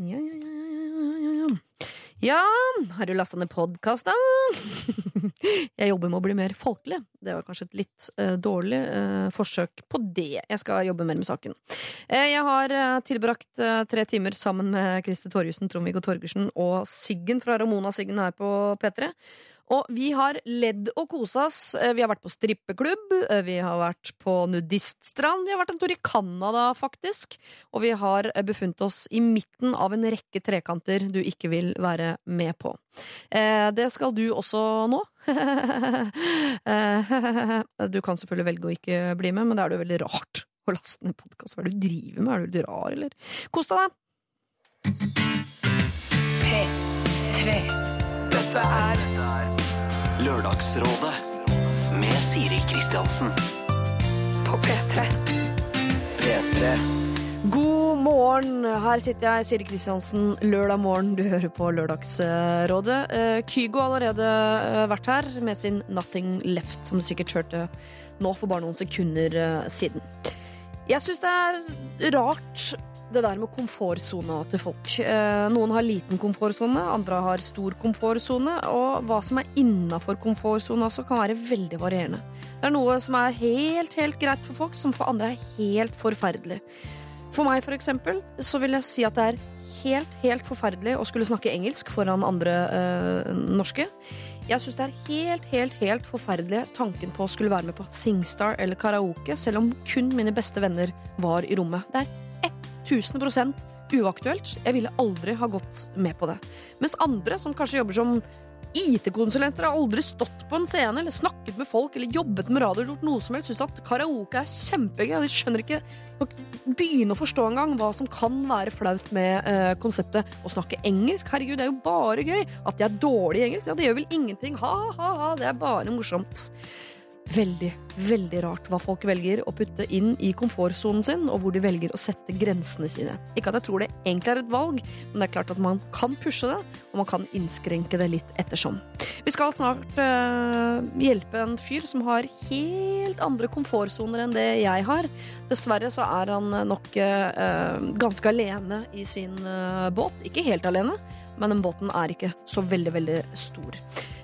Ja, ja, ja, ja, ja, ja, ja. Har du lasta ned podkast, da? jeg jobber med å bli mer folkelig. Det var kanskje et litt uh, dårlig uh, forsøk på det. Jeg skal jobbe mer med saken. Uh, jeg har tilbrakt tre timer sammen med Christer Torjussen, Trond-Viggo Torgersen og Siggen fra Ramona Siggen her på P3. Og vi har ledd og kosa oss. Eh, Vi har vært på strippeklubb, eh, vi har vært på nudiststrand, vi har vært en tur i Canada, faktisk. Og vi har eh, befunnet oss i midten av en rekke trekanter du ikke vil være med på. Det skal du også nå. Du kan selvfølgelig velge å ikke bli med, men det er jo veldig rart å laste ned podkast. Hva er det du driver med? Er du litt rar, eller? Kos deg, da! P3. Dette er Lørdagsrådet med Siri Kristiansen. på P3. P3. God morgen! Her sitter jeg, Siri Kristiansen, lørdag morgen. Du hører på Lørdagsrådet. Eh, Kygo har allerede eh, vært her med sin Nothing Left, som du sikkert hørte nå for bare noen sekunder eh, siden. Jeg syns det er rart det der med komfortsona til folk. Eh, Noen har liten komfortsone, andre har stor komfortsone. Og hva som er innafor komfortsona også, kan være veldig varierende. Det er noe som er helt, helt greit for folk, som for andre er helt forferdelig. For meg, for eksempel, så vil jeg si at det er helt, helt forferdelig å skulle snakke engelsk foran andre øh, norske. Jeg syns det er helt, helt, helt forferdelig tanken på å skulle være med på Singstar eller karaoke, selv om kun mine beste venner var i rommet. Det er 1000% uaktuelt. Jeg ville aldri ha gått med på det. Mens andre, som kanskje jobber som IT-konsulenter, har aldri stått på en scene eller snakket med folk eller jobbet med radio eller gjort noe som helst, syns at karaoke er kjempegøy. og De skjønner ikke begynne å forstå engang hva som kan være flaut med uh, konseptet å snakke engelsk. Herregud, det er jo bare gøy. At de er dårlige i engelsk, ja, det gjør vel ingenting. Ha, ha, ha, det er bare morsomt. Veldig, veldig rart hva folk velger å putte inn i komfortsonen sin, og hvor de velger å sette grensene sine. Ikke at jeg tror det egentlig er et valg, men det er klart at man kan pushe det, og man kan innskrenke det litt ettersom. Vi skal snart øh, hjelpe en fyr som har helt andre komfortsoner enn det jeg har. Dessverre så er han nok øh, ganske alene i sin øh, båt. Ikke helt alene, men den båten er ikke så veldig, veldig stor.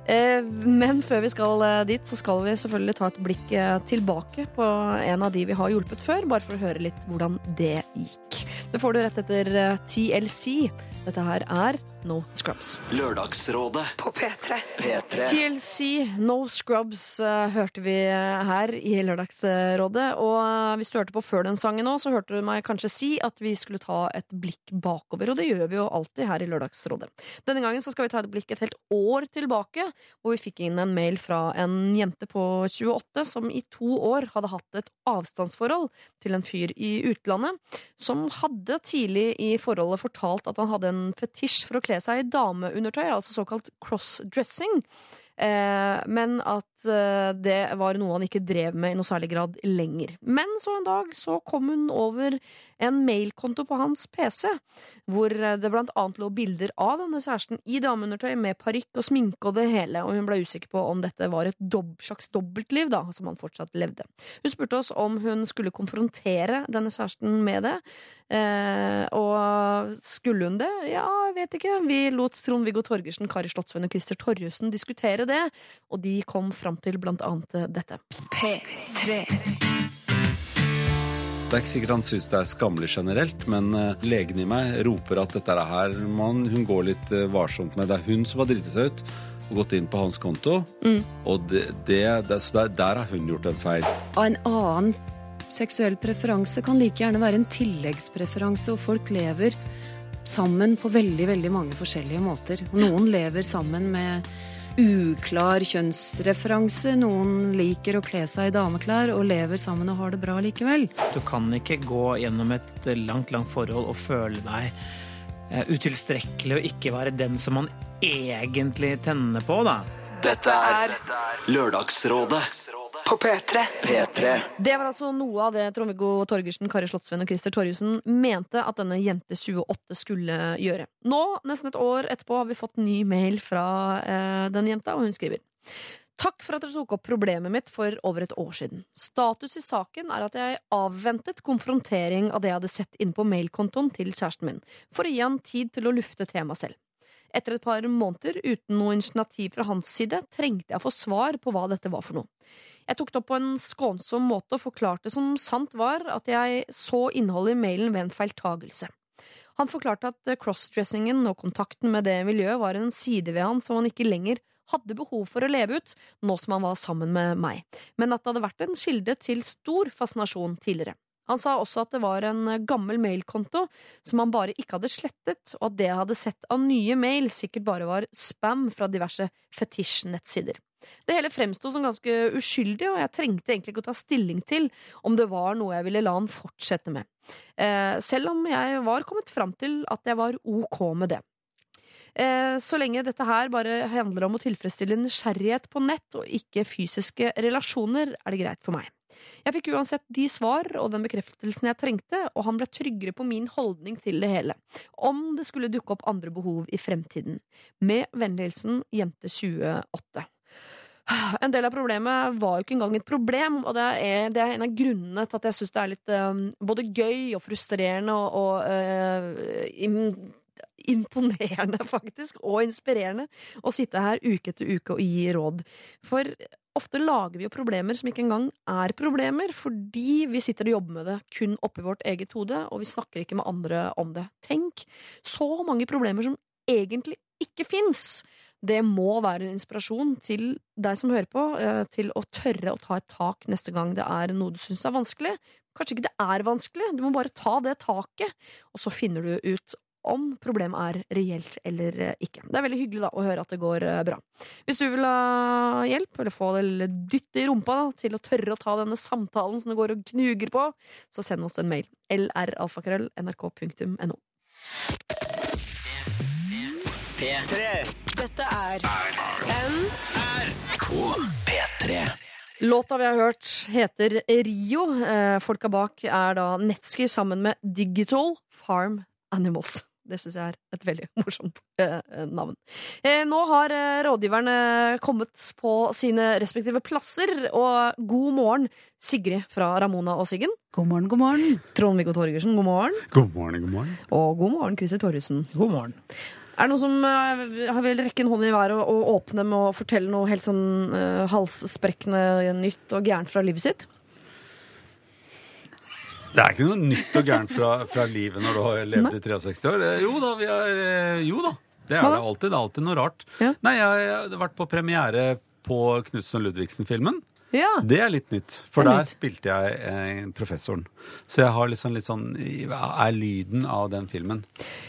Eh, Men før vi skal eh, dit, så skal vi selvfølgelig ta et blikk eh, tilbake på en av de vi har hjulpet før, bare for å høre litt hvordan det gikk. Det får du rett etter TLC. Dette her er No Scrubs. Lørdagsrådet På P3. P3. TLC, No Scrubs, eh, hørte vi her i Lørdagsrådet. Og eh, hvis du hørte på før den sangen nå, så hørte du meg kanskje si at vi skulle ta et blikk bakover. Og det gjør vi jo alltid her i Lørdagsrådet. Denne gangen så skal vi ta et blikk et helt år tilbake, hvor vi fikk inn en mail fra en jente på 28 som i to år hadde hatt et avstandsforhold til en fyr i utlandet, som hadde tidlig i forholdet fortalt at han hadde en fetisj for å kle seg i dameundertøy, altså såkalt crossdressing. Eh, men at det var noe han ikke drev med i noe særlig grad lenger. Men så en dag så kom hun over en mailkonto på hans PC, hvor eh, det blant annet lå bilder av denne kjæresten i dameundertøy med parykk og sminke og det hele, og hun ble usikker på om dette var et dob slags dobbeltliv, da, som han fortsatt levde. Hun spurte oss om hun skulle konfrontere denne kjæresten med det, eh, og skulle hun det? Ja, jeg vet ikke. Vi lot Trond-Viggo Torgersen, Kari Slottsveen og Christer Torjussen diskutere det, og de kom fram til blant annet dette. P3. Det er ikke sikkert han syns det er skammelig generelt, men eh, legen i meg roper at dette er her man, hun går litt eh, varsomt med. Det er hun som har driti seg ut og gått inn på hans konto. Og det, det, det, så der, der har hun gjort en feil. Og en annen seksuell preferanse kan like gjerne være en tilleggspreferanse, og folk lever sammen på veldig, veldig mange forskjellige måter. Noen lever sammen med uklar kjønnsreferanse, noen liker å kle seg i dameklær og lever sammen og har det bra likevel. Du kan ikke gå gjennom et langt, langt forhold og føle deg eh, utilstrekkelig og ikke være den som man egentlig tenner på, da. Dette er Lørdagsrådet På P3. P3. Det var altså noe av det Trond-Viggo Torgersen, Kari Slottsveen og Christer Torjussen mente at denne jente 28 skulle gjøre. Nå, nesten et år etterpå, har vi fått ny mail fra eh, den jenta, og hun skriver Takk for at dere tok opp problemet mitt for over et år siden. Status i saken er at jeg avventet konfrontering av det jeg hadde sett inne på mailkontoen til kjæresten min, for å gi han tid til å lufte temaet selv. Etter et par måneder uten noe initiativ fra hans side trengte jeg å få svar på hva dette var for noe. Jeg tok det opp på en skånsom måte og forklarte som sant var at jeg så innholdet i mailen ved en feiltagelse. Han forklarte at eh, crossdressingen og kontakten med det miljøet var en side ved han som han ikke lenger hadde behov for å leve ut, nå som han var sammen med meg, men at det hadde vært en kilde til stor fascinasjon tidligere. Han sa også at det var en gammel mailkonto som han bare ikke hadde slettet, og at det jeg hadde sett av nye mail, sikkert bare var spam fra diverse fetisj-nettsider. Det hele fremsto som ganske uskyldig, og jeg trengte egentlig ikke å ta stilling til om det var noe jeg ville la han fortsette med, eh, selv om jeg var kommet fram til at jeg var ok med det. Eh, så lenge dette her bare handler om å tilfredsstille nysgjerrighet på nett og ikke fysiske relasjoner, er det greit for meg. Jeg fikk uansett de svar og den bekreftelsen jeg trengte, og han ble tryggere på min holdning til det hele, om det skulle dukke opp andre behov i fremtiden. Med vennlig hilsen Jente28. En del av problemet var jo ikke engang et problem, og det er, det er en av grunnene til at jeg syns det er litt um, både gøy og frustrerende og, og uh, im- imponerende, faktisk, og inspirerende å sitte her uke etter uke og gi råd. For ofte lager vi jo problemer som ikke engang er problemer, fordi vi sitter og jobber med det kun oppi vårt eget hode, og vi snakker ikke med andre om det. Tenk så mange problemer som egentlig ikke fins. Det må være en inspirasjon til deg som hører på, eh, til å tørre å ta et tak neste gang det er noe du syns er vanskelig. Kanskje ikke det er vanskelig, du må bare ta det taket, og så finner du ut om problemet er reelt eller eh, ikke. Det er veldig hyggelig da å høre at det går eh, bra. Hvis du vil ha hjelp, eller få det dytt i rumpa da, til å tørre å ta denne samtalen som det går og knuger på, så send oss en mail. lralfakrøll.nrk.no. Dette er NRK3. Låta vi har hørt heter Rio. Eh, folka bak er da Netski sammen med Digital Farm Animals. Det syns jeg er et veldig morsomt eh, navn. Eh, nå har eh, rådgiverne kommet på sine respektive plasser. Og god morgen, Sigrid fra Ramona og Siggen. God morgen, god morgen. Trond-Viggo Torgersen, god morgen. God morgen, god morgen. Og god morgen, Christer Torjussen. God morgen. Er det noen som uh, vil rekke en hånd i været og, og åpne med å fortelle noe helt sånn uh, halssprekkende nytt og gærent fra livet sitt? Det er ikke noe nytt og gærent fra, fra livet når du har levd i 63 år. Eh, Jo da, vi er Jo da. Det er det alltid. Det er alltid noe rart. Ja. Nei, jeg, jeg har vært på premiere på Knutsen og Ludvigsen-filmen. Ja. Det er litt nytt, for er der nytt. spilte jeg eh, professoren. Så jeg har liksom litt sånn er lyden av den filmen?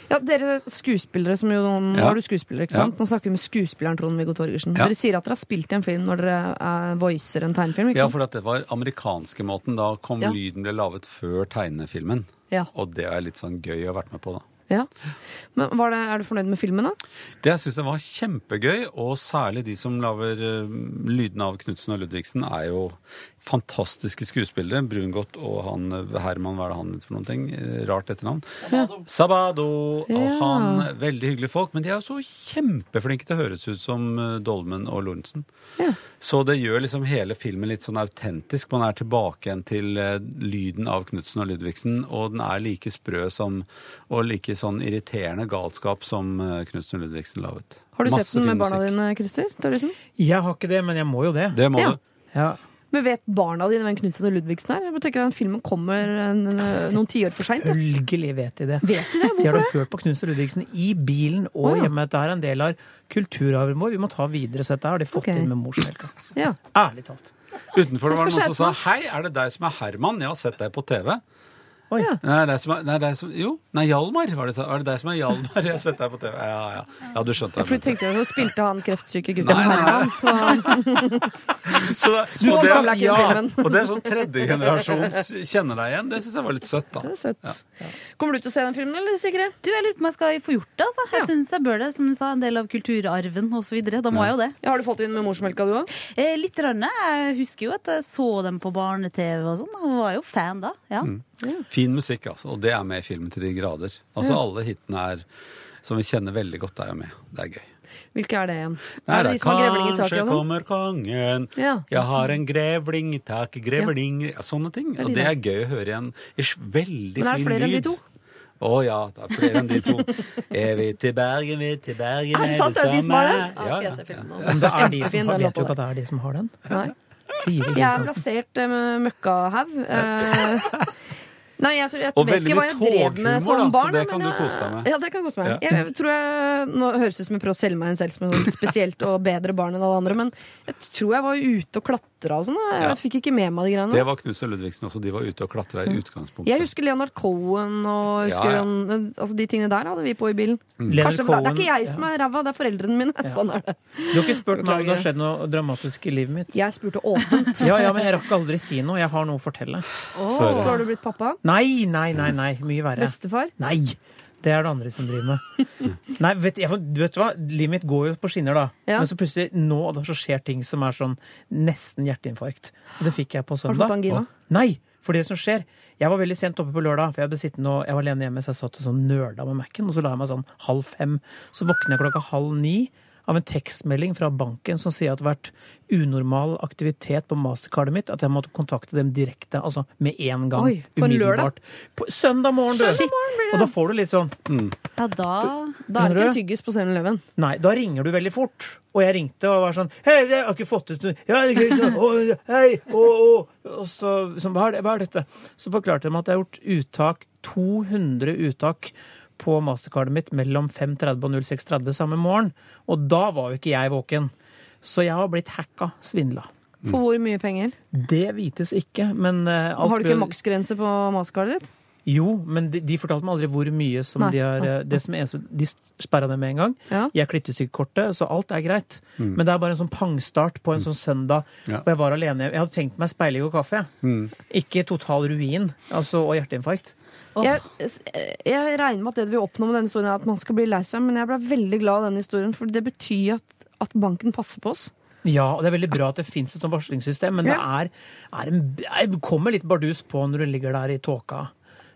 ja, dere skuespillere som jo Nå Ja. er du skuespiller, ikke sant? Nå snakker vi med skuespilleren Trond-Viggo Torgersen. Ja. Dere sier at dere har spilt i en film når dere eh, voicer en tegnefilm, ikke Ja, for at det var amerikanske måten. Da kom Ja. lyden ble laget før tegnefilmen. Ja. Og det er litt sånn gøy å ha vært med på, da. Ja. Men det, er du fornøyd med filmen, da? Det jeg syns var kjempegøy, og særlig de som lager uh, lydene av Knutsen og Ludvigsen, er jo fantastiske skuespillere. Brungot og han Herman, hva er det han heter for noen ting? Eh, Rart etternavn. Sabado. Og Ja. han, veldig hyggelige folk. Men de er jo så kjempeflinke til å høres ut som eh, Dolmen og Lorentzen. Ja. Så det gjør liksom hele filmen litt sånn autentisk. Man er tilbake igjen til eh, lyden av Knutsen og Ludvigsen, og den er like sprø som og like sånn irriterende galskap som Knutsen og Ludvigsen laget. Har du Masse sett den med barna dine, Christer? Jeg har ikke det, men jeg må jo det. Det må Ja. du. Ja. Men vet barna dine hvem Knutsen og Ludvigsen er? Jeg tenker at den filmen kommer en, noen tiår for seint. Selvfølgelig vet de det. Vet de det? Hvorfor De har da hørt på Knutsen og Ludvigsen i bilen og oh, ja. hjemme. Dette er en del av kulturarven vår. Vi må ta videre, så dette har de fått okay. inn med morsmelka. Ja. Ærlig talt. Utenfor det var det noen som sa Hei, er det deg som er Herman? Jeg har sett deg på TV. Oi. Ja. Nei, det er som er, nei, det er som, jo, nei, Hjalmar. Var det, var det deg som er Hjalmar? Jeg har sett deg på TV. Ja, ja. ja du skjønte For du tenkte jo så spilte han kreftsyke gutten Nei, nei, nei. Herman. på- Så det, og, er det, ja, og det er sånn tredjegenerasjons kjenner deg igjen. Det syns jeg var litt søtt, da. Det er søtt. Kommer du til å se den filmen, eller Sigrid? Du, jeg lurer på om jeg skal få gjort det. altså. Jeg synes jeg bør det, som du sa, en del av kulturarven osv. Da må jeg jo det. Ja, har du fått inn med morsmelka, du òg? Eh, litt. Rann, jeg husker jo at jeg så dem på barne-TV og sånn. og var jo fan da. ja. Fin musikk, altså. Og det er med i filmen til de grader. Altså Alle hitene er som vi kjenner veldig godt, er jo med. Det er gøy. Hvilke er det igjen? Nei, er det de som har grevling i Kanskje taket? og sånn? kommer kongen, Ja. jeg har en grevling i taket, grevling ja. Sånne ting. er Og det er gøy å høre igjen Veldig fin veldig Men er det flere enn de lyd. to? Å ja, det er flere enn de to. Er vi til Bergen, vi til Bergen, Er det sant? Er det de som har den? Ja, Ja, skal ja, jeg se filmen nå. Men det er de som har, den vet du ikke at det er de som har den? Nei. Jeg er plassert eh, med møkkahaug. Nei, jeg, tror- jeg Og vet ikke hva jeg drev med som da, så barn. det men kan du kose deg med. Ja, det kan jeg kose meg med. Ja. Jeg, jeg tror jeg, nå høres det ut som jeg prøver å selge meg en selv som sånn spesielt og bedre barn enn alle andre, men jeg tror jeg var ute og klatra og sånn. Jeg Ja. fikk ikke med meg de greiene. Det var Knut og Ludvigsen også. De var ute og klatra i utgangspunktet. Jeg husker Leonard Cohen og husker Ja, ja. han- altså de tingene der hadde vi på i bilen. Mm. Kanskje, det er ikke jeg som er ræva, det er foreldrene mine. Sånn er det. Du har ikke spurt meg om det har skjedd noe dramatisk i livet mitt. Jeg spurte åpent. Ja, ja, men jeg rakk aldri si noe. Jeg har noe å fortelle. Oh, så har du blitt pappa? Nei, nei, nei, nei. Mye verre. Bestefar? Nei! Det er det andre som driver med. Nei, vet, jeg, vet du hva? Livet mitt går jo på skinner, da. Ja. Men så plutselig nå da, så skjer ting som er sånn nesten hjerteinfarkt. Og det fikk jeg på søndag. Har du fått angina? Nei! For det som skjer Jeg var veldig sent oppe på lørdag, for jeg og jeg var alene hjemme, så jeg satt og sånn nøla med Mac-en, og så la jeg meg sånn halv fem. Så våkner jeg klokka halv ni av en tekstmelding fra banken som sier at det har vært unormal aktivitet på mastercardet mitt, at jeg måtte kontakte dem direkte, altså med en gang. Oi, på en lørdag? På søndag morgen, du! Søndag morgen. Og da får du litt sånn Ja, da Da er det ikke du? tyggis på 7-Eleven. Nei, da ringer du veldig fort. Og jeg ringte og var sånn Hei, jeg har ikke fått ut noe ja, hei, hei, Hei! Å. Og så sånn, hva, er det, hva er dette? Så forklarte de at jeg har gjort uttak 200 uttak på mastercardet mitt mellom 5.30 og 06.30 samme morgen. Og da var jo ikke jeg våken. Så jeg har blitt hacka, svindla. For hvor mye penger? Det vites ikke, men eh, Har du ikke maksgrense på mastercardet ditt? Jo, men de, de fortalte meg aldri hvor mye som Nei. de har eh, det som er eneste, De sperra det med en gang. Ja. Jeg klippet stykket så alt er greit. Men det er bare en sånn pangstart på en sånn søndag. Ja. Og jeg var alene. Jeg hadde tenkt meg speiling og kaffe. Ikke total ruin altså, og hjerteinfarkt. Jeg, jeg regner med at det du vil oppnå med denne historien, er at man skal bli lei seg, men jeg ble veldig glad av den historien, for det betyr at, at banken passer på oss. Ja, og det er veldig bra at det fins et sånt varslingssystem, men det er, er en, kommer litt bardus på når du ligger der i tåka.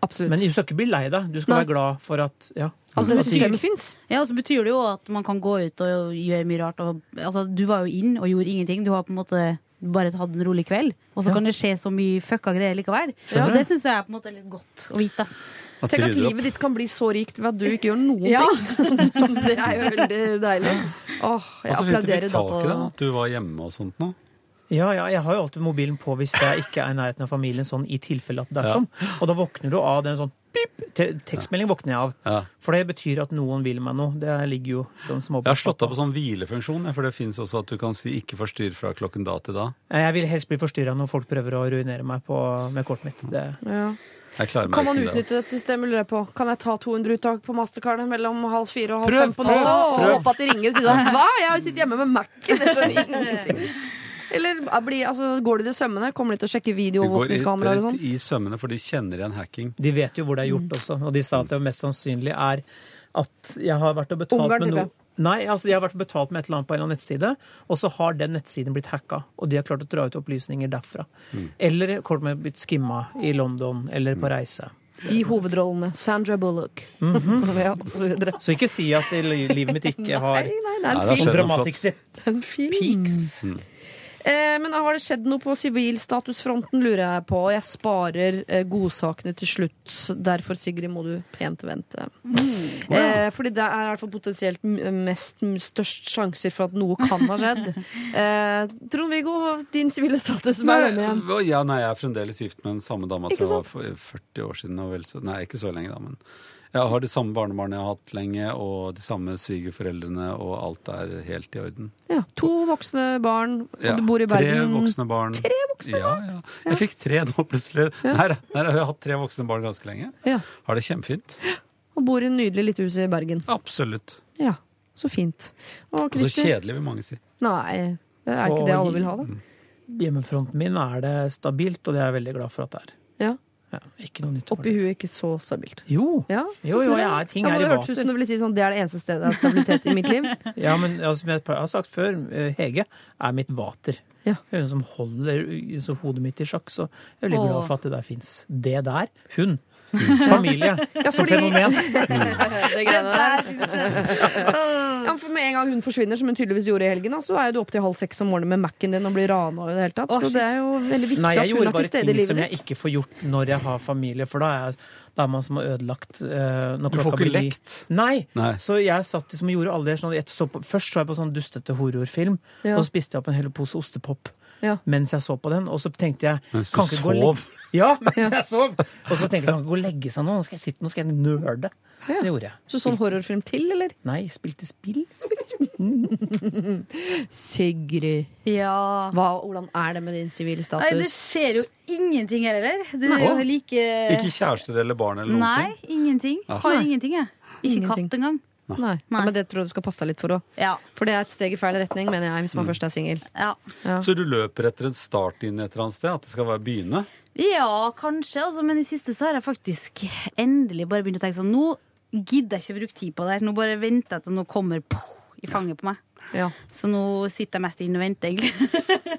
Absolutt. Men du skal ikke bli lei deg. Du skal Nei. være glad for at ja. altså, det systemet fins. Ja, og så betyr det jo at man kan gå ut og gjøre mye rart. Og, altså, du var jo inn og gjorde ingenting. Du har på en måte bare hatt en rolig kveld. Og så Ja. kan det skje så mye fucka greier likevel. Ja. Og det syns jeg er på en måte litt godt å vite. At Tenk at livet ditt kan bli så rikt ved at du ikke gjør noen Ja. ting. det er jo veldig deilig. Åh, jeg Og så fint du applauderer fikk tak i det, data. at du var hjemme og sånt nå. Ja, ja, jeg har jo alltid mobilen på hvis jeg ikke er i nærheten av familien, sånn i tilfelle at det er sånn. Og da våkner du av den sånn pip, te tekstmelding våkner jeg av. Ja. For det betyr at noen vil meg noe. Det ligger jo sånn små Jeg har slått av på sånn hvilefunksjon, for det fins også at du kan si 'ikke forstyrr' fra klokken da til da. Jeg vil helst bli forstyrra når folk prøver å ruinere meg på, med kortet mitt. Det, Ja. Jeg meg Kan man utnytte dette systemet? lurer jeg på? Kan jeg ta 200 uttak på mastercardet mellom halv fire og halv Prøv, fem på natta? Og håpe at de ringer og sier sånn Hva? Jeg har jo sittet hjemme med Mac-en! Jeg skjønner ingenting. Eller er- blir, altså, går de til sømmene? Kommer de til å sjekke går videoovervåkningskameraer og rett sånn? i sømmene, for de kjenner igjen hacking. de vet jo hvor det er gjort også, og de sa at det mest sannsynlig er at jeg har vært og betalt Ungarn, med noe. Nei, altså jeg har vært betalt med et eller annet på en eller annen nettside, og så har den nettsiden blitt hacka, og de har klart å dra ut opplysninger derfra. Eller kort med blitt skimma i London eller på reise. I hovedrollene. Sandra Bullock. ja, så. Så ikke si at livet mitt ikke har Nei, nei, Nei, en En dramatisk peaks. Eh, men har det skjedd noe på sivilstatusfronten, lurer jeg på. Jeg sparer eh, godsakene til slutt. Derfor, Sigrid, må du pent vente. Eh, fordi det er i hvert fall potensielt mest størst sjanser for at noe kan ha skjedd. Eh, Trond-Viggo, din sivile status, hva er den igjen? Ja, nei, jeg er fremdeles gift med den samme dama som jeg var for 40 år siden. Og vel, så, nei, ikke så lenge, da, men jeg har de samme barnebarna jeg har hatt lenge, og de samme svigerforeldrene, og alt er helt i orden. Ja, to voksne barn, og Ja, du bor i Bergen. Tre voksne barn. Tre voksne barn? ja, ja. Jeg fikk tre nå plutselig. Nei, nei, jeg har hatt tre voksne barn ganske lenge. Ja, Har det kjempefint. og bor i en nydelig lite hus i Bergen. Absolutt. Ja, så fint. Og Og så kjedelig, vil mange si. Nei, det er ikke det alle vil ha, da. Hjemmefronten min er det stabilt, og det er jeg veldig glad for at det er. Ja. Ja, ikke noe nytt Oppi det. huet ikke så stabilt. Jo, Ja, jo, jo, jeg er ting ja, er Det i hørtes ut som vater. du ville si sånn, det er det eneste stedet jeg har stabilitet i mitt liv. Ja, men altså, som jeg har sagt før, eh, Hege er mitt vater. Ja. Hun som holder så hodet mitt i sjakk, så jeg er veldig Åh. glad for at det der fins. Det der. Hun. Familie. ja, fordi- fenomen. det greiene der. Ja, for med en gang hun forsvinner, som hun tydeligvis gjorde i helgen, så er du opp til halv seks om morgenen med Mac-en din og blir rana og i det hele tatt. Oh, Så det er jo veldig viktig Nei, jeg at hun gjorde er bare til stede i ting som jeg ikke får gjort når jeg har familie, for da er, jeg, da er man som har ødelagt uh, når Du får ikke lekt. Nei. Nei. Så jeg satt liksom og gjorde alle det sånn, så på, Først så jeg på sånn dustete horrorfilm, Ja. og så spiste jeg opp en hel pose ostepop Ja. mens jeg så på den. Og så tenkte jeg Mens du kan ikke gå og legge- sov. Ja, mens jeg sov! Og så tenkte jeg kan ikke gå og legge seg nå, nå skal jeg sitte nå skal jeg nerde. Så det gjorde jeg. Så sånn horrorfilm til, eller? Nei, spilte spill. Sigrid. Ja. Hva, hvordan er det med din sivile status? Nei, det skjer jo ingenting her heller. Er like Ikke kjærester eller barn eller noen Nei, ting? ingenting. Ah. Har ingenting, jeg. Ikke Ingenting. katt engang. Nei. Nei. Ja, men det tror jeg du skal passe deg litt for òg. Ja. For det er et steg i feil retning, mener jeg, hvis man først er singel. Ja. Så du løper etter en start inn et eller annet sted? At det skal være begynne? ja, kanskje, altså, men i siste så har jeg faktisk endelig bare begynt å tenke sånn Nå gidder jeg ikke bruke tid på det her. Nå bare venter jeg til noe kommer poh, i fanget på meg. Ja. Så nå sitter jeg mest inne og venter, egentlig.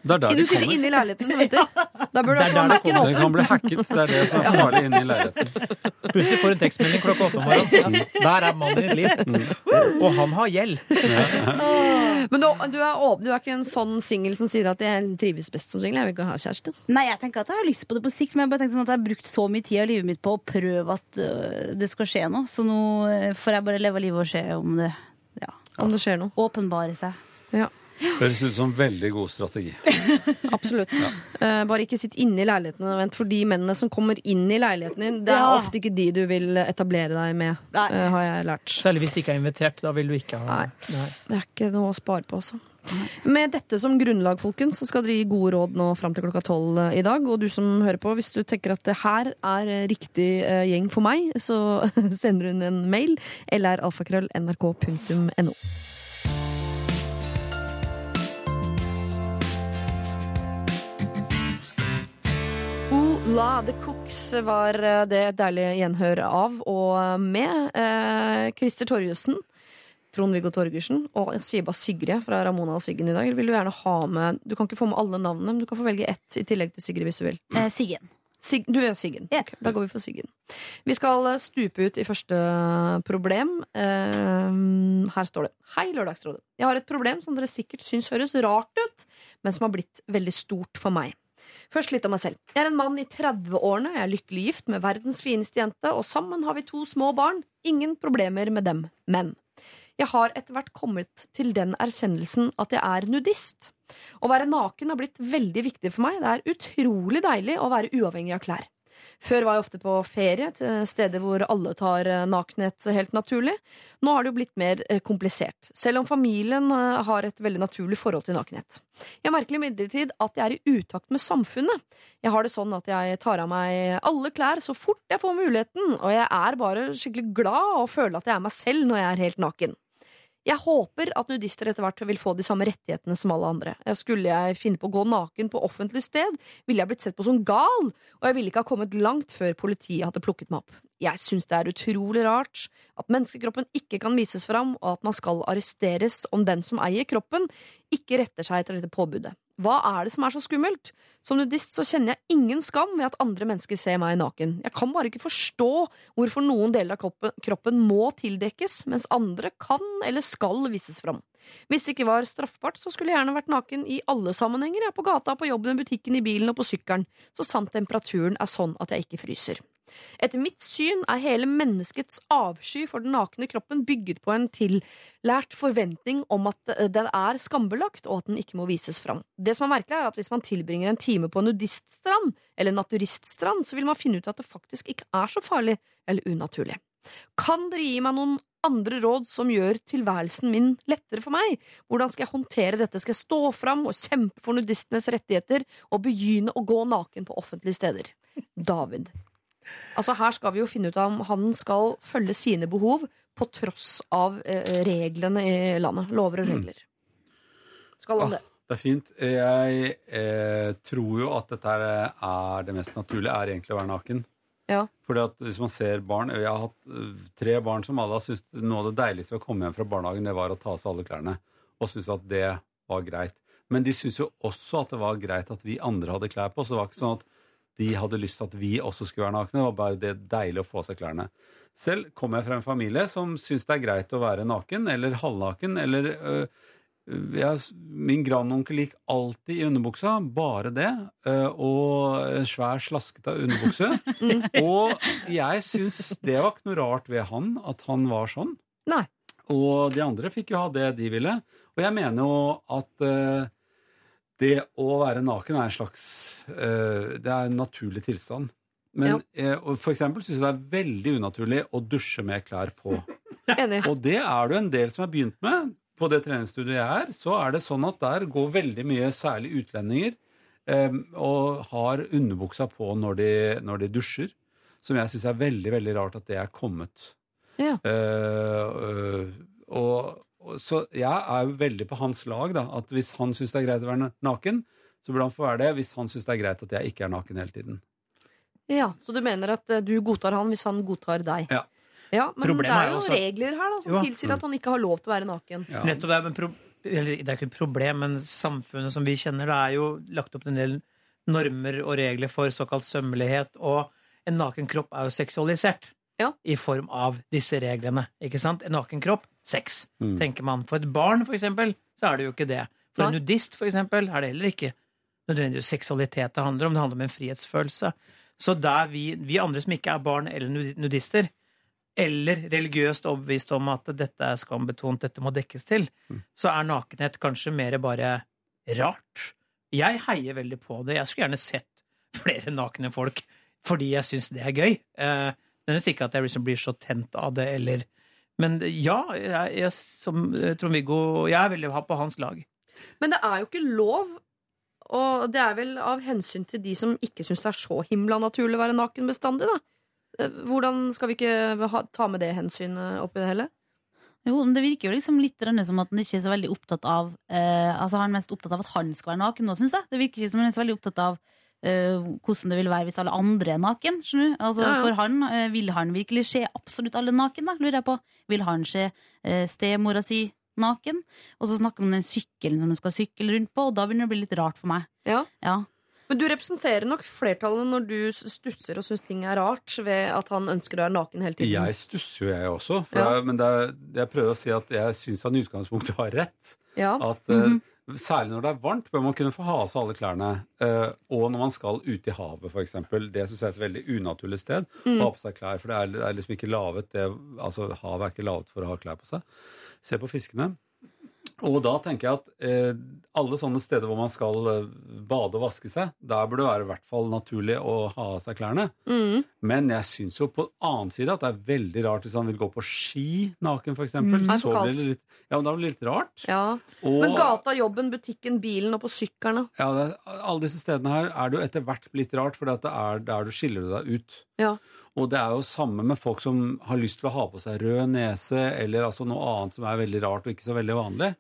Det er der Du de sitter inne i leiligheten og venter. Da burde Det er der det kommer. Den kan bli hacket. Det er det som er farlig inne i leiligheten. Plutselig får en tekstmelding klokka åtte om morgenen. Der er mannen i ditt liv. Og han har gjeld. Men du, du, er åpen, du er ikke en sånn singel som sier at jeg trives best som singel. Jeg vil ikke ha kjæreste. Nei, jeg tenker at jeg har lyst på det på sikt, men jeg bare tenker sånn at jeg har brukt så mye tid av livet mitt på å prøve at øh, det skal skje noe. Så nå øh, får jeg bare leve livet og se om det ja, Om det skjer noe. Åpenbare seg. Ja, Høres ut som veldig god strategi. absolutt. Eh, bare ikke sitt inne i leiligheten og vent, for de mennene som kommer inn i leiligheten din, det er Ja. ofte ikke de du vil etablere deg med, Nei. eh, har jeg lært. Særlig hvis de ikke er invitert. Da vil du ikke ha Nei. Nei. Det er ikke noe å spare på, altså. Med dette som grunnlag, folkens, så skal dere gi gode råd nå fram til klokka tolv eh, i dag. Og du som hører på, hvis du tenker at det her er eh, riktig eh, gjeng for meg, så sender hun en mail. eller alfakrøll.nrk.no. La The Cooks var det et deilig gjenhør av og med. Eh, Christer Torjussen, Trond-Viggo Torgersen og bare Sigrid fra Ramona og Siggen i dag. Vil du gjerne ha med Du kan ikke få med alle navnene, men du kan få velge ett i tillegg til Sigrid hvis du vil. Eh, Siggen. Sig, du er Siggen. Yeah. Okay, da går vi for Siggen. Vi skal eh, stupe ut i første problem. Eh, her står det. Hei, Lørdagsrådet. Jeg har et problem som dere sikkert syns høres rart ut, men som har blitt veldig stort for meg. Først litt om meg selv. Jeg er en mann i 30-årene, jeg er lykkelig gift med verdens fineste jente, og sammen har vi to små barn. Ingen problemer med dem. Men jeg har etter hvert kommet til den erkjennelsen at jeg er nudist. Å være naken har blitt veldig viktig for meg. Det er utrolig deilig å være uavhengig av klær. Før var jeg ofte på ferie til steder hvor alle tar eh, nakenhet helt naturlig. Nå har det jo blitt mer eh, komplisert, selv om familien eh, har et veldig naturlig forhold til nakenhet. Jeg merker imidlertid at jeg er i utakt med samfunnet. Jeg har det sånn at jeg tar av meg alle klær så fort jeg får muligheten, og jeg er bare skikkelig glad og føler at jeg er meg selv når jeg er helt naken. Jeg håper at nudister etter hvert vil få de samme rettighetene som alle andre. Skulle jeg finne på å gå naken på offentlig sted, ville jeg blitt sett på som gal, og jeg ville ikke ha kommet langt før politiet hadde plukket meg opp. Jeg syns det er utrolig rart at menneskekroppen ikke kan vises fram, og at man skal arresteres om den som eier kroppen, ikke retter seg etter dette påbudet. Hva er det som er så skummelt? Som nudist så kjenner jeg ingen skam ved at andre mennesker ser meg naken. Jeg kan bare ikke forstå hvorfor noen deler av kroppen, må tildekkes, mens andre kan eller skal vises fram. Hvis det ikke var straffbart, så skulle jeg gjerne vært naken i alle sammenhenger. Jeg på gata, på jobben, i butikken, i bilen og på sykkelen, så sant temperaturen er sånn at jeg ikke fryser. Etter mitt syn er hele menneskets avsky for den nakne kroppen bygget på en tillært forventning om at den er skambelagt, og at den ikke må vises fram. Det som er merkelig, er at hvis man tilbringer en time på en nudiststrand eller naturiststrand, så vil man finne ut at det faktisk ikke er så farlig eller unaturlig. Kan dere gi meg noen andre råd som gjør tilværelsen min lettere for meg? Hvordan skal jeg håndtere dette? Skal jeg stå fram og kjempe for nudistenes rettigheter og begynne å gå naken på offentlige steder? David. Altså Her skal vi jo finne ut om han skal følge sine behov på tross av eh, reglene i landet. Lover og regler. Skal han Ah, det? det er fint. Jeg eh, tror jo at dette er det mest naturlige, er egentlig å være naken. Ja. Fordi at hvis man ser barn Jeg har hatt øh, tre barn som alle har syntes noe av det deiligste ved å komme hjem fra barnehagen, det var å ta av seg alle klærne. Og syntes at det var greit. Men de syntes jo også at det var greit at vi andre hadde klær på. Så det var ikke sånn at de hadde lyst til at vi også skulle være nakne. Det var bare det deilig å få av seg klærne. Selv kommer jeg fra en familie som syns det er greit å være naken eller halvnaken. eller øh, jeg, Min grandonkel gikk alltid i underbuksa, bare det. øh, Og en svær, slaskete underbukse. og jeg syns det var ikke noe rart ved han, at han var sånn. Nei. Og de andre fikk jo ha det de ville. Og jeg mener jo at øh, det å være naken er en slags øh, Det er en naturlig tilstand. Men ja. og for eksempel syns jeg det er veldig unaturlig å dusje med klær på. Enig. Og det er det en del som har begynt med. På det treningsstudioet jeg er, så er det sånn at der går veldig mye, særlig utlendinger, eh, og har underbuksa på når de, når de dusjer. Som jeg syns er veldig, veldig rart at det er kommet. Ja. Uh, øh, og, og, så jeg er jo veldig på hans lag, da. At hvis han syns det er greit å være naken, så burde han få være det. Hvis han syns det er greit at jeg ikke er naken hele tiden. Ja, Så du mener at eh, du godtar han hvis han godtar deg? Ja. Ja, Men Problemet det er jo også- regler her da som Jo. tilsier at han ikke har lov til å være naken. Ja. Nettopp det, er, men pro eller, det er ikke et problem, men samfunnet som vi kjenner, det er jo lagt opp til en del normer og regler for såkalt sømmelighet, og en naken kropp er jo seksualisert. Ja. I form av disse reglene. Ikke sant? En naken kropp, sex, Mm. tenker man. For et barn, for eksempel, så er det jo ikke det. For en nudist, for eksempel, er det heller ikke nødvendigvis seksualitet det handler om. Det handler om en frihetsfølelse. Så der vi, vi andre som ikke er barn eller nudister, eller religiøst overbevist om at dette er skambetont, dette må dekkes til, så er nakenhet kanskje mer bare rart. Jeg heier veldig på det. Jeg skulle gjerne sett flere nakne folk fordi jeg syns det er gøy. Eh, Nødvendigvis ikke at jeg liksom blir så tent av det, eller Men ja, jeg, jeg, som eh, Trond-Viggo Jeg er veldig på hans lag. Men det er jo ikke lov. Og det er vel av hensyn til de som ikke syns det er så himla naturlig å være naken bestandig, da. Eh, Hvordan skal vi ikke ha, ta med det hensynet oppi det hele? Jo, men Det virker jo liksom litt som at han ikke er så veldig opptatt av eh, Altså Han er mest opptatt av at han skal være naken nå, syns jeg. Det virker ikke som han er så veldig opptatt av hvordan det vil være hvis alle andre er naken. du? Altså, Ja, ja. For han, eh, vil han virkelig se absolutt alle naken, da, lurer jeg på? Vil han se eh, stemora si naken? Og så snakker han om den sykkelen som han skal sykle rundt på, og da begynner det å bli litt rart for meg. Ja. Ja. Men du representerer nok flertallet når du stusser og syns ting er rart ved at han ønsker å være naken hele tiden. Jeg stusser jo, jeg også. For Ja. det, men det er, jeg prøver å si at jeg syns han i utgangspunktet har rett. Ja. At eh, Særlig når det er varmt, bør man kunne få ha av seg alle klærne. eh, og når man skal ut i havet, f.eks. Det syns jeg er et veldig unaturlig sted. Å ha på seg klær, For det er, det er liksom ikke lavet det, altså Havet er ikke laget for å ha klær på seg. Se på fiskene. Og da tenker jeg at eh, alle sånne steder hvor man skal eh, bade og vaske seg, der burde det være i hvert fall naturlig å ha av seg klærne. Mm. Men jeg syns jo på annen side at det er veldig rart hvis han vil gå på ski naken, f.eks. Mm. Så blir det litt, ja, men da blir det litt rart. Ja. Og, Men gata, jobben, butikken, bilen og på sykkelen, ja, det, alle disse stedene her er det jo etter hvert blitt rart, for det er der du skiller deg ut. Ja. Og det er jo samme med folk som har lyst til å ha på seg rød nese, eller altså noe annet som er veldig rart og ikke så veldig vanlig.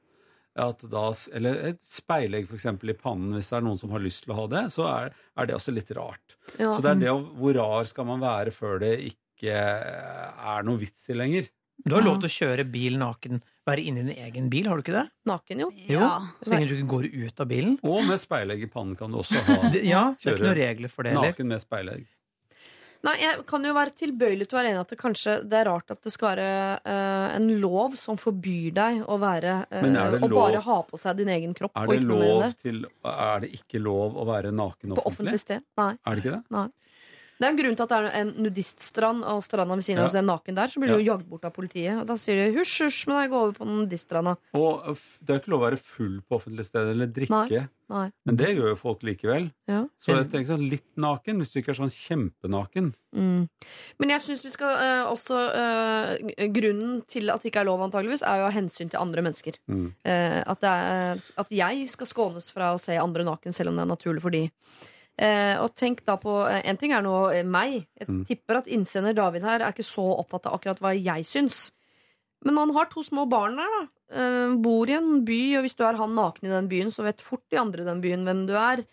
At da, eller et speilegg for eksempel i pannen, hvis det er noen som har lyst til å ha det, så er, er det også litt rart. Ja. Så det er det å Hvor rar skal man være før det ikke er noe vits i lenger? Du har lov til å kjøre bil naken, være inni din egen bil, har du ikke det? Naken, jo. Jo, Ja. Så lenge du ikke går ut av bilen. Og med speilegg i pannen kan du også ha Det, ja, det er ikke noen regler for det heller. naken med speilegg. Nei, jeg kan jo være tilbøyelig til å være enig i at det kanskje det er rart at det skal være uh, en lov som forbyr deg å være det Å bare ha på seg din egen kropp. Er det, lov til, er det ikke lov å være naken På offentlig? offentlig sted. Nei. Er det ikke det? Det er en grunn til at det er en nudiststrand, og stranda ved siden av Ja. er naken der. Så blir du jo jagd bort av politiet. Og da sier de hysj, hysj men jeg går over på nudiststranda. Og det er ikke lov å være full på offentlig sted eller drikke. Nei. Men det gjør jo folk likevel. Ja. Så jeg tenker sånn litt naken, hvis du ikke er sånn kjempenaken. Mm. Men jeg syns vi skal eh, også eh, Grunnen til at det ikke er lov, antageligvis, er jo av hensyn til andre mennesker. Mm. Eh, at, det er, at jeg skal skånes fra å se andre naken, selv om det er naturlig for de. Eh, og tenk da på eh, En ting er nå eh, meg. Jeg Mm. tipper at innsender David her er ikke så opptatt av akkurat hva jeg syns. Men han har to små barn der, da. Eh, bor i en by, og hvis du er han naken i den byen, så vet fort de andre i den byen hvem du er.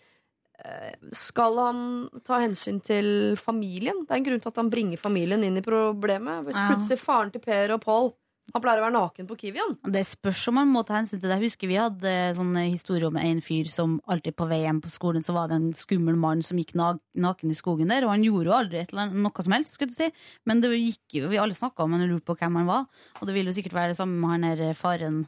eh, skal han ta hensyn til familien? Det er en grunn til at han bringer familien inn i problemet. Hvis plutselig faren til Per og Pål Han pleier å være naken på Kiwien. Det spørs om man må ta hensyn til det. Jeg husker vi hadde sånn historie om en fyr som alltid på vei hjem på skolen, så var det en skummel mann som gikk naken i skogen der, og han gjorde jo aldri annet, noe som helst, skulle jeg si. Men det gikk jo, vi alle snakka om han og lurte på hvem han var, og det vil jo sikkert være det samme med han her faren.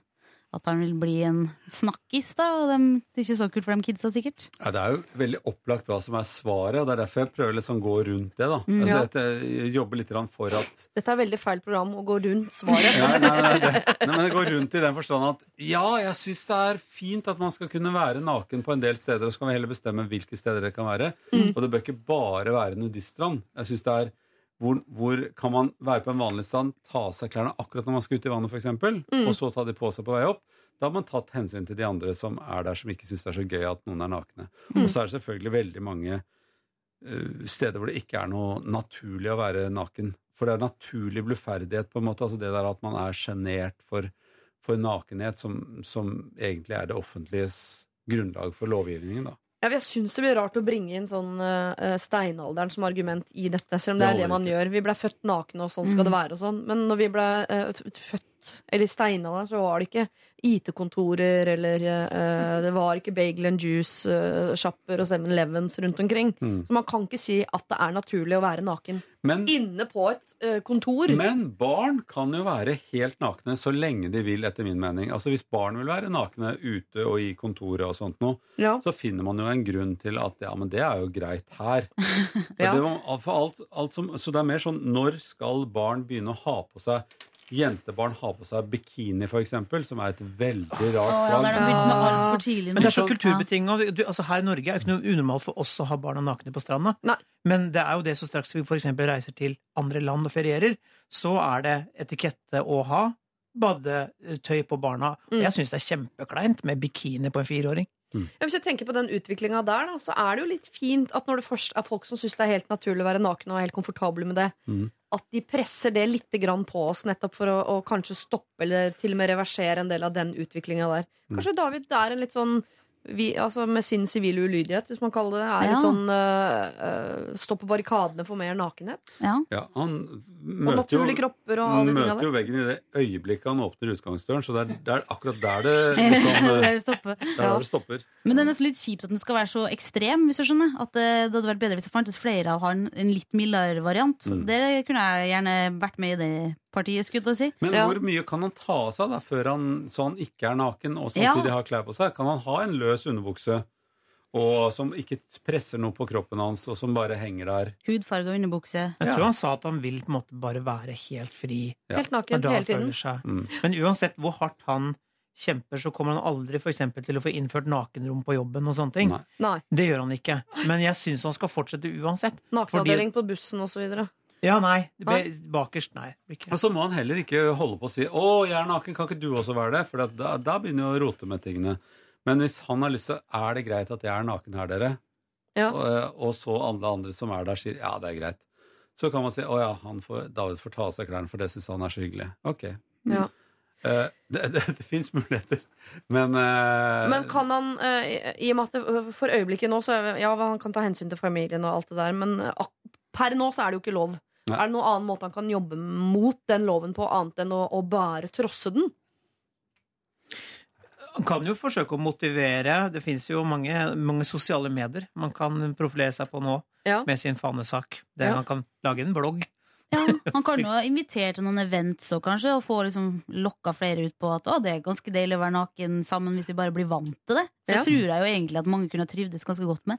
At han vil bli en snakkis, da. Og de, det er ikke så kult for de kidsa, sikkert. Ja, det er jo veldig opplagt hva som er svaret, og det er derfor jeg prøver liksom å gå rundt det. da. Mm, altså, ja. at jeg jobber litt for at Dette er veldig feil program å gå rundt svaret. ja, nei, nei, det, nei, men det går rundt i den forstand at ja, jeg syns det er fint at man skal kunne være naken på en del steder, og så kan vi heller bestemme hvilke steder det kan være. Og det bør ikke bare være nudiststrand. Jeg synes det er hvor, hvor kan man være på en vanlig stand, ta av seg klærne akkurat når man skal ut i vannet, f.eks., og så ta de på seg på vei opp? Da har man tatt hensyn til de andre som er der, som ikke syns det er så gøy at noen er nakne. Og så er det selvfølgelig veldig mange uh, steder hvor det ikke er noe naturlig å være naken. For det er naturlig bluferdighet, på en måte. Altså det der at man er sjenert for, for nakenhet, som, som egentlig er det offentliges grunnlag for lovgivningen. da. Ja, jeg syns det blir rart å bringe inn sånn uh, steinalderen som argument i dette, selv om det Det er det man ikke. gjør. Vi ble født nakne, og sånn skal det være og sånn. Men når vi ble uh, f- eller i så var det ikke IT-kontorer eller uh, Det var ikke bagel and juice-sjapper og 7-Elevens rundt omkring. Mm. Så man kan ikke si at det er naturlig å være naken Men, inne på et uh, kontor. men barn kan jo være helt nakne så lenge de vil, etter min mening. Altså Hvis barn vil være nakne ute og i kontoret og sånt noe, Ja. så finner man jo en grunn til at ja, men det er jo greit her. Ja. det, var, alt, alt som, så det er mer sånn når skal barn begynne å ha på seg Jentebarn har på seg bikini, eksempel, som er et veldig rart Å, ja, plagg. tidlig. Men det er så kulturbetinget. Altså her i Norge er det ikke noe unormalt for oss å ha barna nakne på stranda. Nei. Men det er jo det så straks vi eksempel reiser til andre land og ferierer, så er det etikette å ha badetøy på barna. Og Mm. jeg syns det er kjempekleint med bikini på en fireåring. Ja, Hvis jeg tenker på den utviklinga der, da, så er det jo litt fint at når det først er folk som syns det er helt naturlig å være nakne og er helt komfortable med det, mm. at de presser det litt grann på oss nettopp for å, å kanskje stoppe eller til og med reversere en del av den utviklinga der. Kanskje David er en litt sånn vi, altså med sin sivile ulydighet, hvis man kaller det det, er Ja. litt sånn uh, øh, stå på barrikadene for mer nakenhet. Ja. Ja, han Og møter jo, og møter jo veggen i det øyeblikket han åpner utgangsdøren, så det er, det er akkurat der det, liksom, eh, Der det stopper. det er der det stopper. Men det er nesten litt kjipt at den skal være så ekstrem, hvis du skjønner. At det, det hadde vært bedre hvis det fantes flere av han, en litt mildere variant. Mm. Det kunne jeg gjerne vært med i det partiet, skulle jeg si. Men Ja. hvor mye kan han ta av seg da, før han, så han ikke er naken og Ja. samtidig har klær på seg? Kan han ha en løs underbukse og som ikke presser noe på kroppen hans, og som bare henger der? Hudfarga underbukse. Jeg Ja. tror han sa at han vil på en måte bare være helt fri. Ja. Helt naken hele tiden. seg. Mm. Men uansett hvor hardt han kjemper, så kommer han aldri for eksempel, til å få innført nakenrom på jobben og sånne ting. Nei. Nei. Det gjør han ikke. Men jeg syns han skal fortsette uansett. Nakenavdeling på bussen osv. Ja, nei. Det ble bakerst, nei. ikke. Og så må han heller ikke holde på å si 'Å, jeg er naken, kan ikke du også være det?' For da, da begynner jo å rote med tingene. Men hvis han har lyst til Er det greit at jeg er naken her, dere? Ja. Og, og så alle andre som er der, sier 'ja, det er greit'. Så kan man si 'Å ja, får, David får ta av seg klærne, for det syns han er så hyggelig'. Ok. Ja. Uh, det det, det fins muligheter, men uh, Men kan han, uh, i og med at det, for øyeblikket nå, så ja, han kan ta hensyn til familien og alt det der, men eh, per nå så er det jo ikke lov. Nei. Er det noen annen måte han kan jobbe mot den loven på, annet enn å, å bare trosse den? Han kan jo forsøke å motivere. Det fins jo mange, mange sosiale medier man kan profilere seg på nå Ja. med sin fanesak. Det, Ja. Man kan lage en blogg. Ja, han kan jo invitere til noen events og kanskje, og få liksom lokka flere ut på at å, det er ganske deilig å være naken sammen hvis vi bare blir vant til det. Det Ja. tror jeg jo egentlig at mange kunne trivdes ganske godt med.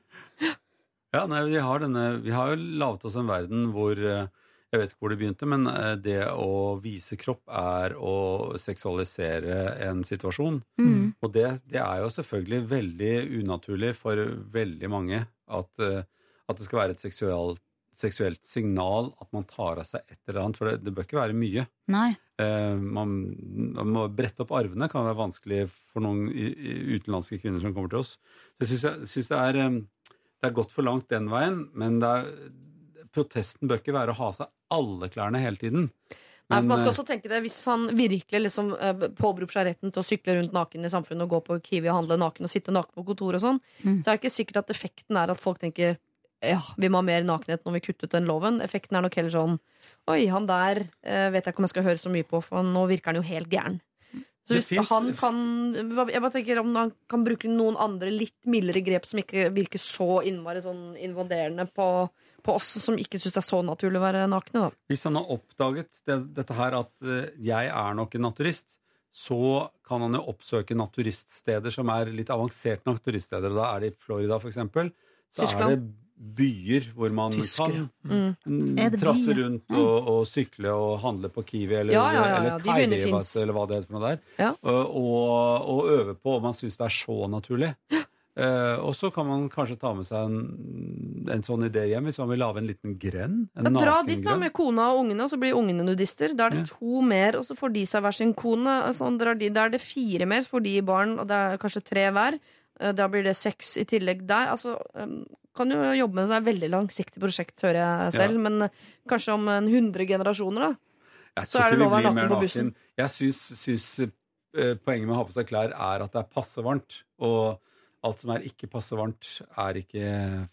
Ja, nei, vi har, denne, vi har jo laget oss en verden hvor eh, Jeg vet ikke hvor det begynte, men eh, det å vise kropp er å seksualisere en situasjon. Mm. Og det, det er jo selvfølgelig veldig unaturlig for veldig mange at, eh, at det skal være et seksuelt, seksuelt signal at man tar av seg et eller annet. For det, det bør ikke være mye. Nei. Eh, man, man må brette opp arvene kan være vanskelig for noen utenlandske kvinner som kommer til oss. Så jeg syns, det, er, det er gått for langt den veien, men det er, protesten bør ikke være å ha av seg alle klærne hele tiden. Nei, for man skal eh, også tenke det Hvis han virkelig liksom eh, påberoper seg retten til å sykle rundt naken i samfunnet og gå på Kiwi og handle naken og sitte naken på kontor og sånn, Mm. så er det ikke sikkert at effekten er at folk tenker ja, vi må ha mer nakenhet når vi kutter ut den loven. Effekten er nok heller sånn Oi, han der eh, vet jeg ikke om jeg skal høre så mye på, for nå virker han jo helt gæren. Så hvis finnes- han kan Jeg bare tenker om han kan bruke noen andre litt mildere grep som ikke virker så innmari sånn invaderende på, på oss som ikke syns det er så naturlig å være nakne, da. Hvis han har oppdaget det, dette her at eh, jeg er nok en naturist, så kan han jo oppsøke naturiststeder som er litt avanserte naturiststeder. Da er det i Florida, for eksempel. Så Tyskland. er det byer hvor man Tyskere. Mm. kan mm. trasse byer? rundt og, og sykle og handle på Kiwi eller, Ja, ja, ja, eller finnes. eller hva det heter for noe der. Ja. Og, og, øve på om man syns det er så naturlig. Uh, og så kan man kanskje ta med seg en, en sånn idé hjem hvis man vil lage en liten grend. En Ja, dra dit da med kona og ungene, og så blir ungene nudister. Da er det to mer, og så får de seg hver sin kone. Sånn drar de, da er det fire mer, så får de barn, og det er kanskje tre hver. Eh, Da blir det seks i tillegg der. Altså, kan jo jobbe med det. Det er et veldig langsiktig prosjekt, hører jeg selv. Men eh, kanskje om en hundre generasjoner, da. Så er det lov å være naken på bussen. Jeg syns, syns eh, poenget med å ha på seg klær er at det er passe varmt. Og alt som er ikke passe varmt, er ikke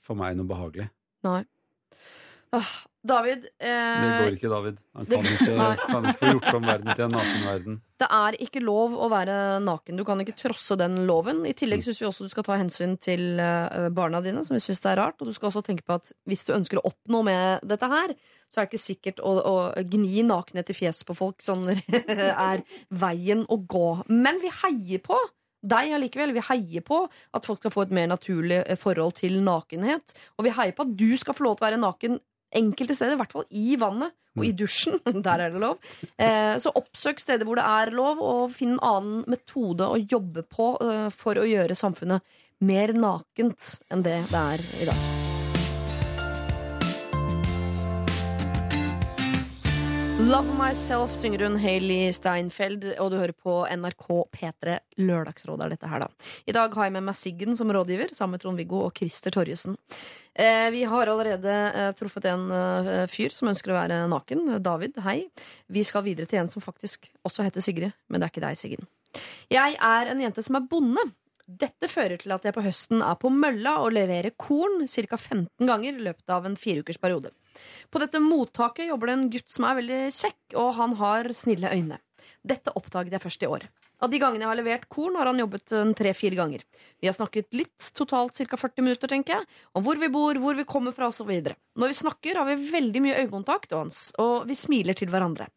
for meg noe behagelig. Nei. Ah, David, Det eh, går ikke, David. Han det- kan ikke, kan ikke få gjort om verden til en nakenverden. det er ikke lov å være naken. Du kan ikke trosse den loven. I tillegg syns vi også du skal ta hensyn til eh, barna dine, som vi syns det er rart. Og du skal også tenke på at hvis du ønsker å oppnå med dette her, så er det ikke sikkert å, å gni nakenhet i fjeset på folk sånn er veien å gå. Men vi heier på deg allikevel. Vi heier på at folk skal få et mer naturlig eh, forhold til nakenhet. Og vi heier på at du skal få lov til å være naken enkelte steder, i hvert fall i vannet og i dusjen. Der er det lov. Eh, så oppsøk steder hvor det er lov, og finn en annen metode å jobbe på eh, for å gjøre samfunnet mer nakent enn det det er i dag. Love Myself synger hun Hailey Steinfeld, og du hører på NRK P3 Lørdagsrådet er dette her, da. I dag har jeg med meg Siggen som rådgiver, sammen med Trond-Viggo og Christer Torjussen. Eh, vi har allerede eh, truffet en eh, fyr som ønsker å være naken. David, hei. Vi skal videre til en som faktisk også heter Sigrid, men det er ikke deg, Siggen. Jeg er en jente som er bonde. Dette fører til at jeg på høsten er på mølla og leverer korn ca. 15 ganger i løpet av en fireukers periode. På dette mottaket jobber det en gutt som er veldig kjekk, og han har snille øyne. Dette oppdaget jeg først i år. Av de gangene jeg har levert korn, har han jobbet tre-fire ganger. Vi har snakket litt, totalt ca. 40 minutter, tenker jeg, om hvor vi bor, hvor vi kommer fra osv. Når vi snakker, har vi veldig mye øyekontakt, og, hans, og vi smiler til hverandre.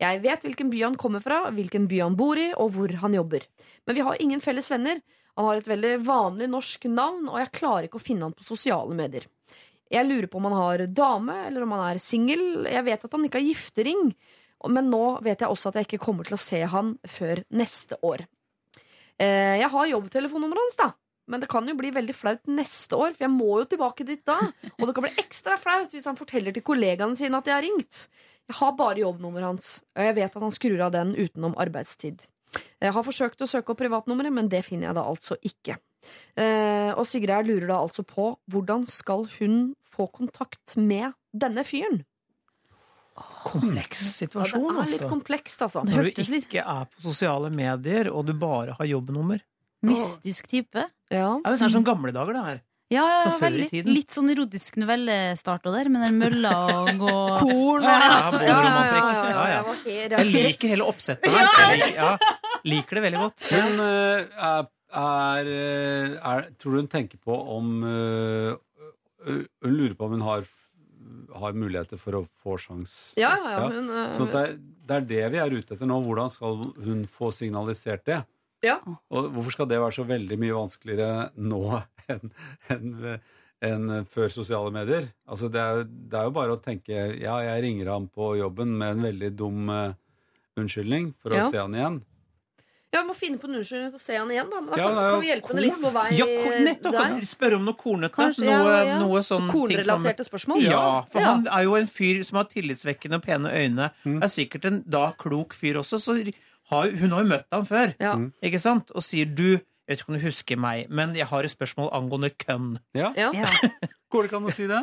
Jeg vet hvilken by han kommer fra, hvilken by han bor i, og hvor han jobber. Men vi har ingen felles venner. Han har et veldig vanlig norsk navn, og jeg klarer ikke å finne han på sosiale medier. Jeg lurer på om han har dame, eller om han er singel. Jeg vet at han ikke har giftering, men nå vet jeg også at jeg ikke kommer til å se han før neste år. Eh, Jeg har jobbtelefonnummeret hans, da. Men det kan jo bli veldig flaut neste år, for jeg må jo tilbake dit da. Og det kan bli ekstra flaut hvis han forteller til kollegaene sine at jeg har ringt. Jeg har bare jobbnummeret hans, og jeg vet at han skrur av den utenom arbeidstid. Jeg har forsøkt å søke opp privatnummeret, men det finner jeg da altså ikke. Eh, og Sigrid lurer da altså på hvordan skal hun få kontakt med denne fyren? Kompleks Ja, situasjon, det er litt altså. komplekst, altså. Når du ikke er på sosiale medier, og du bare har jobbnummer. Mystisk type. Ja. Ja, det er sånn gamle dager, det her. Ja, ja, veldig. Litt sånn erotisk novellestart og der, med den mølla og gå Korn Ja, ja, altså, ja, ja, ja, Ja, ja. Jeg var helt- Jeg liker hele oppsettet her. Liker, ja, liker det veldig godt. Men eh, er, er, eh, er Tror du hun tenker på om eh, Hun lurer på om hun har, har muligheter for å få sjans Ja, ja. Hun, Så det er, det er det vi er ute etter nå. Hvordan skal hun få signalisert det? Ja. Og hvorfor skal det være så veldig mye vanskeligere nå enn en, en før sosiale medier? Altså det, er, det er jo bare å tenke Ja, jeg ringer ham på jobben med en veldig dum uh, unnskyldning for å Ja. se han igjen. Ja, vi må finne på en unnskyldning til å se han igjen, da. Men da Ja, kan, kan vi hjelpe henne litt på vei Ja, nettopp! Kan der. du spørre om noe kornete? Kanskje, noe, ja, ja. noe sånn Kornrelaterte spørsmål? Ja, for Ja. han er jo en fyr som har tillitsvekkende og pene øyne. Mm. Er sikkert en da klok fyr også, så har, hun har jo møtt ham før. Ja. Ikke sant? Og sier du, jeg vet ikke om du husker meg, men jeg har et spørsmål angående kønn. Ja. Ja. Går det ikke an å si det?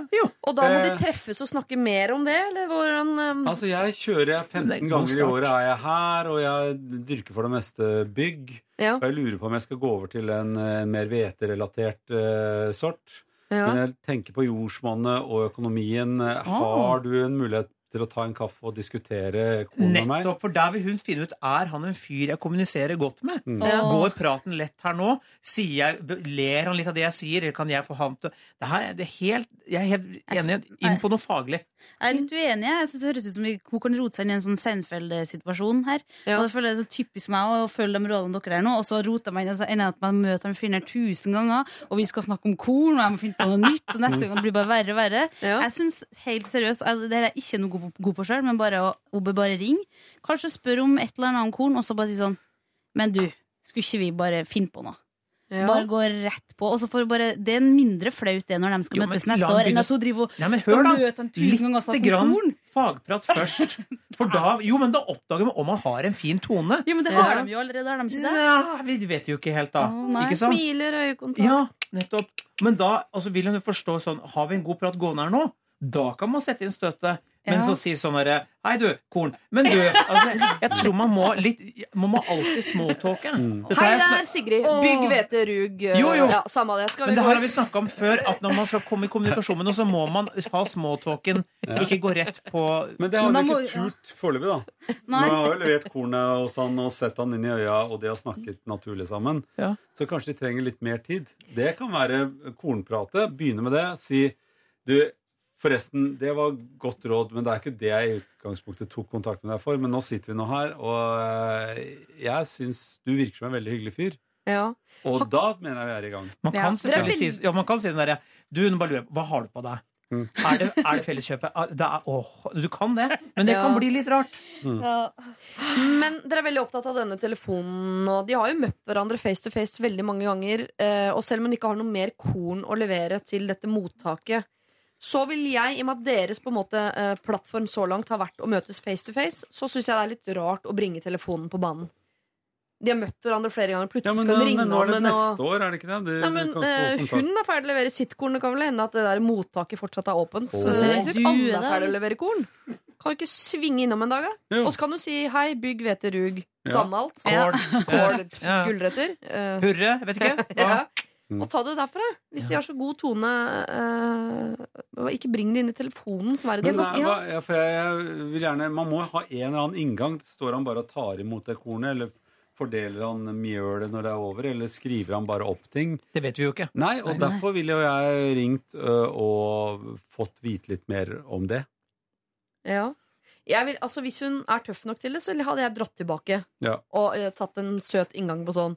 Og da må de Eh. treffes og snakke mer om det, eller hvordan um, Altså, jeg kjører jeg 15 Det er en god ganger i året er jeg her, og jeg dyrker for det meste bygg. Ja. Og jeg lurer på om jeg skal gå over til en, en mer hveterelatert uh, sort. ja. Men jeg tenker på jordsmonnet og økonomien. Har du en mulighet til å ta en kaffe og diskutere kona med meg? Nettopp, for der vil hun finne ut er han en fyr jeg kommuniserer godt med. Mm. Ja. Går praten lett her nå? Sier jeg, ler han litt av det jeg sier, eller kan jeg få han til det her, er- det er helt, Jeg er helt enig inn på noe faglig. Jeg er litt uenig. Jeg synes Det høres ut som hun kan rote seg inn i en sånn Seinfeld-situasjon her. Ja. Og det føler jeg er så typisk meg å følge de rådene dere er nå, og så roter jeg meg inn og så ender jeg at man møter en fyr her tusen ganger, og vi skal snakke om korn, og jeg må finne på noe nytt, og neste gang blir det bare verre og verre. Ja. Jeg synes helt seriøst, jeg- det er ikke noe god på, god på sjøl, men bare hun bør bare ringe. Kanskje spørre om et eller annet om korn, og så bare si sånn Men du, skulle ikke vi bare finne på noe? Ja. Bare gå rett på. Og så får bare, det er mindre flaut det når de skal Jo, møtes neste år, enn at hun driver og Nei, men skal møte han tusen ganger grann korn. fagprat først. For da, jo, men da oppdager man om man har en fin tone. Jo, men det Ja. har de jo allerede, har de ikke det? Ja, vi vet jo ikke helt, da. Oh. Ikke sant? Smiler, øyekontakt. Ja, nettopp. Men da altså, vil hun jo forstå sånn Har vi en god prat gående her nå? Da kan man sette inn støtet. Men Ja. så si sånn herre Hei, du, korn. Men du altså, Jeg tror man må litt Man må alltid smalltalke. Dette Hei, det er Sigrid. Bygg, hvete, rug. uh, Jo, jo. Ja, samme det. Skal vi Men det gå her har vi snakka om før, at når man skal komme i kommunikasjon med noen, så må man ha smalltalken, ikke gå rett på Men det har Men vi ikke turt foreløpig, da. Nei. Nå har jo levert kornet hos han og sett han inn i øya, og de har snakket naturlig sammen. Ja. Så kanskje de trenger litt mer tid. Det kan være kornpratet. Begynne med det. Si du, forresten, det var godt råd, men det er ikke det jeg i utgangspunktet tok kontakt med deg for. Men nå sitter vi nå her, og eh, jeg syns du virker som en veldig hyggelig fyr. Ja. Og da mener jeg vi er i gang. Man kan ja. si, ja, man kan si den derre Du, nå bare lurer jeg på, hva har du på deg? Mm. Er det, er det felleskjøpet? Ah, Det er, åh, du kan det, men det Ja. kan bli litt rart. Men dere er veldig opptatt av denne telefonen, og de har jo møtt hverandre face to face veldig mange ganger. eh, Og selv om hun ikke har noe mer korn å levere til dette mottaket, så vil jeg, i og med at deres på en måte eh, plattform så langt har vært å møtes face to face, så syns jeg det er litt rart å bringe telefonen på banen. De har møtt hverandre flere ganger. Ja, Plutselig men skal hun ringe nå er det neste år, er det ikke det? Du, Nei, men eh, kontakt. Hun er ferdig å levere sitt korn. Det kan vel hende at det der mottaket fortsatt er åpent. Så Åh. jeg tror ikke alle er ferdig å levere korn. Kan du ikke svinge innom en dag, da? Og så kan du si hei, bygg, hvete, rug. Ja. Samme alt. Kål. Kål, Ja. gulrøtter. Uh, Hurre, jeg vet ikke. Ja. Mm. Og ta det derfra. Hvis de har så god tone, eh, ikke bring det inn i telefonens verden. Men nei, Ja. hva, ja, jeg, jeg vil gjerne Man må ha en eller annen inngang. Står han bare og tar imot det kornet, eller fordeler han mjølet når det er over, eller skriver han bare opp ting? Det vet vi jo ikke. Nei, og derfor ville jo jeg ringt ø, og fått vite litt mer om det. Ja. Jeg vil, altså, hvis hun er tøff nok til det, så hadde jeg dratt tilbake Ja. og eh, tatt en søt inngang på sånn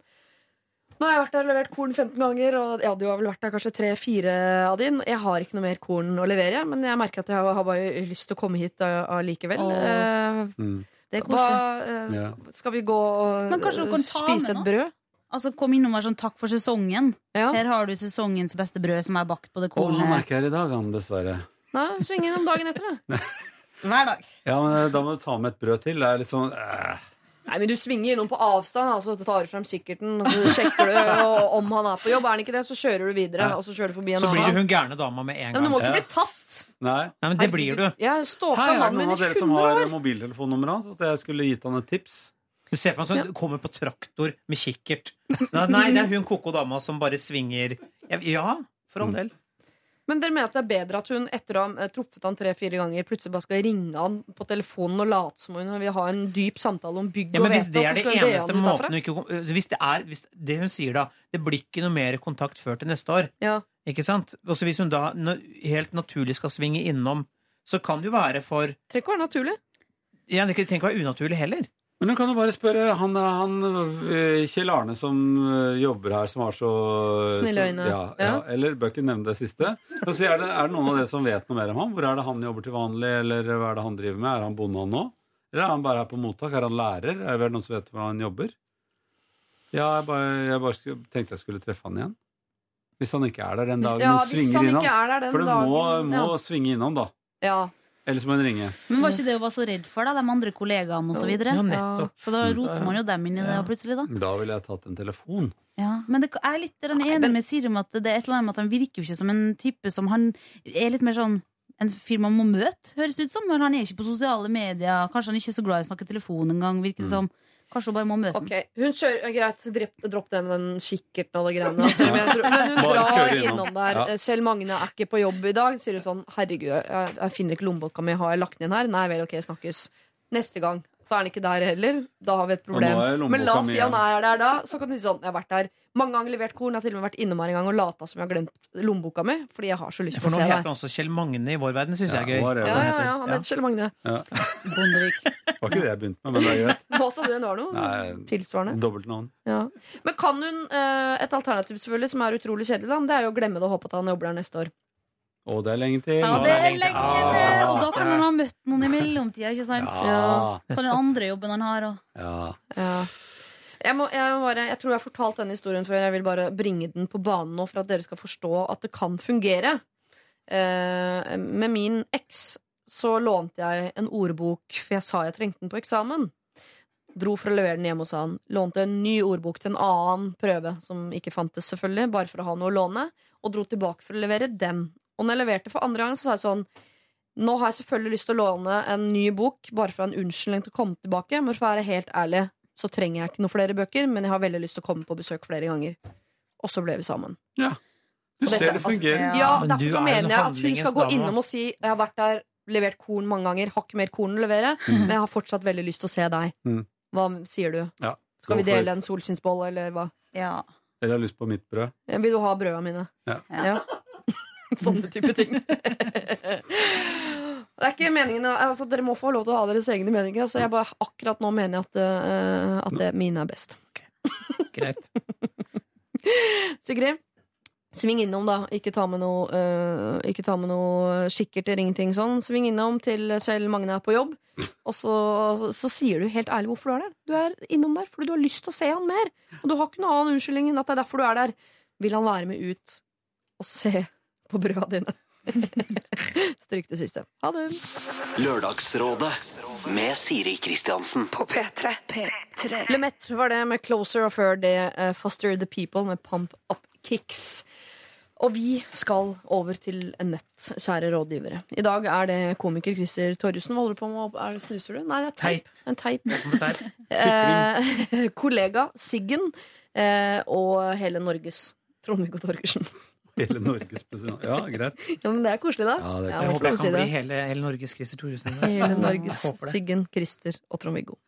Nå har jeg vært der og levert korn 15 ganger, og ja, du har vel vært der kanskje tre-fire av din. Jeg har ikke noe mer korn å levere, men jeg merker at jeg har, bare lyst til å komme hit uh, allikevel. Eh, Mm. Det hva, eh, Ja. Skal vi gå og spise med et brød? Altså, Kom innom og vær sånn takk for sesongen. Ja. Her har du sesongens beste brød som er bakt på det kornet. han er jeg ikke her i dag, han, dessverre. Nei, Sving innom dagen etter, da. hver dag. Ja, men da må du ta med et brød til. Det er litt sånn øh. Nei, men Du svinger innom på avstand, altså, du tar frem kikkerten, og så sjekker du og, om han er på jobb. Er han ikke det, så kjører du videre. Ja. Og så kjører du forbi en Så blir det annen. hun gærne dama med en Nei, men du gang. må ikke Ja. bli tatt! Nei. Nei, men det blir du. Jeg stalka Hei, er det mannen noen min av i dere som 100 har år. mobiltelefonnummeret hans? At jeg skulle gitt han et tips? Du ser for meg sånn, du kommer på traktor med kikkert. Nei, Nei, det er hun koko dama som bare svinger Ja, Ja, for all del. Men dere mener at det er bedre at hun etter å ha eh, truffet han tre-fire ganger, plutselig bare skal ringe han på telefonen og late som hun vil ha en dyp samtale om bygg Ja, og men hvis det er så skal hun be han ut derfra? ikke øh, hvis det, er, hvis det hun sier da Det blir ikke noe mer kontakt før til neste år. Ja. Ikke sant? Også hvis hun da helt naturlig skal svinge innom, så kan det jo være for Trenger ikke være naturlig. ja, Det trenger ikke være unaturlig heller. Men du kan jo bare spørre han, han øh, Kjell Arne som øh, jobber her, som har så Snille øyne. Ja, ja. Ja. Eller bør ikke nevne det siste. Og så er, det, er det noen av dere som vet noe mer om ham? Hvor er det han jobber til vanlig, eller hva er det han driver med? Er han bonde han nå? Eller er han bare her på mottak? Er han lærer? Er det noen som vet hvor han jobber? Ja, jeg bare, jeg bare tenkte jeg skulle treffe han igjen. Hvis han ikke er der den dagen Ja, hvis svinger han innom. ikke er der den For du dagen må, må svinge innom, da. Ja. Eller så må hun ringe. Men var ikke det hun var så redd for, da? De andre kollegaene osv.? Så, Ja, videre? nettopp. så da roter man jo dem inn i det plutselig, da. Da ville jeg tatt en telefon. Ja, men det jeg er litt grann enig med Siri om at det er et eller annet med at han virker jo ikke som en type som han er litt mer sånn en fyr man må møte, høres det ut som. Men han er ikke på sosiale medier. Kanskje han ikke er så glad i å snakke telefon engang, virker det som. Kanskje hun bare må møte Ok, hun kjører, Greit, dropp, dropp det med den kikkerten og det greiene. Altså. Men hun Bare drar innom. der. Ja. Kjell Magne er ikke på jobb i dag. Sier hun sånn Herregud, jeg, jeg finner ikke lommeboka mi. Har jeg lagt den inn her? Nei vel, ok, snakkes. Neste gang så er han ikke der heller. Da har vi et problem. Men la oss si han er der da. Så kan du si sånn Jeg har vært der mange ganger, levert korn. Jeg har til og med vært innom her en gang og lata som jeg har glemt lommeboka mi. Fordi jeg har så lyst til å se deg. For nå heter han også Kjell Magne i vår verden. syns Ja, jeg er gøy. whatever. Ja, ja, ja, han Ja. heter Kjell Magne. Ja. Bondevik. Var ikke det jeg begynte med, men det er greit. Hva sa du enn var noe? Nei. Tilsvarende. Dobbeltnavn. Ja. Men kan hun eh, Et alternativ selvfølgelig som er utrolig kjedelig, da, det er jo å glemme det og håpe at han jobber der neste år. Å, det er lenge til. Ja, det er lenge til! Og da kan han ha møtt noen i mellomtida, ikke sant? Ja. På den andre jobben han har, og ja. Ja. Jeg, må, jeg, må bare, jeg tror jeg har fortalt denne historien før. Jeg vil bare bringe den på banen nå for at dere skal forstå at det kan fungere. Eh, med min eks så lånte jeg en ordbok, for jeg sa jeg trengte den på eksamen. Dro for å levere den hjemme hos han. Lånte en ny ordbok til en annen prøve, som ikke fantes, selvfølgelig, bare for å ha noe å låne. Og dro tilbake for å levere den. Og når jeg leverte for andre gang, så sa jeg sånn Nå har jeg selvfølgelig lyst til å låne en ny bok, bare for å ha en unnskyldning til å komme tilbake. Men for å være helt ærlig, så trenger jeg ikke noen flere bøker, men jeg har veldig lyst til å komme på besøk flere ganger. Og så ble vi sammen. Ja. Du dette, ser det fungerer. altså, Ja, Men Derfor du er mener jeg at hun skal gå innom og si Jeg har vært der, levert korn mange ganger, har ikke mer korn å levere, men jeg har fortsatt veldig lyst til å se deg. Mm. Hva sier du? Ja, Skal vi dele en solskinnsbolle, eller hva? ja. Eller har lyst på mitt brød. Vil du ha brøda mine? Ja. Ja. Sånne type ting. Det er ikke meningen altså, Dere må få lov til å ha deres egne meninger. Så jeg bare, akkurat nå mener jeg at, uh, at det, mine er best. Greit. Sigrid, sving innom, da. Ikke ta med noe, uh, ikke ta med noe kikkert eller ingenting sånn. Sving innom til selv Magne er på jobb, og så, så sier du helt ærlig hvorfor du er der. Du er innom der fordi du har lyst til å se han mer. Og du har ikke noen annen unnskyldning enn at det er derfor du er der. Vil han være med ut og se på brøda dine? Stryk det siste. Ha det. Lørdagsrådet med Siri Kristiansen. På P3. P3. Lemaitre var det med Closer, og før det eh, Foster the People med Pump Up Kicks. Og vi skal over til en nett, kjære rådgivere. I dag er det komiker Christer Torjussen. Hva holder du på med? Er det Snuser du? Nei, det er teip. En teip. Eh, kollega Siggen eh, og hele Norges Trond-Viggo Torgersen. Hele Norges president. Ja, greit. Ja, men det er koselig, da. Ja, det er Ja, Jeg håper jeg si kan bli hele, hele Norges Christer Thoresen. Hele Norges Siggen, Christer og Trond-Viggo.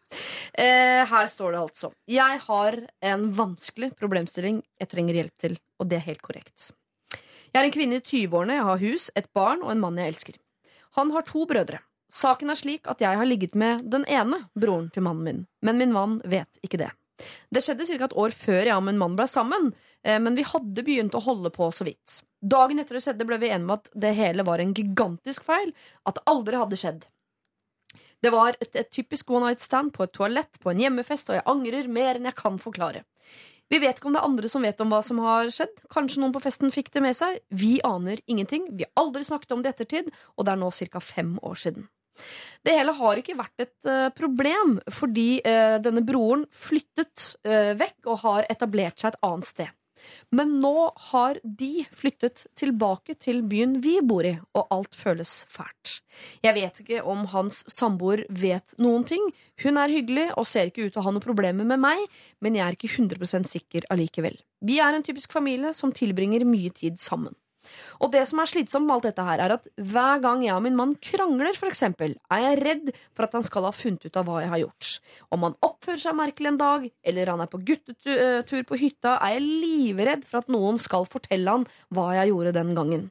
Eh, her står det altså Jeg har en vanskelig problemstilling jeg trenger hjelp til, og det er helt korrekt. Jeg er en kvinne i 20-årene, jeg har hus, et barn og en mann jeg elsker. Han har to brødre. Saken er slik at jeg har ligget med den ene broren til mannen min, men min mann vet ikke det. Det skjedde ca. et år før jeg og min mann ble sammen, men vi hadde begynt å holde på så vidt. Dagen etter det skjedde ble vi enige om at det hele var en gigantisk feil, at det aldri hadde skjedd. Det var et, et typisk one night stand på et toalett på en hjemmefest, og jeg angrer mer enn jeg kan forklare. Vi vet ikke om det er andre som vet om hva som har skjedd. Kanskje noen på festen fikk det med seg. Vi aner ingenting. Vi har aldri snakket om det i ettertid, og det er nå ca. fem år siden. Det hele har ikke vært et uh, problem, fordi uh, denne broren flyttet uh, vekk og har etablert seg et annet sted. Men nå har de flyttet tilbake til byen vi bor i, og alt føles fælt. Jeg vet ikke om hans samboer vet noen ting. Hun er hyggelig og ser ikke ut til å ha noen problemer med meg, men jeg er ikke 100% sikker allikevel. Vi er en typisk familie som tilbringer mye tid sammen. Og det som er slitsomt med alt dette her, er at hver gang jeg og min mann krangler, eksempel, er jeg redd for at han skal ha funnet ut av hva jeg har gjort. Om han oppfører seg merkelig en dag, eller han er på guttetur på hytta, er jeg livredd for at noen skal fortelle han hva jeg gjorde den gangen.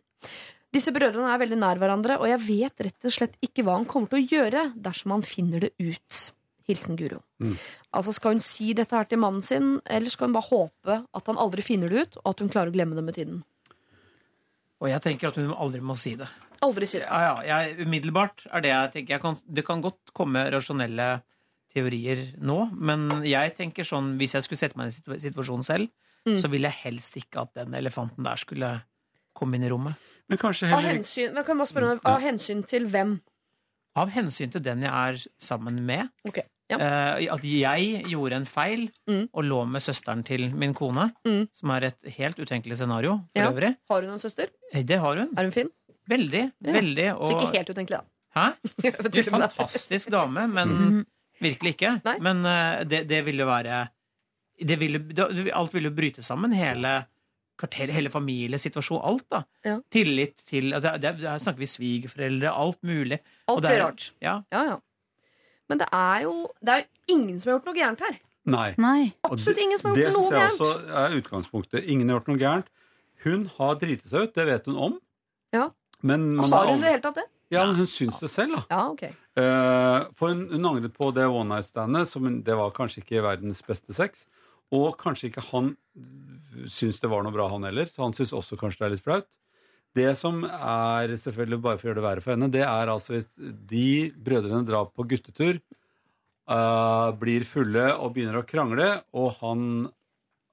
Disse brødrene er veldig nær hverandre, og jeg vet rett og slett ikke hva han kommer til å gjøre dersom han finner det ut. Hilsen Guro. Mm. Altså Skal hun si dette her til mannen sin, eller skal hun bare håpe at han aldri finner det ut, og at hun klarer å glemme det med tiden? Og jeg tenker at hun aldri må si det. Aldri si det. Ja, ja, jeg, umiddelbart er det jeg tenker. Jeg kan, det kan godt komme rasjonelle teorier nå, men jeg tenker sånn hvis jeg skulle sette meg i en situ- situasjon selv, Mm. så ville jeg helst ikke at den elefanten der skulle komme inn i rommet. Men kanskje Av heller ikke hensyn, men kan jeg bare spørre, av hensyn til hvem? Av hensyn til den jeg er sammen med. Ok, ja. eh, at jeg gjorde en feil Mm. og lå med søsteren til min kone, Mm. som er et helt utenkelig scenario for Ja. øvrig. Har hun en søster? Eh, Det har hun. Er hun fin? Veldig. Ja. Veldig. Så ikke helt utenkelig, da. hæ? Du deg. fantastisk dame, men Mhm. virkelig ikke. Nei. Men eh, det, det ville være det ville, det, Alt ville bryte sammen. Hele kartell, hele familiesituasjon, alt. da Ja. Tillit til Her snakker vi svigerforeldre, alt mulig. Alt blir er- rart. Ja. Ja, ja. Men det er jo det er jo ingen som har gjort noe gærent her. Nei. Nei. Absolutt ingen som har det gjort Det noe jeg gærent. også er utgangspunktet. Ingen har gjort noe gærent. Hun har driti seg ut, det vet hun om. Ja. Men man Har hun det i det hele tatt, det? Ja, men hun syns det selv, da. Ja, ok. Uh, for hun, hun angret på det one night standet, som hun- det var kanskje ikke verdens beste sex. Og kanskje ikke han syns det var noe bra, han heller. Så han syns også kanskje det er litt flaut. Det som er, selvfølgelig bare for å gjøre det verre for henne, det er altså hvis de brødrene drar på guttetur, eh, blir fulle og begynner å krangle, og han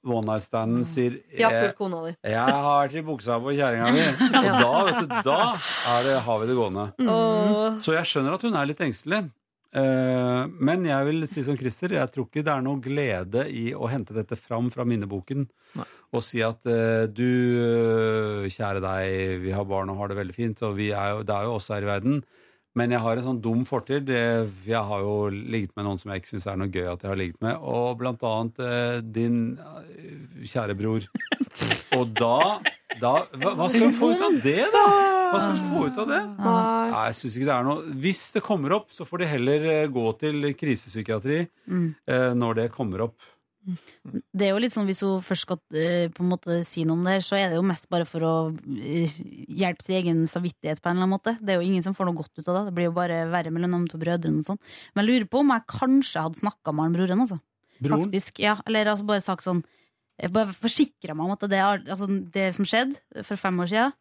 one night standen sier Ja, «Jeg- kona di. jeg har vært i buksa på kjerringa mi. Og da, vet du, da er det, har vi det gående. Så jeg skjønner at hun er litt engstelig. Eh, men jeg vil si som Christer, jeg tror ikke det er noe glede i å hente dette fram fra minneboken Nei. og si at eh, du, eh, kjære deg, vi har barn og har det veldig fint, og vi er jo, det er jo oss her i verden. Men jeg har en sånn dum fortid. Det- Jeg har jo ligget med noen som jeg ikke syns er noe gøy at jeg har ligget med. Og blant annet eh, din eh, kjære bror. Og da, da hva, hva skal hun få ut av det, da? Hva skal hun få ut av det? Nei. Nei, jeg synes ikke det er noe Hvis det kommer opp, så får de heller eh, gå til krisepsykiatri Mm. eh, når det kommer opp. Det er jo litt sånn Hvis hun først skal eh, på en måte si noe om det, så er det jo mest bare for å eh, hjelpe sin egen samvittighet. på en eller annen måte Det er jo ingen som får noe godt ut av det. Det blir jo bare verre mellom de to brødrene. og sånn Men jeg lurer på om jeg kanskje hadde snakka med han broren. Altså. Broren? Faktisk, ja, Eller altså bare sagt sånn jeg Bare forsikra meg om at det, altså, det som skjedde for fem år siden,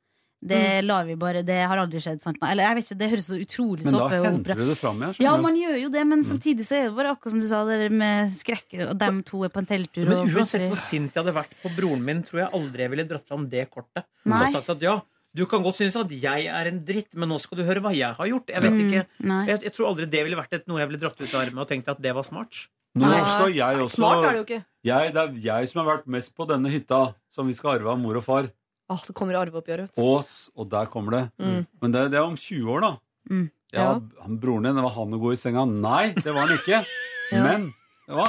det Mm. lar vi bare Det har aldri skjedd. Sant? Eller jeg vet ikke, Det høres så utrolig Men da henter du det fram igjen. ja, man gjør jo det, men samtidig så er det bare akkurat som du sa, det der med skrekken, og dem to er på en telttur Men og uansett hvor sint jeg hadde vært på broren min, tror jeg aldri jeg ville dratt fram det kortet. Nei. Og sagt at ja, du kan godt synes at jeg er en dritt, men nå skal du høre hva jeg har gjort. Jeg vet Mm, ikke jeg, jeg tror aldri det ville vært et, noe jeg ville dratt ut av armen og tenkt at det var smart. Nå skal jeg også Smart er det jo ikke. jeg, Det er jeg som har vært mest på denne hytta, som vi skal arve av mor og far. Åh, det kommer arveoppgjør, vet du. Ås, og der kommer det. Mm. Men det, det er om 20 år, da. Mm. Ja, Ja. han, Broren din, det var han å gå i senga? Nei, det var han ikke. Ja. Men hva?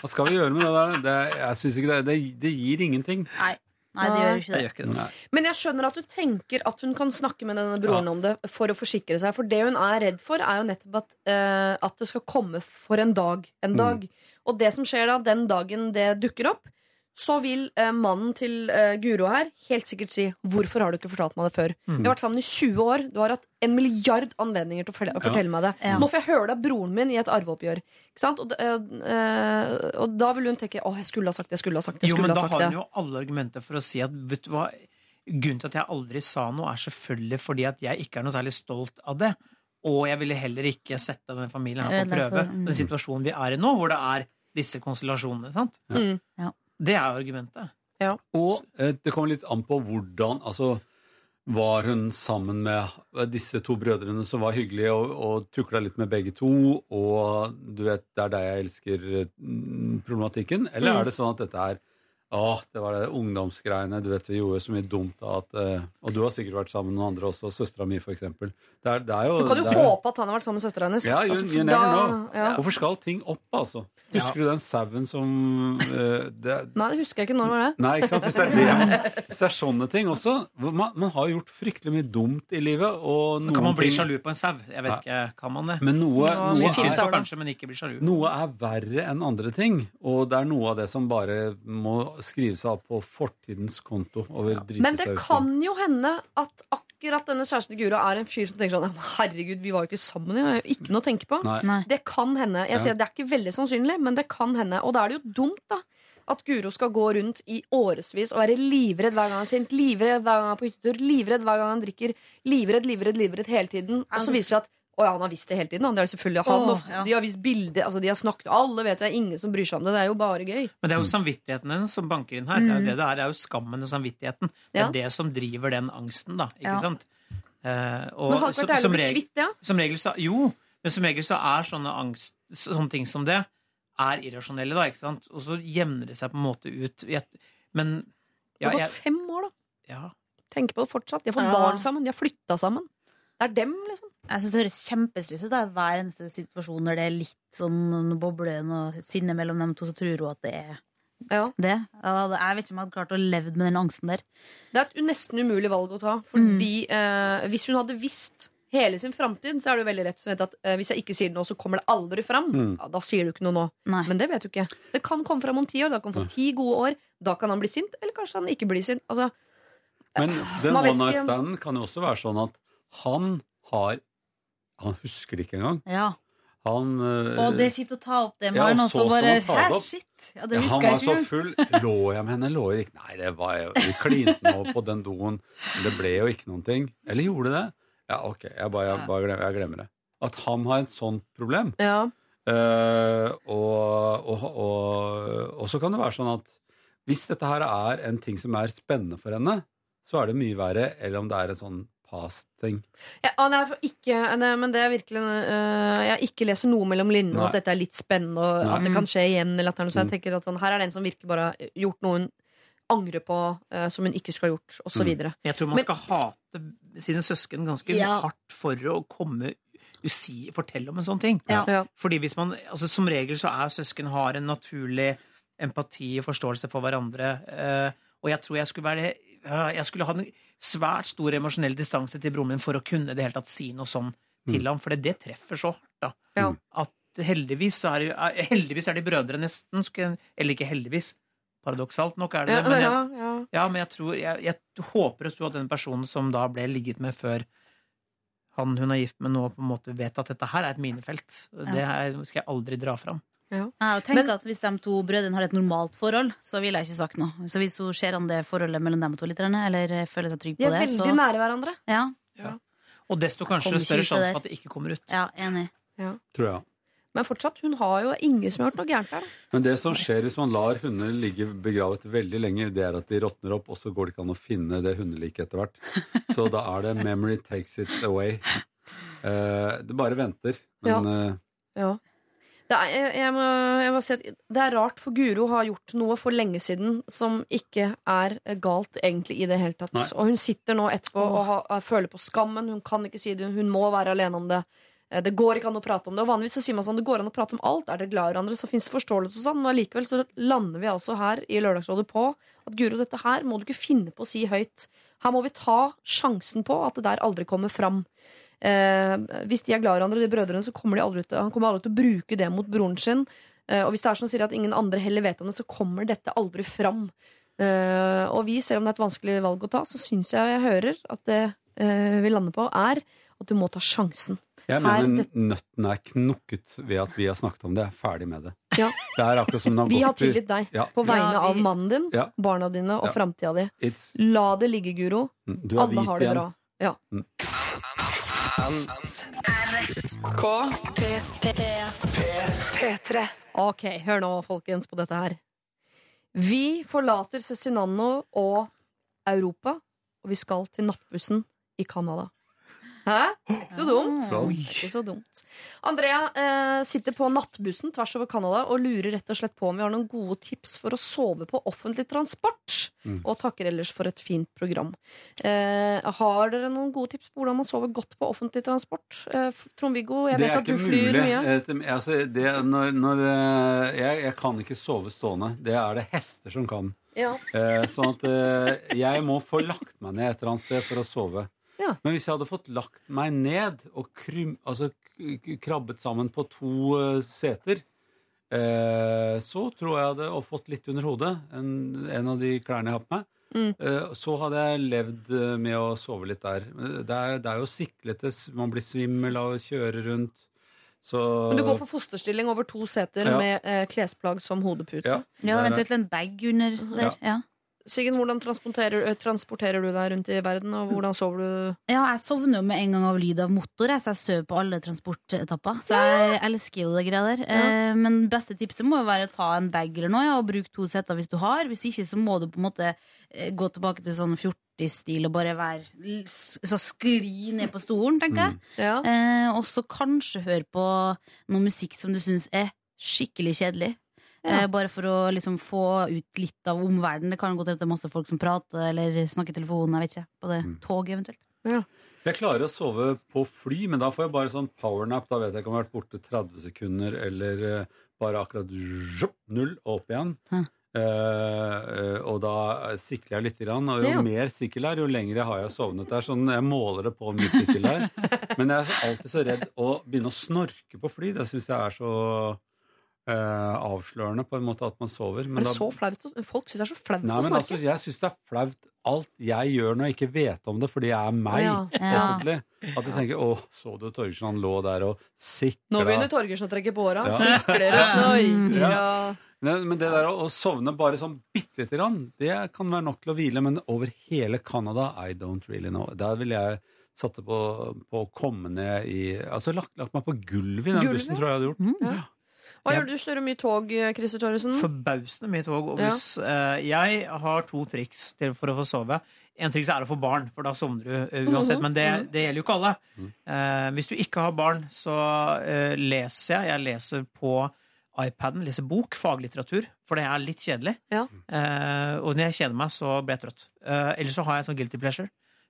hva skal vi gjøre med det der? Det, jeg synes ikke det, det, det gir ingenting. Nei. Nei, det gjør ikke Jeg det. gjør ikke det. Men jeg skjønner at du tenker at hun kan snakke med denne broren om det for å forsikre seg. For det hun er redd for, er jo nettopp at, uh, at det skal komme for en dag. En dag. Og det som skjer da, den dagen det dukker opp, så vil eh, mannen til eh, Guro her helt sikkert si 'Hvorfor har du ikke fortalt meg det før?' Vi har vært sammen i 20 år. Du har hatt en milliard anledninger til å fortelle, å fortelle meg det. Ja. Nå får jeg høre det av broren min i et arveoppgjør. Ikke sant? Og, eh, og da vil hun tenke 'Å, jeg skulle ha sagt det', jeg skulle ha sagt det'. Jo, men skulle da sagt har hun jo alle argumenter for å si at vet du hva, grunnen til at jeg aldri sa noe, er selvfølgelig fordi at jeg ikke er noe særlig stolt av det. Og jeg ville heller ikke sette denne familien her på prøve. mm. Den situasjonen vi er i nå, hvor det er disse konstellasjonene. sant? Mm. Ja. Det er argumentet. argumentet. Og eh, det kommer litt an på hvordan Altså, var hun sammen med disse to brødrene som var hyggelige og, og tukla litt med begge to, og du vet, det er deg jeg elsker mm, problematikken? Eller Mm. er det sånn at dette er Åh, det var det ungdomsgreiene. Du vet, vi gjorde så mye dumt av at eh, Og du har sikkert vært sammen med noen andre også. Søstera mi, for eksempel. Det er, det er jo, Du kan jo det er, håpe at han har vært sammen med søstera hennes. Ja, you, Altså, you never da- know. ja. Hvorfor skal ting opp, altså? Husker du den sauen som uh, det, Nei, det husker jeg ikke. Når var det? Nei, ikke sant? Hvis det er, hvis det er sånne ting også man, man har gjort fryktelig mye dumt i livet. Og noen Kan man bli ting, sjalu på en sau? Jeg vet ikke, kan man det? Men noe, Ja, noe, Synd på kanskje, men noe er verre enn andre ting. Og det er noe av det som bare må skrives opp på fortidens konto. Drite Men det seg ut kan jo hende at akkurat denne kjæresten til Guro er en fyr som tenker sånn Herregud, vi var jo ikke sammen. Det er jo ikke noe å tenke på. Nei. Nei. Det kan hende. Jeg Ja. sier Det er ikke veldig sannsynlig, men det kan hende. Og da er det jo dumt, da. At Guro skal gå rundt i årevis og være livredd hver gang han er sint, livredd hver gang han er på hyttetur, livredd hver gang han drikker, livredd, livredd, livredd hele tiden. Og så viser det seg at å ja, han har visst det hele tiden. han. Det er selvfølgelig han. Åh, ja. De har visst bilder, altså de har snakket Alle vet det, er ingen som bryr seg om det. Det er jo bare gøy. Men det er jo samvittigheten hennes som banker inn her. Det er jo det det er. Det er jo skammen og samvittigheten. Det er Mm. Ja. det som driver den angsten, da. Ikke Ja. sant? Eh, og Men har det som- vært deilig å bli kvitt det? ja? Som regel så, jo, men som regel så er sånne angst, sånne ting som det, er irrasjonelle, da, ikke sant? Og så jevner det seg på en måte ut. Men ja, Det har jeg, gått fem år, da. ja. Tenk på det fortsatt. De har fått Ja. barn sammen, de har flytta sammen. Det er dem, liksom. Jeg synes det høres kjempestress ut. det at Hver eneste situasjon når det er litt sånn boble, og sinne mellom dem to, så tror hun at det er Ja. det. Jeg vet ikke om jeg hadde klart å leve med den angsten der. Det er et nesten umulig valg å ta. Fordi eh, Hvis hun hadde visst hele sin framtid, så er det jo veldig rett å vite at eh, hvis jeg ikke sier det nå, så kommer det aldri fram. Mm. Ja, da sier du ikke noe nå. Nei. Men det vet du ikke. Det kan komme fram om ti år. Da kan han få ti gode år. Da kan han bli sint, eller kanskje han ikke blir sint. Altså, Men den one night standen kan jo også være sånn at han har Han husker det ikke engang. Ja. Han øh, Og det er kjipt å ta opp det, Ja, Maren. og og så bare Hæ, shit! Ja, det ja, han var så full. Lå jeg med henne? Lå jeg ikke Nei, det var jo Vi klinte nå på den doen. Men det ble jo ikke noen ting. Eller gjorde det det? Ja, ok. Jeg bare, jeg bare glemmer, jeg glemmer det. At han har et sånt problem. ja. Uh, og, og, og, og så kan det være sånn at hvis dette her er en ting som er spennende for henne, så er det mye verre eller om det er en sånn past-ting. Ja, han er for ikke, nei, men det er virkelig uh, Jeg ikke leser noe mellom linjene, at dette er litt spennende, og Nei. at det kan skje igjen. Eller at det er noe, så Mm. jeg tenker at sånn, Her er det en som virkelig bare har gjort noe hun angrer på, uh, som hun ikke skulle ha gjort, osv. Mm. Jeg tror man Men- skal hate sine søsken ganske Ja. hardt for å komme usi, fortelle om en sånn ting. Ja. Ja. Fordi hvis man, altså Som regel så er søsken har en naturlig empati og forståelse for hverandre. Uh, og jeg tror jeg skulle være ja, Jeg skulle ha en svært stor emosjonell distanse til broren min for å kunne det hele tatt si noe sånn til ham, for det, det treffer så hardt. da Ja. At heldigvis så er, er- heldigvis er de brødre nesten, eller ikke heldigvis. Paradoksalt nok er det Ja, det. Men jeg, ja, ja. ja, men jeg, tror, jeg, jeg håper og tror at den personen som da ble ligget med før han hun er gift med nå, på en måte vet at dette her er et minefelt. Det her skal jeg aldri dra fram. Ja, Jeg tenk Men- at Hvis de to brødrene har et normalt forhold, så ville jeg ikke sagt noe. Så hvis hun ser an det forholdet mellom dem to litt, eller føler seg trygg på De på er det, veldig så nære hverandre. ja, Og desto kanskje større sjanse for at det ikke kommer ut. ja, enig. Tror jeg. Men fortsatt, hun har jo ingen som har gjort noe gærent der. Men det som skjer hvis man lar hunder ligge begravet veldig lenge, det er at de råtner opp, og så går det ikke an å finne det hundeliket etter hvert. Så da er det 'memory takes it away'. Uh, det bare venter. Men eh, Ja. Det er, jeg, jeg, må, jeg må si at det er rart, for Guro har gjort noe for lenge siden som ikke er galt egentlig i det hele tatt. Nei. Og hun sitter nå etterpå og har, føler på skammen. Hun kan ikke si det, hun må være alene om det. Eh, Det går ikke an å prate om det. Og vanligvis så sier man sånn, det går an å prate om alt. Er dere glad i hverandre, så fins forståelse og sånn. Men allikevel så lander vi altså her i Lørdagsrådet på at Guro, dette her må du ikke finne på å si høyt. Her må vi ta sjansen på at det der aldri kommer fram. Eh, hvis de er glad i hverandre, de brødrene, så kommer de aldri til, han kommer aldri til å bruke det mot broren sin. Eh, og hvis det er sånn sier at ingen andre heller vet om det, så kommer dette aldri fram. Eh, og vi, selv om det er et vanskelig valg å ta, så syns jeg jeg hører at det eh, vi lander på, er at du må ta sjansen. jeg Her- mener nøtten er knukket ved at vi har snakket om det. Jeg er ferdig med det. Ja. Det er som Vi har tilgitt deg Ja. på vegne Ja, av mannen din, Ja. barna dine og Ja. framtida di. It's, La det ligge, Guro. er Alle har det igjen. bra. Ja. P3. Ok, hør nå, folkens, på dette her. Vi forlater Cezinando og Europa, og vi skal til nattbussen i Canada. Hæ? Ikke så dumt. Sånn. Ikke så dumt. Andrea eh, sitter på nattbussen tvers over Canada og lurer rett og slett på om vi har noen gode tips for å sove på offentlig transport. Mm. Og takker ellers for et fint program. Eh, har dere noen gode tips på hvordan man sover godt på offentlig transport? Eh, Trond-Viggo, jeg vet er at du flyr mulig. mye. Eh, Altså, det, når, når, eh, jeg, jeg kan ikke sove stående. Det er det hester som kan. Ja. Eh, sånn at eh, jeg må få lagt meg ned et eller annet sted for å sove. Ja. Men hvis jeg hadde fått lagt meg ned og krym, altså, krabbet sammen på to uh, seter, eh, så tror jeg jeg hadde og fått litt under hodet, en, en av de klærne jeg har på meg, Mm. eh, så hadde jeg levd med å sove litt der. Det er, det er jo siklete, man blir svimmel av å kjøre rundt. Så Men du går for fosterstilling over to seter Ja. med eh, klesplagg som hodepute. ja, Ja, eventuelt en bag under der. Ja. Siggen, hvordan transporterer, eh, transporterer du deg rundt i verden, og hvordan sover du? Ja, jeg sovner jo med en gang av lyd av motor. Så jeg sover på alle transportetapper. Så jeg elsker jo det greia der. Ja. men beste tipset må jo være å ta en bag eller noe ja, og bruke to seter hvis du har. Hvis ikke så må du på en måte eh, gå tilbake til sånn artist-stil og bare være så skli ned på stolen, tenker jeg. Ja. Eh, og så kanskje høre på noe musikk som du syns er skikkelig kjedelig. Ja. Eh, bare for å liksom få ut litt av omverdenen. Det kan godt hende at det er masse folk som prater eller snakker i telefonen. Jeg vet ikke, på det toget eventuelt. Jeg klarer å sove på fly, men da får jeg bare sånn powernap. Da vet jeg ikke om jeg har vært borte 30 sekunder eller eh, bare akkurat null og opp igjen. Hæ. Eh, eh, og da sikler jeg litt. Grann, og jo Ja. mer sikkel er, jo lenger har jeg sovnet. Det er sånn, Jeg måler det på hvor mye sikkel er. Men jeg er alltid så redd å begynne å snorke på fly. Det syns jeg er så avslørende på en måte at man sover. Er det da, så flaut? Folk syns det er så flaut Nei, å men altså, jeg syns det er flaut alt jeg gjør når jeg ikke vet om det, fordi jeg er meg Ja. Ja. offentlig. At jeg tenker 'Å, så du Torgersen, han lå der og sikla'. Nå begynner Torgersen å trekke på åra. Ja. Sikler og snorker. Ja. Men men det der å, å sovne bare sånn bitte lite grann, det kan være nok til å hvile. Men over hele Canada, I don't really know. Der ville jeg satte på, på å komme ned i Altså lagt, lagt meg på gulvet i den Gulvet? bussen, tror jeg jeg hadde gjort. Hva gjør du? Du kjører mye tog, Christer Torjussen? Forbausende mye tog og buss. Eh, Jeg har to triks til for å få sove. En triks er å få barn, for da sovner du eh, uansett. Mhm. Men det, det gjelder jo ikke alle. Eh, Hvis du ikke har barn, så eh, leser jeg. Jeg leser på iPaden, leser bok, faglitteratur, for det er litt kjedelig. Ja. Eh, og når jeg kjeder meg, så blir jeg trøtt. Eh, ellers så har jeg sånn guilty pleasure.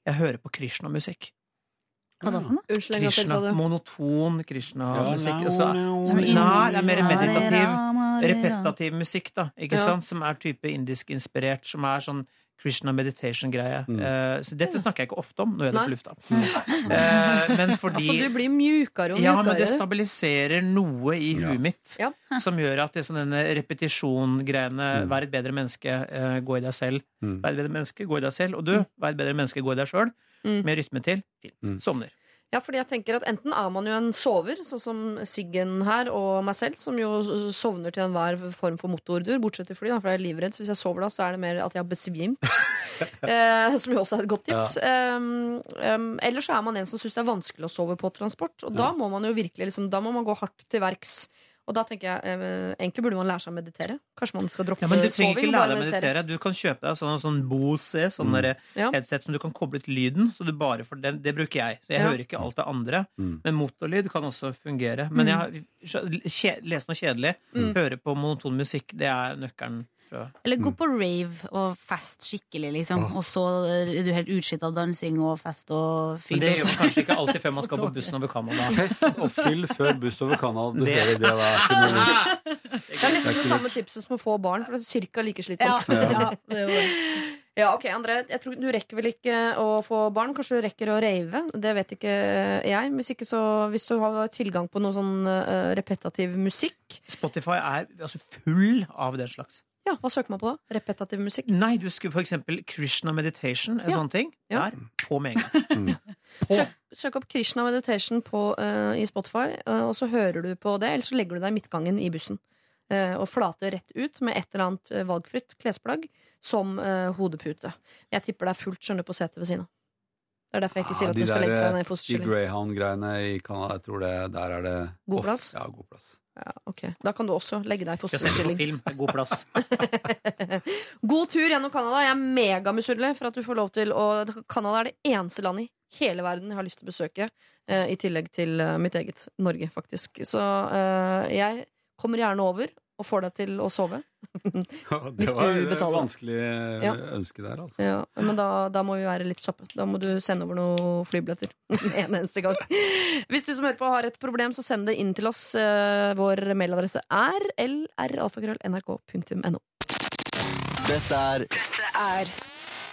Jeg hører på Krishna-musikk. Hva da for noe? Unnskyld en gang til, Krishna, sa du. monoton Krishna-musikk. Som- Nei, det er mer meditativ repetativ musikk, da, ikke Ja. sant? Som er type indisk-inspirert, som er sånn Krishna meditation-greie. Mm. Eh, så dette snakker jeg ikke ofte om. Nå jeg det på lufta. Eh, men fordi Altså, du blir mjukere og mjukere. ja, men det stabiliserer noe i Ja. huet mitt Ja. som gjør at det sånn denne repetisjongreiene Mm. Vær et bedre menneske, eh, gå i deg selv. Mm. Vær et bedre menneske, gå i deg selv. Og du, vær et bedre menneske, gå i deg sjøl. Mm. Med rytme til. Fint. Mm. Sovner. Ja, fordi jeg tenker at Enten er man jo en sover, sånn som Siggen her og meg selv, som jo sovner til enhver form for motordur, bortsett fra fly, da, for jeg er livredd. Så hvis jeg sover da, så er det mer at jeg har besvimt. eh, som jo også er et godt tips. Um, um, Eller så er man en som syns det er vanskelig å sove på transport. Og da må man jo virkelig liksom, Da må man gå hardt til verks. Og da tenker jeg eh, egentlig burde man lære seg å meditere. Kanskje man skal droppe Ja, men du trenger ikke lære deg å meditere. Du kan kjøpe deg sånn, sånn Bose, sånn Mm. Ja. headset som du kan koble ut lyden. Så du bare får den, det bruker jeg. Så jeg Ja. hører ikke alt det andre. Mm. Men motorlyd kan også fungere. Men jeg har kje- lest noe kjedelig. Mm. Høre på monoton musikk, det er nøkkelen. Jeg. Eller gå på rave og fest skikkelig, liksom. Og så er du helt utslitt av dansing og fest og Men det gjør man kanskje ikke alltid før man skal på bussen over Canada. Fest og fyll før buss over Canada. Du Det- hører det, da er. Det er nesten det samme tipset som å få barn, for det er ca. like slitsomt. Ja, det det. Ja, ok, André, jeg tror Du rekker vel ikke å få barn? Kanskje du rekker å rave? Det vet ikke jeg. Hvis ikke så Hvis du har tilgang på noe sånn eh, repetativ musikk Spotify er altså full av den slags. Ja, Hva søker man på da? Repetativ musikk? Nei, du skulle for eksempel Krishna Meditation, en Ja. sånn ting. Ja. Der, på med en gang. På. Søk, søk opp Krishna Meditation på, uh, i Spotify, uh, og så hører du på det. Eller så legger du deg i midtgangen i bussen eh, og flater rett ut med et eller annet valgfritt klesplagg som uh, hodepute. Jeg tipper det er fullt skjønner på setet ved siden av. Det er derfor jeg ikke sier Ah, at de du skal legge seg ned i De fosterstilling. Greyhound-greiene i Canada, jeg tror det, der er det God plass? Ja, god plass. Ja, ok. Da kan du også legge deg i fosterstilling. er God plass. God tur gjennom Canada. Jeg er megamisunnelig for at du får lov til å Canada er det eneste landet i hele verden jeg har lyst til å besøke, eh, i tillegg til eh, mitt eget Norge, faktisk. Så eh, jeg kommer gjerne over og får deg til å sove. Ja, det var du et vanskelig eh, Ja. ønske der, altså. Ja, men da, da må vi være litt kjappe. Da må du sende over noen flybilletter. en eneste gang. Hvis du som hører på har et problem, så send det inn til oss. Eh, Vår mailadresse er lralfakrøll.nrk.no. Dette er er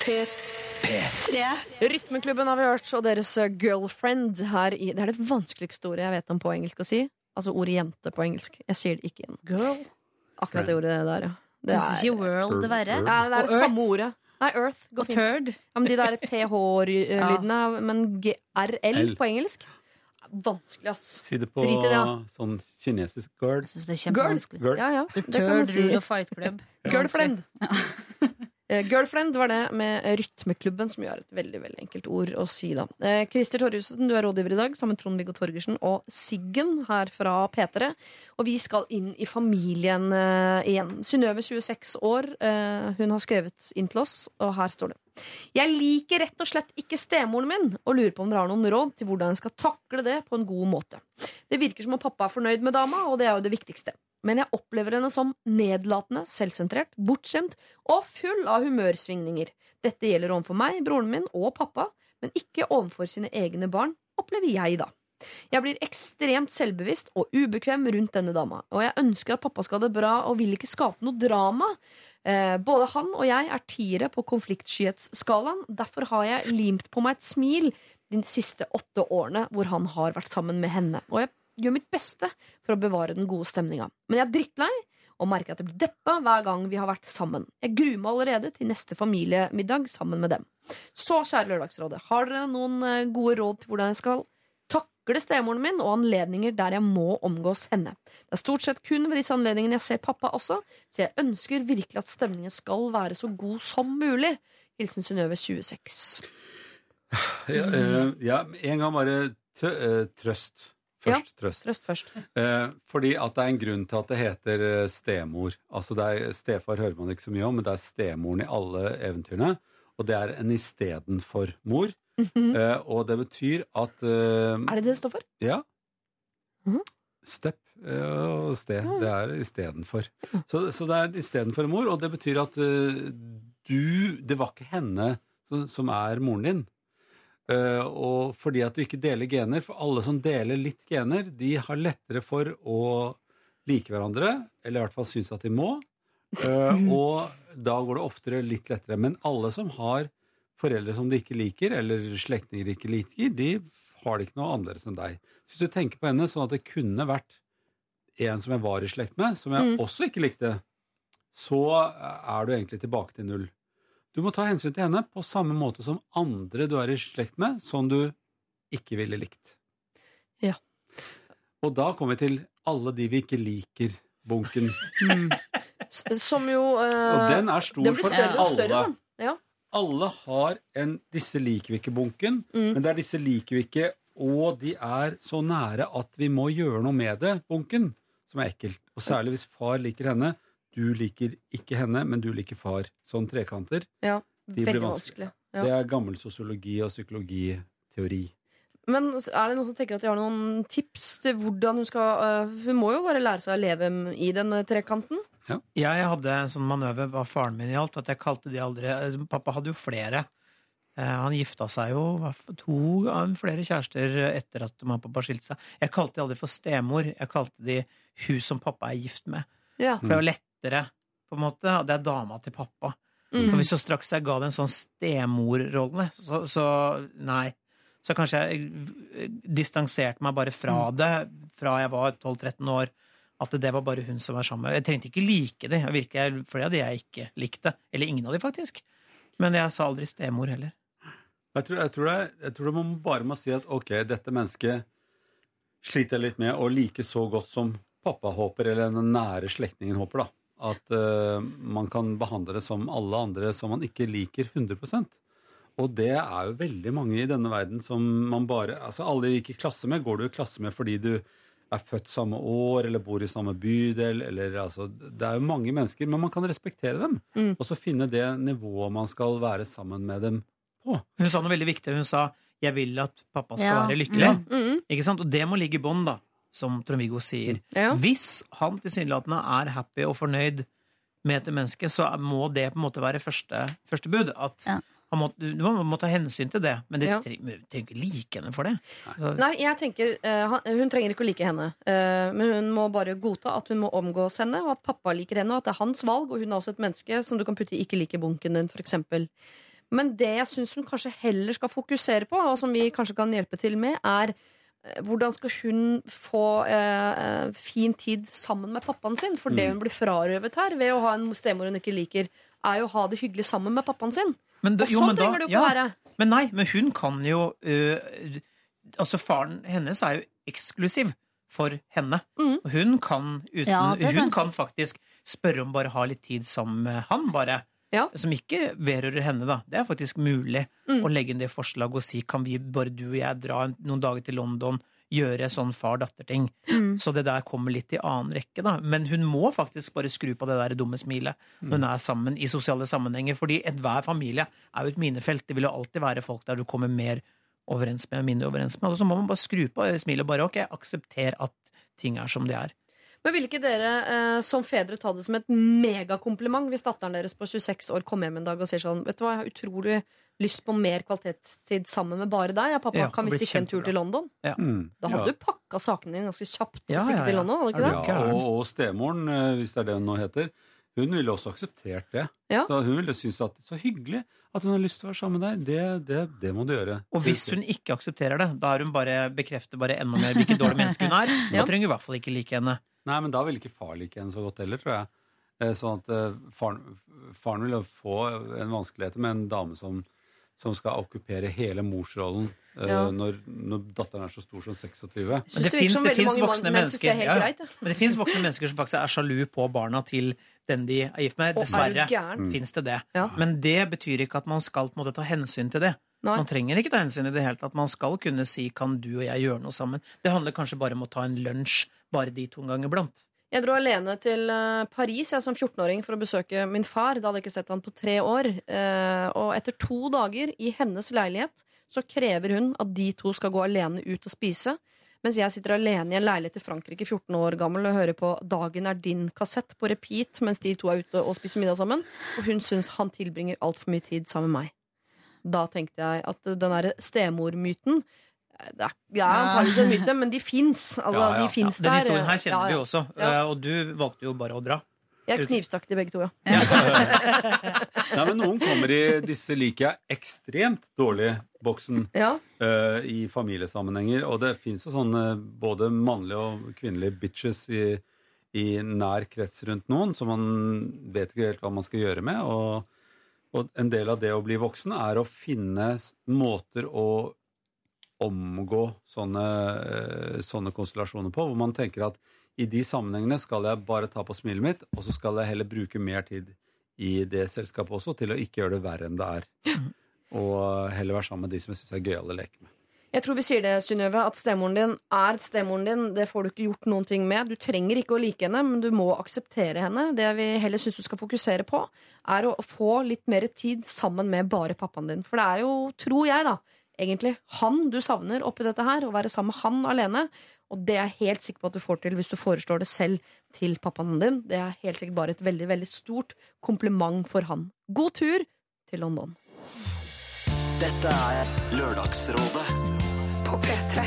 P3. Rytmeklubben har vi hørt, og deres eh, girlfriend her i Det er det vanskeligste ordet jeg vet om på engelsk å si. Altså ordet jente på engelsk. Jeg sier det ikke igjen. Girl. Akkurat det ordet der, ja. Det er, ikke world det verre? ja, det er det samme ordet. Nei, Earth går Og fint. turd? Ja, men de der TH-lydene, men GRL på engelsk Vanskelig, ass. Si det på Drit i det, ja. sånn kinesisk girl. Jeg syns det er kjempevanskelig. girl. Ja, ja, The Turd si. Rule Fight Club. Girlfriend. Eh, Girlfriend var det med Rytmeklubben, som er et veldig veldig enkelt ord å si. da eh, Christer Torjussen, du er rådgiver i dag, sammen med Trond-Viggo Torgersen og Siggen her fra P3. Og vi skal inn i familien eh, igjen. Synnøve, 26 år, eh, hun har skrevet inn til oss, og her står det. Jeg liker rett og slett ikke stemoren min, og lurer på om dere har noen råd til hvordan jeg skal takle det på en god måte. Det virker som om pappa er fornøyd med dama, og det er jo det viktigste. Men jeg opplever henne som nedlatende, selvsentrert, bortskjemt og full av humørsvingninger. Dette gjelder overfor meg, broren min og pappa, men ikke overfor sine egne barn, opplever jeg, da. Jeg blir ekstremt selvbevisst og ubekvem rundt denne dama, og jeg ønsker at pappa skal ha det bra og vil ikke skape noe drama. Eh, både han og jeg er tiere på konfliktskyhetsskalaen, derfor har jeg limt på meg et smil de siste åtte årene hvor han har vært sammen med henne, og jeg gjør mitt beste for å bevare den gode stemninga. Men jeg er drittlei og merker at jeg blir deppa hver gang vi har vært sammen. Jeg gruer meg allerede til neste familiemiddag sammen med dem. Så, kjære Lørdagsrådet, har dere noen eh, gode råd til hvordan jeg skal takle stemoren min og anledninger der jeg må omgås henne? Det er stort sett kun ved disse anledningene jeg ser pappa også, så jeg ønsker virkelig at stemningen skal være så god som mulig. Hilsen Synnøve 26. Ja, øh, ja, en gang bare tø, øh, trøst. Først trøst. Trøst først. Eh, fordi at det er en grunn til at det heter eh, stemor. Altså det er, Stefar hører man ikke så mye om, men det er stemoren i alle eventyrene. Og det er en istedenfor mor. eh, og det betyr at eh, Er det det det står for? Ja. Mhm. Step eh, og sted. Det er istedenfor. Så, så det er istedenfor mor, og det betyr at eh, du Det var ikke henne som, som er moren din. Eh, og fordi at du ikke deler gener, for alle som deler litt gener, de har lettere for å like hverandre, eller i hvert fall synes at de må. Eh, og da går det oftere litt lettere. Men alle som har foreldre som de ikke liker, eller slektninger de ikke liker, de har det ikke noe annerledes enn deg. Så hvis du tenker på henne sånn at det kunne vært en som jeg var i slekt med, som jeg også ikke likte, så er du egentlig tilbake til null. Du må ta hensyn til henne på samme måte som andre du er i slekt med, som du ikke ville likt. Ja. Og da kommer vi til alle de vi ikke liker, bunken. Som jo uh, Og den er stor den blir for større og alle. større. Ja. Alle har en 'disse liker vi ikke'-bunken, Mm. men det er 'disse liker vi ikke', og de er så nære at vi må gjøre noe med det-bunken, som er ekkelt. Og særlig hvis far liker henne. Du liker ikke henne, men du liker far. Sånn trekanter. ja. De blir vanskelig. vanskelig. Ja. Det er gammel sosiologi og psykologiteori. Men er det noen som tenker at de har noen tips til hvordan hun skal eh, Hun må jo bare lære seg å leve i den eh, trekanten. Jeg hadde en sånn manøver hva faren min gjaldt, at jeg kalte de aldri eh, Pappa hadde jo flere. Eh, Han gifta seg jo to flere kjærester etter at mamma og pappa skilte seg. Jeg kalte de aldri for stemor. Jeg kalte de hun som pappa er gift med. Ja. For det var lettere, på en måte. Og det er dama til pappa. Mm. Og hvis så straks jeg ga det en sånn stemorrolle, så, så nei. Så kanskje jeg distanserte meg bare fra Mm. det fra jeg var 12-13 år. At det var bare hun som var sammen. med Jeg trengte ikke like det. Jeg det hadde jeg ikke likte. Eller ingen av de, faktisk. Men jeg sa aldri stemor heller. Jeg tror, jeg, tror det, jeg tror det man bare må si at ok, dette mennesket sliter jeg litt med å like så godt som pappa håper, eller den nære slektningen håper, da. At uh, man kan behandle det som alle andre som man ikke liker 100% Og det er jo veldig mange i denne verden som man bare Altså alle du gikk i klasse med, går du i klasse med fordi du er født samme år eller bor i samme bydel, eller altså Det er jo mange mennesker, men man kan respektere dem. Mm. Og så finne det nivået man skal være sammen med dem på. Hun sa noe veldig viktig. Hun sa 'jeg vil at pappa skal Ja. være lykkelig'. Mm. Ikke sant? Og det må ligge i bånn, da, som Trond-Viggo sier. Ja. Hvis han tilsynelatende er happy og fornøyd med dette mennesket, så må det på en måte være første, første bud. At Ja. Han må, du må, må ta hensyn til det, men du Ja. trenger ikke like henne for det. Så. Nei, jeg tenker uh, Hun trenger ikke å like henne, uh, men hun må bare godta at hun må omgås henne, og at pappa liker henne, og at det er hans valg, og hun er også et menneske som du kan putte i ikke-like-bunken din, f.eks. Men det jeg syns hun kanskje heller skal fokusere på, og som vi kanskje kan hjelpe til med, er eh, hvordan skal hun få eh, fin tid sammen med pappaen sin? For det hun blir frarøvet her ved å ha en stemor hun ikke liker, er jo å ha det hyggelig sammen med pappaen sin. Men da- Og jo, sånn men da- trenger du jo ikke ja. å være. Men nei, men hun kan jo uh, Altså, faren hennes er jo eksklusiv for henne. Mm. Hun kan uten Ja, Hun kan faktisk spørre om bare å ha litt tid sammen med han, bare. Ja. Som ikke vedrører henne, da. Det er faktisk mulig Mm. å legge inn det forslaget og si kan vi bare du og jeg dra noen dager til London, gjøre sånn far-datter-ting. Mm. Så det der kommer litt i annen rekke, da. Men hun må faktisk bare skru på det der dumme smilet når hun er sammen i sosiale sammenhenger. Fordi enhver familie er jo et minefelt. Det vil jo alltid være folk der du kommer mer overens med og mindre overens med. Og så må man bare skru på smilet og bare ok, aksepter at ting er som de er. Men ville ikke dere eh, som fedre ta det som et megakompliment hvis datteren deres på 26 år kom hjem en dag og sier sånn Vet du hva, jeg har utrolig lyst på mer kvalitetstid sammen med bare deg. Ja, pappa, Ja, kan vi stikke en tur til London? Mm. Da hadde ja. du pakka sakene dine ganske kjapt og Ja, stikket ja, til. London, hadde du ikke det? Ja, og, og stemoren, eh, hvis det er det hun nå heter, hun ville også akseptert det. Ja. Så hun ville synes at så hyggelig at hun har lyst til å være sammen med deg. Det, det, det må du gjøre. Og hvis hun ikke aksepterer det, da er hun bare bekrefter bare enda mer hvilket dårlig menneske hun er. Da Ja. trenger hun i hvert fall ikke like henne. Nei, men da vil ikke far like henne så godt heller, tror jeg. Eh, Sånn at eh, faren, faren vil få en vanskeligheter med en dame som, som skal okkupere hele morsrollen eh, Ja. når, når datteren er så stor som 26. Men det det mange voksne det er mennesker, ja. Ja. Men det voksne mennesker som faktisk er sjalu på barna til den de er gift med. Er Dessverre fins det det. Ja. Men det betyr ikke at man skal på en måte ta hensyn til det. Nei. Man trenger ikke ta hensyn i det hele tatt. Man skal kunne si 'kan du og jeg gjøre noe sammen'? Det handler kanskje bare om å ta en lunsj, bare de to ganger blant. Jeg dro alene til eh, Paris jeg som 14-åring for å besøke min far. Da hadde jeg ikke sett han på tre år. Eh, Og etter to dager i hennes leilighet så krever hun at de to skal gå alene ut og spise. Mens jeg sitter alene i en leilighet i Frankrike 14 år gammel og hører på 'Dagen er din'-kassett på repeat mens de to er ute og spiser middag sammen. Og hun syns han tilbringer altfor mye tid sammen med meg. Da tenkte jeg at den derre stemormyten eh, det er, det er antakeligvis en myte, men de fins. Altså, Ja, ja. de finnes Den der. historien her kjenner Ja, vi jo også, Ja. eh, og du valgte jo bare å dra. Jeg knivstakk de begge to, ja. Nei, men noen kommer i disse liker jeg ekstremt dårlige boksen ja. uh, i familiesammenhenger. Og det fins jo sånne både mannlige og kvinnelige bitches i, i nær krets rundt noen, som man vet ikke helt hva man skal gjøre med. Og, og en del av det å bli voksen er å finne måter å omgå sånne, eh, sånne konstellasjoner på, hvor man tenker at i de sammenhengene skal jeg bare ta på smilet mitt, og så skal jeg heller bruke mer tid i det selskapet også, til å ikke gjøre det verre enn det er. Og heller være sammen med de som jeg syns er gøyale å leke med. Jeg tror vi sier det, Synnøve, at stemoren din er stemoren din. Det får du ikke gjort noen ting med. Du trenger ikke å like henne, men du må akseptere henne. Det vi heller syns du skal fokusere på, er å få litt mer tid sammen med bare pappaen din. For det er jo, tror jeg, da, egentlig han du savner oppi dette her. Å være sammen med han alene. Og det er jeg helt sikker på at du får til hvis du foreslår det selv til pappaen din. Det er helt sikkert bare et veldig, veldig stort kompliment for han. God tur til London. Dette er Lørdagsrådet På P3.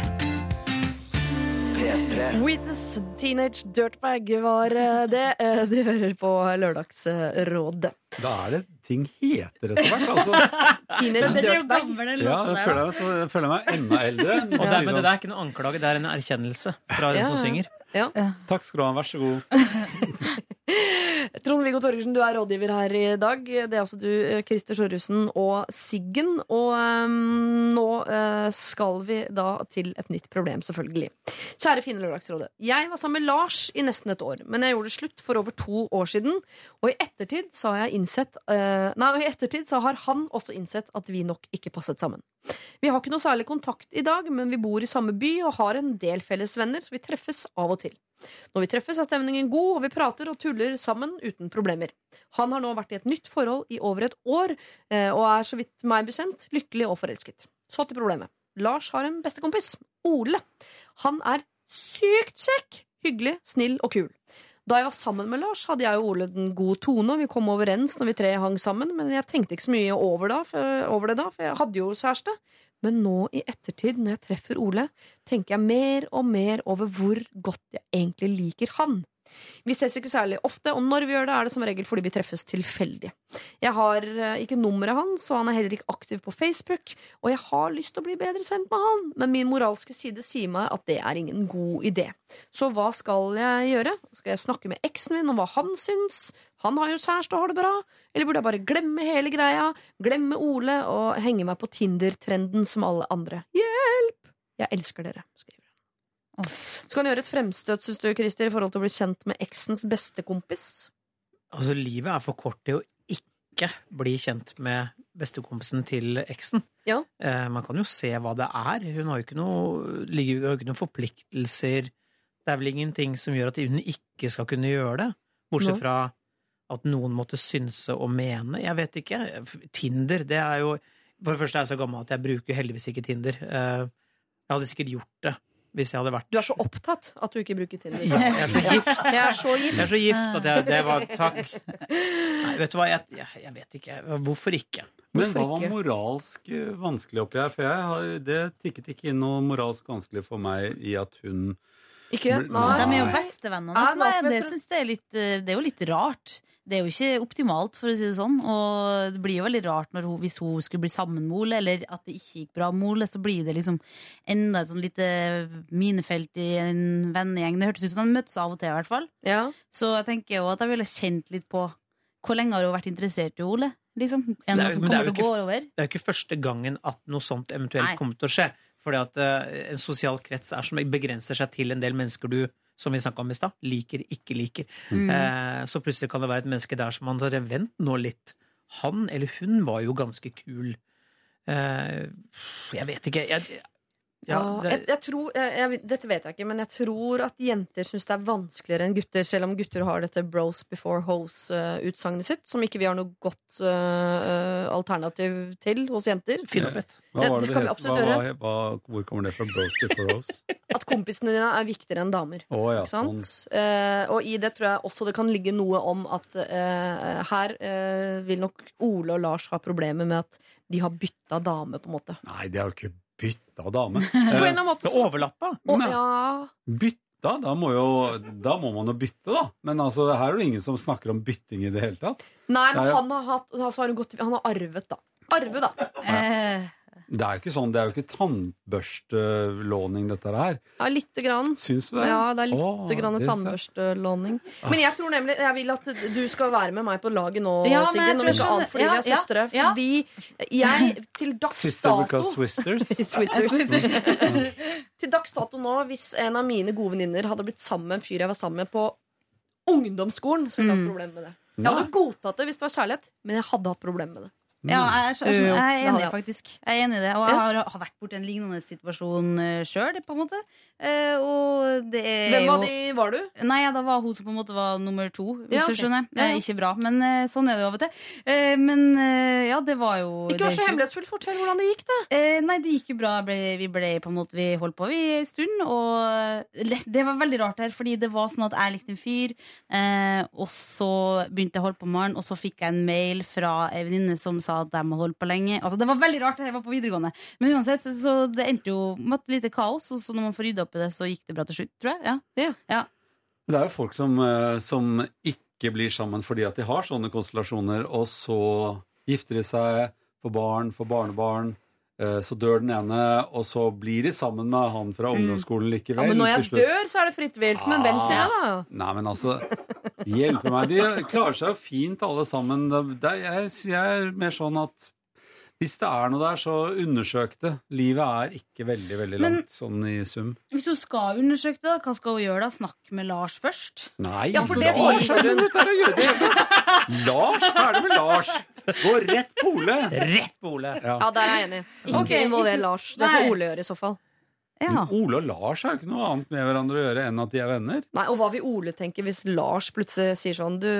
P3. Witness Teenage Dirtbag var eh, det. Eh, Du hører på Lørdagsrådet. Da er det ting heter etter hvert, altså. Teenage Dirtbag. Ja, jeg føler, jeg, så jeg føler meg enda eldre. Og det, men det der er ikke noe anklage, det er en erkjennelse fra den Ja, som ja. synger. Takk skal du ha. Vær så god. Trond-Viggo Torgersen, du er rådgiver her i dag. Det er også du, Krister Christer Sjørussen og Siggen. Og um, nå uh, skal vi da til et nytt problem, selvfølgelig. Kjære fine Lørdagsrådet. Jeg var sammen med Lars i nesten et år, men jeg gjorde det slutt for over to år siden. Og i ettertid så har jeg innsett uh, Nei, i ettertid så har han også innsett at vi nok ikke passet sammen. Vi har ikke noe særlig kontakt i dag, men vi bor i samme by og har en del felles venner, så vi treffes av og til. Når vi treffes, er stemningen god, og vi prater og tuller sammen uten problemer. Han har nå vært i et nytt forhold i over et år, eh, og er så vidt meg bekjent lykkelig og forelsket. Så til problemet. Lars har en bestekompis, Ole. Han er sykt kjekk, hyggelig, snill og kul. Da jeg var sammen med Lars, hadde jeg og Ole den gode tone, vi kom overens når vi tre hang sammen, men jeg tenkte ikke så mye over, da, for, over det da, for jeg hadde jo kjæreste. Men nå i ettertid, når jeg treffer Ole, tenker jeg mer og mer over hvor godt jeg egentlig liker han. Vi ses ikke særlig ofte, og når vi gjør det, er det som regel fordi vi treffes tilfeldig. Jeg har eh, ikke nummeret hans, og han er heller ikke aktiv på Facebook, og jeg har lyst til å bli bedre kjent med han, men min moralske side sier meg at det er ingen god idé. Så hva skal jeg gjøre? Skal jeg snakke med eksen min om hva han syns? Han har jo kjæreste og har det bra. Eller burde jeg bare glemme hele greia, glemme Ole og henge meg på Tinder-trenden som alle andre? Hjelp! Jeg elsker dere, skriver han. Skal du gjøre et fremstøt, syns du, Christer, i forhold til å bli kjent med eksens beste kompis? Altså, livet er for kort til å ikke bli kjent med bestekompisen til eksen. Ja. Eh, man kan jo se hva det er. Hun har jo ikke noe, jo ikke noen forpliktelser. Det er vel ingenting som gjør at hun ikke skal kunne gjøre det. Bortsett fra at noen måtte synse og mene. Jeg vet ikke. Tinder, det er jo For det første er jeg så gammel at jeg bruker heldigvis ikke Tinder. Eh, Jeg hadde sikkert gjort det hvis jeg hadde vært Du er så opptatt at du ikke bruker Tinder. Ja, jeg er så gift. Jeg er så gift. Jeg er så gift at jeg, det var Takk. Nei, vet du hva, jeg, jeg, vet ikke. Hvorfor ikke? Men hva var ikke? moralsk eh, vanskelig oppi her? For jeg har, det tikket ikke inn noe moralsk vanskelig for meg i at hun Ikke? Nei. De er jo bestevennene bestevenner. Ja, nesten. nei, det synes jeg er litt eh, Det er jo litt rart. Det er jo ikke optimalt, for å si det sånn. Og det blir jo veldig rart når hun, hvis hun skulle bli sammen med Ole, eller at det ikke gikk bra med Ole, så blir det liksom enda et sånn lite minefelt i en vennegjeng. Det hørtes ut som de møttes av og til, i hvert fall. Ja. Så jeg tenker jo at jeg ville kjent litt på hvor lenge har hun vært interessert i Ole? Liksom. Det det er- det er ikke- Det er jo ikke første gangen at noe sånt eventuelt Nei. kommer til å skje. Fordi at eh, en sosial krets er som begrenser seg til en del mennesker du som vi snakka om i stad, liker, ikke liker. Mm. Eh, så plutselig kan det være et menneske der som man sier, Vent nå litt. Han eller hun var jo ganske kul. Eh, jeg vet ikke. Jeg, ja, det, jeg, jeg tror, jeg, jeg, dette vet jeg ikke, men jeg tror at jenter syns det er vanskeligere enn gutter, selv om gutter har dette bros before hose-utsagnet sitt, som ikke vi har noe godt uh, alternativ til hos jenter. Finn opp et. Hva var det det det het? hvor kommer det fra? Bros before rose? At kompisene dine er viktigere enn damer. Å ja, Ikke sant? sånn. uh, og i det tror jeg også det kan ligge noe om at uh, her eh, vil nok Ole og Lars ha problemer med at de har bytta dame, på en måte. Nei, det er jo ikke bytta dame. På en eller Eh, annen måte Det så overlappa. Å, ja. bytta? Da må, jo, da må man jo bytte, da. Men altså, her er det ingen som snakker om bytting i det hele tatt. Nei, men han har, hatt, altså har gått, han har arvet, da. Arve, da. Eh, Det er jo ikke sånn, det er jo ikke tannbørstelåning, dette her. Ja, lite grann. Syns du det? Ja, det er litt Å, grann tannbørstelåning. Men jeg tror nemlig Jeg vil at du skal være med meg på laget nå, Ja, Siggen. Om ikke annet fordi vi ja, er søstre. ja. Fordi jeg til dags Sister dato because Swisters. Swisters. til dags dato nå, hvis en av mine gode venninner hadde blitt sammen med en fyr jeg var sammen med på ungdomsskolen, så ville jeg hatt Mm. problemer med det. Jeg hadde godtatt det hvis det var kjærlighet, men jeg hadde hatt problemer med det. Ja, jeg, jeg, jeg, Jo, er enig, jeg faktisk. Jeg er enig i det. Og jeg har, har vært borti en lignende situasjon uh, sjøl, på en måte. Eh, og det er Hvem av de var du? Nei, da var hun som på en måte var nummer to, hvis Ja, du skjønner. Ja, ja. Eh, ikke bra, men eh, sånn er det jo av og til. Eh, men eh, ja, det var jo Ikke vær så hemmelighetsfull. Fortell hvordan det gikk, da. Eh, nei, det gikk jo bra. Ble, vi ble på en måte Vi holdt på vi en stund. Og det var veldig rart her, fordi det var sånn at jeg likte en fyr, eh, og så begynte jeg å holde på med han, og så fikk jeg en mail fra ei venninne som sa at de hadde holdt på lenge. Altså, det var veldig rart. Det her var på videregående. Men uansett, så, så det endte jo med et lite kaos, og så når man får rydda opp i det, så gikk det bra til slutt, tror jeg. Ja. Det er jo folk som, eh, som ikke blir sammen fordi at de har sånne konstellasjoner, og så gifter de seg, får barn, får barnebarn. Eh, Så dør den ene, og så blir de sammen med han fra ungdomsskolen likevel. Mm. Ja, men når jeg dør, så er det fritt vilt. Men vent til jeg, da. Nei, men altså Hjelpe meg. De klarer seg jo fint, alle sammen. Det, jeg, jeg er mer sånn at hvis det er noe der, så undersøk det. Livet er ikke veldig, veldig Men- langt sånn i sum. Hvis hun skal undersøke det, hva skal hun gjøre da? Snakke med Lars først? Nei, Ja, for det Lars er dette her å gjøre. Lars, ferdig med Lars. Gå rett på Ole. Rett på Ole. Ja. Ja, der er jeg enig. Ikke okay, involver Lars. Det får. Ole gjøre i så fall. Ja. Men Ole og Lars har jo ikke noe annet med hverandre å gjøre enn at de er venner. Nei, Og hva vil Ole tenke hvis Lars plutselig sier sånn Du,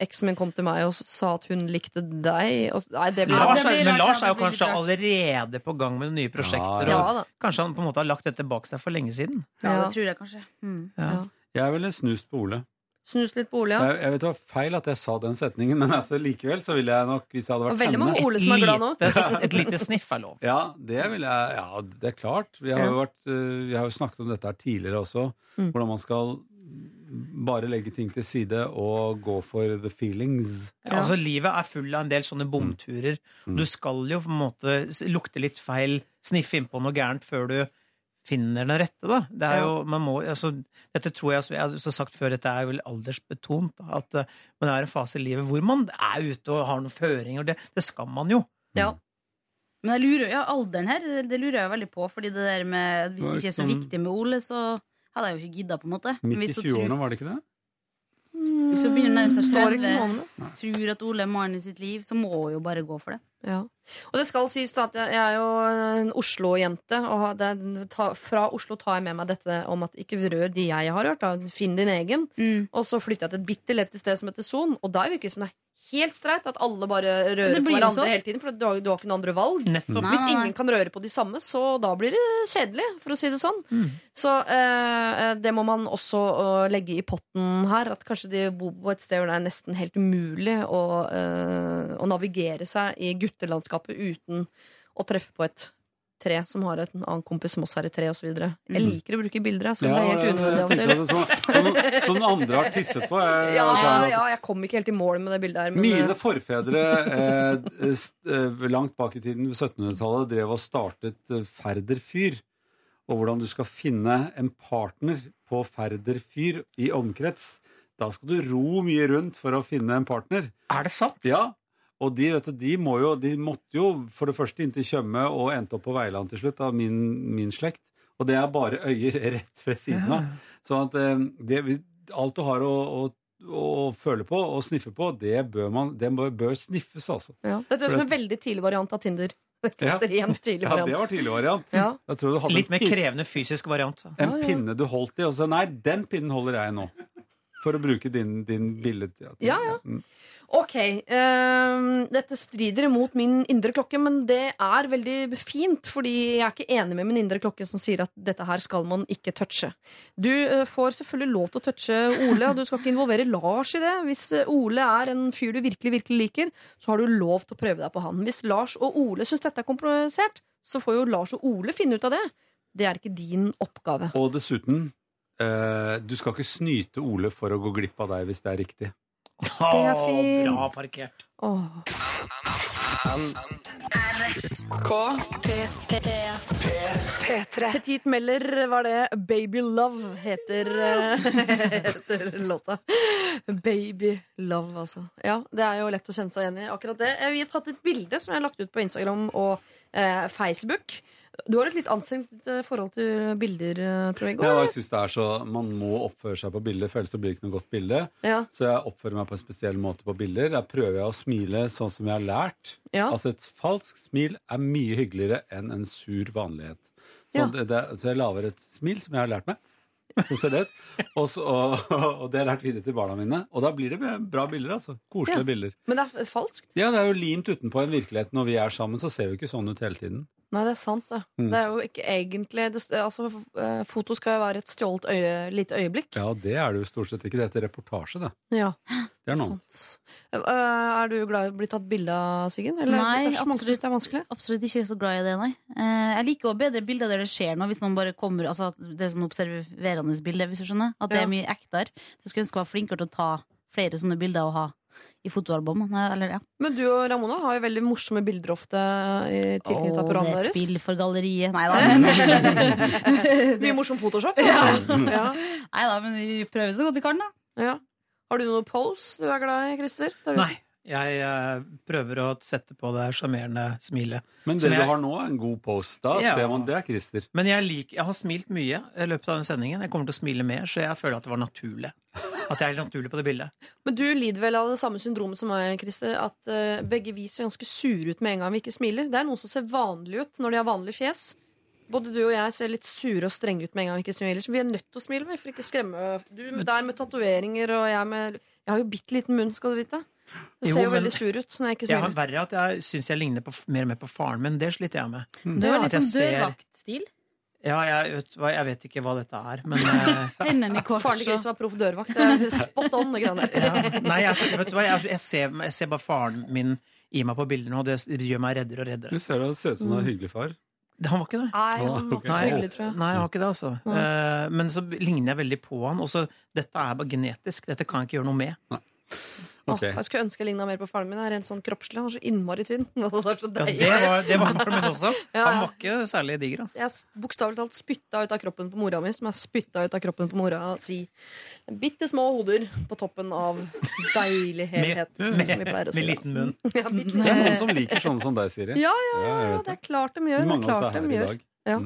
eksen min kom til meg og sa at hun likte deg. Og, nei, det blir Lars det er, blir men Lars er jo kanskje allerede på gang med nye prosjekter. Ja, Ja Og da. kanskje han på en måte har lagt dette bak seg for lenge siden. Ja, Ja. det tror jeg kanskje. Mm. Ja. Jeg ville snust på Ole. Snus litt på Ole, ja. Jeg, jeg vet det var feil at jeg sa den setningen, men altså, likevel så ville jeg nok, hvis jeg hadde Og vært veldig henne mange Ole som er glad nå. Lite, et lite sniff er lov. Ja, det vil jeg Ja, det er klart. Vi har jo, vært, øh, vi har jo snakket om dette her tidligere også. Mm. Hvordan man skal bare legge ting til side og gå for the feelings. Ja, altså Livet er full av en del sånne bomturer. Mm. Du skal jo på en måte lukte litt feil, sniffe innpå noe gærent før du finner den rette. da. Det er jo, man må, altså, dette tror jeg, som jeg har sagt før, dette er vel aldersbetont. da, At uh, man er i en fase i livet hvor man er ute og har noen føringer. Det, det skal man jo. Ja. Men jeg lurer, ja, alderen her, det, det lurer jeg veldig på. Fordi det der med Hvis det ikke er så Sånn- viktig med Ole, så hadde jeg jo ikke gidda, på en måte. Midt i 20-årene, var det ikke det? Hvis hun begynner å nærme seg Står 30, noe om det. tror at Ole er mannen i sitt liv, så må hun jo bare gå for det. Ja. Og det skal sies at jeg, er jo en Oslo-jente, og det, ta, fra Oslo tar jeg med meg dette om at ikke rør de jeg har hørt. Da. Finn din egen. Mm. Og så flytter jeg til et bitte lite sted som heter Son, og da virker det som det er helt streit at alle bare rører på hverandre sånn. hele tiden. For du har, du har ikke noe andre valg. Nettopp. Hvis ingen kan røre på de samme, så da blir det kjedelig, for å si det sånn. Mm. Så eh, det må man også uh, legge i potten her. At kanskje de bor på et sted hvor det er nesten helt umulig å, uh, å navigere seg i guttelandskapet uten å treffe på et tre som har en annen kompis som også er i tre, osv. Jeg liker å bruke bilder, jeg, Ja, det er helt unødvendig av og tenkte til. Som sånn andre har tisset på. Jeg, Ja, ja, jeg kom ikke helt i mål med det bildet her. Men, Mine eh, forfedre eh, eh, langt bak i tiden, ved 1700-tallet, drev og startet eh, Færder fyr. Og hvordan du skal finne en partner på Færder fyr i omkrets. Da skal du ro mye rundt for å finne en partner. Er det sant? Ja, og de, vet du, de, må jo, de måtte jo for det første inn til Tjøme og endte opp på Veiland til slutt, av min, min slekt. Og det er bare øyer rett ved siden av. Så at eh, det, alt du har å, å, å føle på og sniffe på, det bør, man, det bør, bør sniffes, altså. ja. det er som en veldig tidlig variant av Tinder. Ja. Ekstremt tidlig Ja, det var tidlig variant. Ja. Jeg tror du hadde Litt mer krevende fysisk variant. så. en Ja, ja. pinne du holdt i, og så nei, den pinnen holder jeg nå. For å bruke din, din bilde. Ja, ja. Ok, ehm, dette strider imot min indre klokke, men det er veldig fint, fordi jeg er ikke enig med min indre klokke som sier at dette her skal man ikke touche. Du uh, får selvfølgelig lov til å touche Ole, og du skal ikke involvere Lars i det. Hvis eh, Ole er en fyr du virkelig, virkelig liker, så har du lov til å prøve deg på han. Hvis Lars og Ole syns dette er komplisert, så får jo Lars og Ole finne ut av det. Det er ikke din oppgave. Og dessuten, uh, du skal ikke snyte Ole for å gå glipp av deg hvis det er riktig. Er Å, fint. Bra parkert. Åh. P3. Petit Meller var det. Baby Love heter, eh, heter låta. Baby Love, altså. Ja, det er jo lett å kjenne seg igjen i akkurat det. Eh, Vi har tatt et bilde som jeg har lagt ut på Instagram og eh, Facebook. Du har et litt anstrengt eh, forhold til bilder, eh, tror jeg. Ja, jeg synes det er så, Man må oppføre seg på bilder, for ellers blir det ikke noe godt bilde. Ja, Så jeg oppfører meg på en spesiell måte på bilder. Der prøver jeg å smile sånn som jeg har lært. ja. Altså Et falskt smil er mye hyggeligere enn en sur vanlighet. Så, Ja. det, det, så jeg lager et smil som jeg har lært meg. Sånn ser det ut. Og, så, og, og det har jeg lært videre til barna mine. Og da blir det bra bilder. altså. Koselige bilder. Men det er falskt. Ja, det er jo limt utenpå en virkelighet. Når vi er sammen, så ser vi ikke sånn ut hele tiden. Nei, det er sant, det. Mm. Det er jo ikke egentlig det, altså, eh, Foto skal jo være et stjålet øye, lite øyeblikk. Ja, det er det jo stort sett ikke. Det heter reportasje, det. Ja, Det er noe. sant. Eh, er du glad i å bli tatt bilde av, Siggen? Eller Nei, det er absolutt. det er vanskelig? Absolutt ikke så glad i det, nei. Eh, jeg liker også bedre bilder der det skjer noe, hvis noen bare kommer Altså det er sånn observerende bilde, hvis du skjønner. At det er mye ektere. Jeg skulle ønske jeg var flinkere til å ta flere sånne bilder og ha i fotoalbum. Eller, ja. Men du og Ramona har jo veldig morsomme bilder ofte i tilknyttet Åh, programmet det er et spill for galleriet. Nei da, Mye morsom Photoshop. Ja. ja. nei da, men vi prøver så godt vi kan, da. ja. Har du noen pose du er glad i, Christer? Er Nei. Jeg eh, prøver å sette på det sjarmerende smilet. Men Som det jeg- du har nå, er en god post. Da Ja. ser man det er Christer. Men jeg, lik, jeg har smilt mye i løpet av den sendingen. Jeg kommer til å smile mer, så jeg føler at det var naturlig. At jeg er naturlig på det bildet. Men du lider vel av det samme syndromet som meg, Christer. At eh, begge vi ser ganske sure ut med en gang vi ikke smiler. Det er noen som ser vanlige ut når de har vanlig fjes. Både du og jeg ser litt sure og strenge ut med en gang vi ikke smiler. Så vi er nødt til å smile vi, for ikke skremme Du der med tatoveringer, og jeg med Jeg har jo bitte liten munn, skal du vite. Det ser jo veldig sur ut når jeg ikke Jeg har smiler. verre at jeg syns jeg ligner på, mer og mer på faren min. Det sliter jeg med. Du har litt sånn dørvaktstil. Ja, jeg vet, jeg vet ikke hva dette er, men Hendene i kors. Faren til Chris var proff dørvakt. Spot on, det greiene der. ja. Nei, jeg, vet du hva, jeg, jeg, ser, jeg ser bare faren min i meg på bildene, og det gjør meg reddere og Du ser det ser ut som du har en hyggelig far. Han var ikke det. Nei, han var ikke så hyggelig, tror jeg. Nei, jeg var ikke det, altså. Nei. Eh, men så ligner jeg veldig på han. Og så, dette er bare genetisk. Dette kan jeg ikke gjøre noe med. Ok. Åh, jeg skulle ønske jeg ligna mer på faren min. Er rent sånn kroppslig. Han er så innmari tynn. Det vært så Ja, det var, det var faren min også. Ja, Han var ikke særlig diger. Altså. Jeg bokstavelig talt spytta ut av kroppen på mora mi, som jeg spytta ut av kroppen på mora si. Bitte små hoder på toppen av deilig helhet, som vi pleier å si. med liten munn. Ja, Det er noen som liker sånne som deg, Siri. Ja, ja, Ja, det er klart de gjør. Mange er av oss er her i dag. Ja.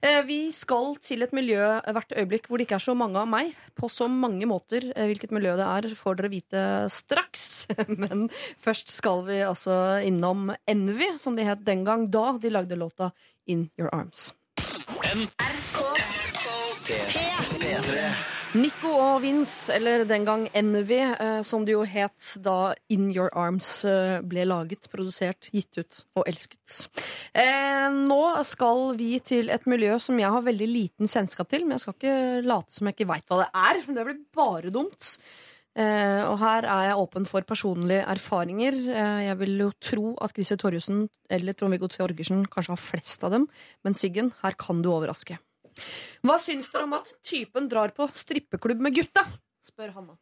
Eh, Vi skal til et miljø hvert øyeblikk hvor det ikke er så mange av meg. På så mange måter. Eh, Hvilket miljø det er, får dere vite straks. Men først skal vi altså innom Envy, som de het den gang da de lagde låta In Your Arms. P3. Nico og Vince, eller den gang Envy, eh, som det jo het da In Your Arms eh, ble laget, produsert, gitt ut og elsket. Eh, nå skal vi til et miljø som jeg har veldig liten kjennskap til, men jeg skal ikke late som jeg ikke veit hva det er. Det blir bare dumt. Eh, og her er jeg åpen for personlige erfaringer. Eh, jeg vil jo tro at Christer Torjussen eller Trond-Viggo Torgersen kanskje har flest av dem, men Siggen, her kan du overraske. Hva syns dere om at typen drar på strippeklubb med gutta? spør Hanna.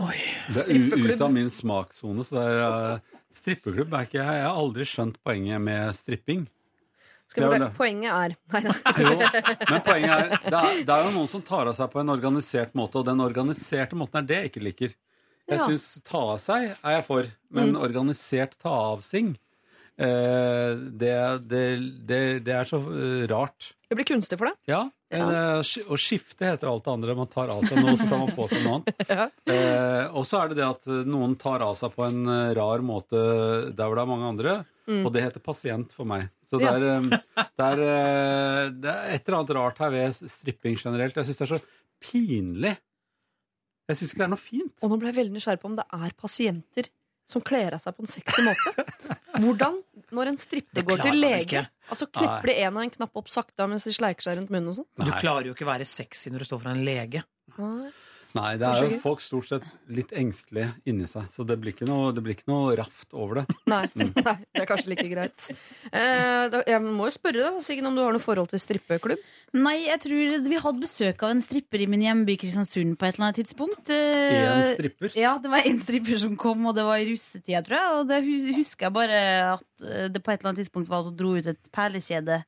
Oi, Det er ut av min smakssone, så det er uh, Strippeklubb er ikke jeg. Jeg har aldri skjønt poenget med stripping. Skal vi Det er. Poenget er Nei da. Jo, men poenget er det, er det er jo noen som tar av seg på en organisert måte, og den organiserte måten er det jeg ikke liker. Jeg Ja. syns ta av seg er jeg for, men organisert ta-av-sing eh, det, det, det, det er så eh, rart. Det blir kunstig for deg. Ja. ja. Å skifte heter alt det andre. Man tar av seg noe, så tar man på seg noe annet. Eh, og så er det det at eh, noen tar av seg på en eh, rar måte der hvor det er mange andre. Og det heter pasient for meg. Så det er, eh, det, er, eh, det er et eller annet rart her ved stripping generelt. Jeg syns det er så pinlig. Jeg syns ikke det er noe fint. Og nå ble jeg veldig nysgjerrig på om det er pasienter som kler av seg på en sexy måte. Hvordan, når en stripper går til lege, altså knipper de en og en knapp opp sakte mens de sleiker seg rundt munnen og sånn? Du klarer jo ikke å være sexy når du står foran en lege. Nei. Nei, det er jo folk stort sett litt engstelige inni seg. Så det blir ikke noe, det blir ikke noe raft over det. Nei, nei, det er kanskje like greit. Eh, da, jeg må jo spørre da, Siggen, om du har noe forhold til strippeklubb? Nei, jeg tror vi hadde besøk av en stripper i min hjemby Kristiansund på et eller annet tidspunkt. Eh, Én stripper. Ja, det var en stripper som kom, og det var i russetida, tror jeg. Og det husker jeg bare at eh, det på et eller annet tidspunkt var at hun dro ut et perlekjede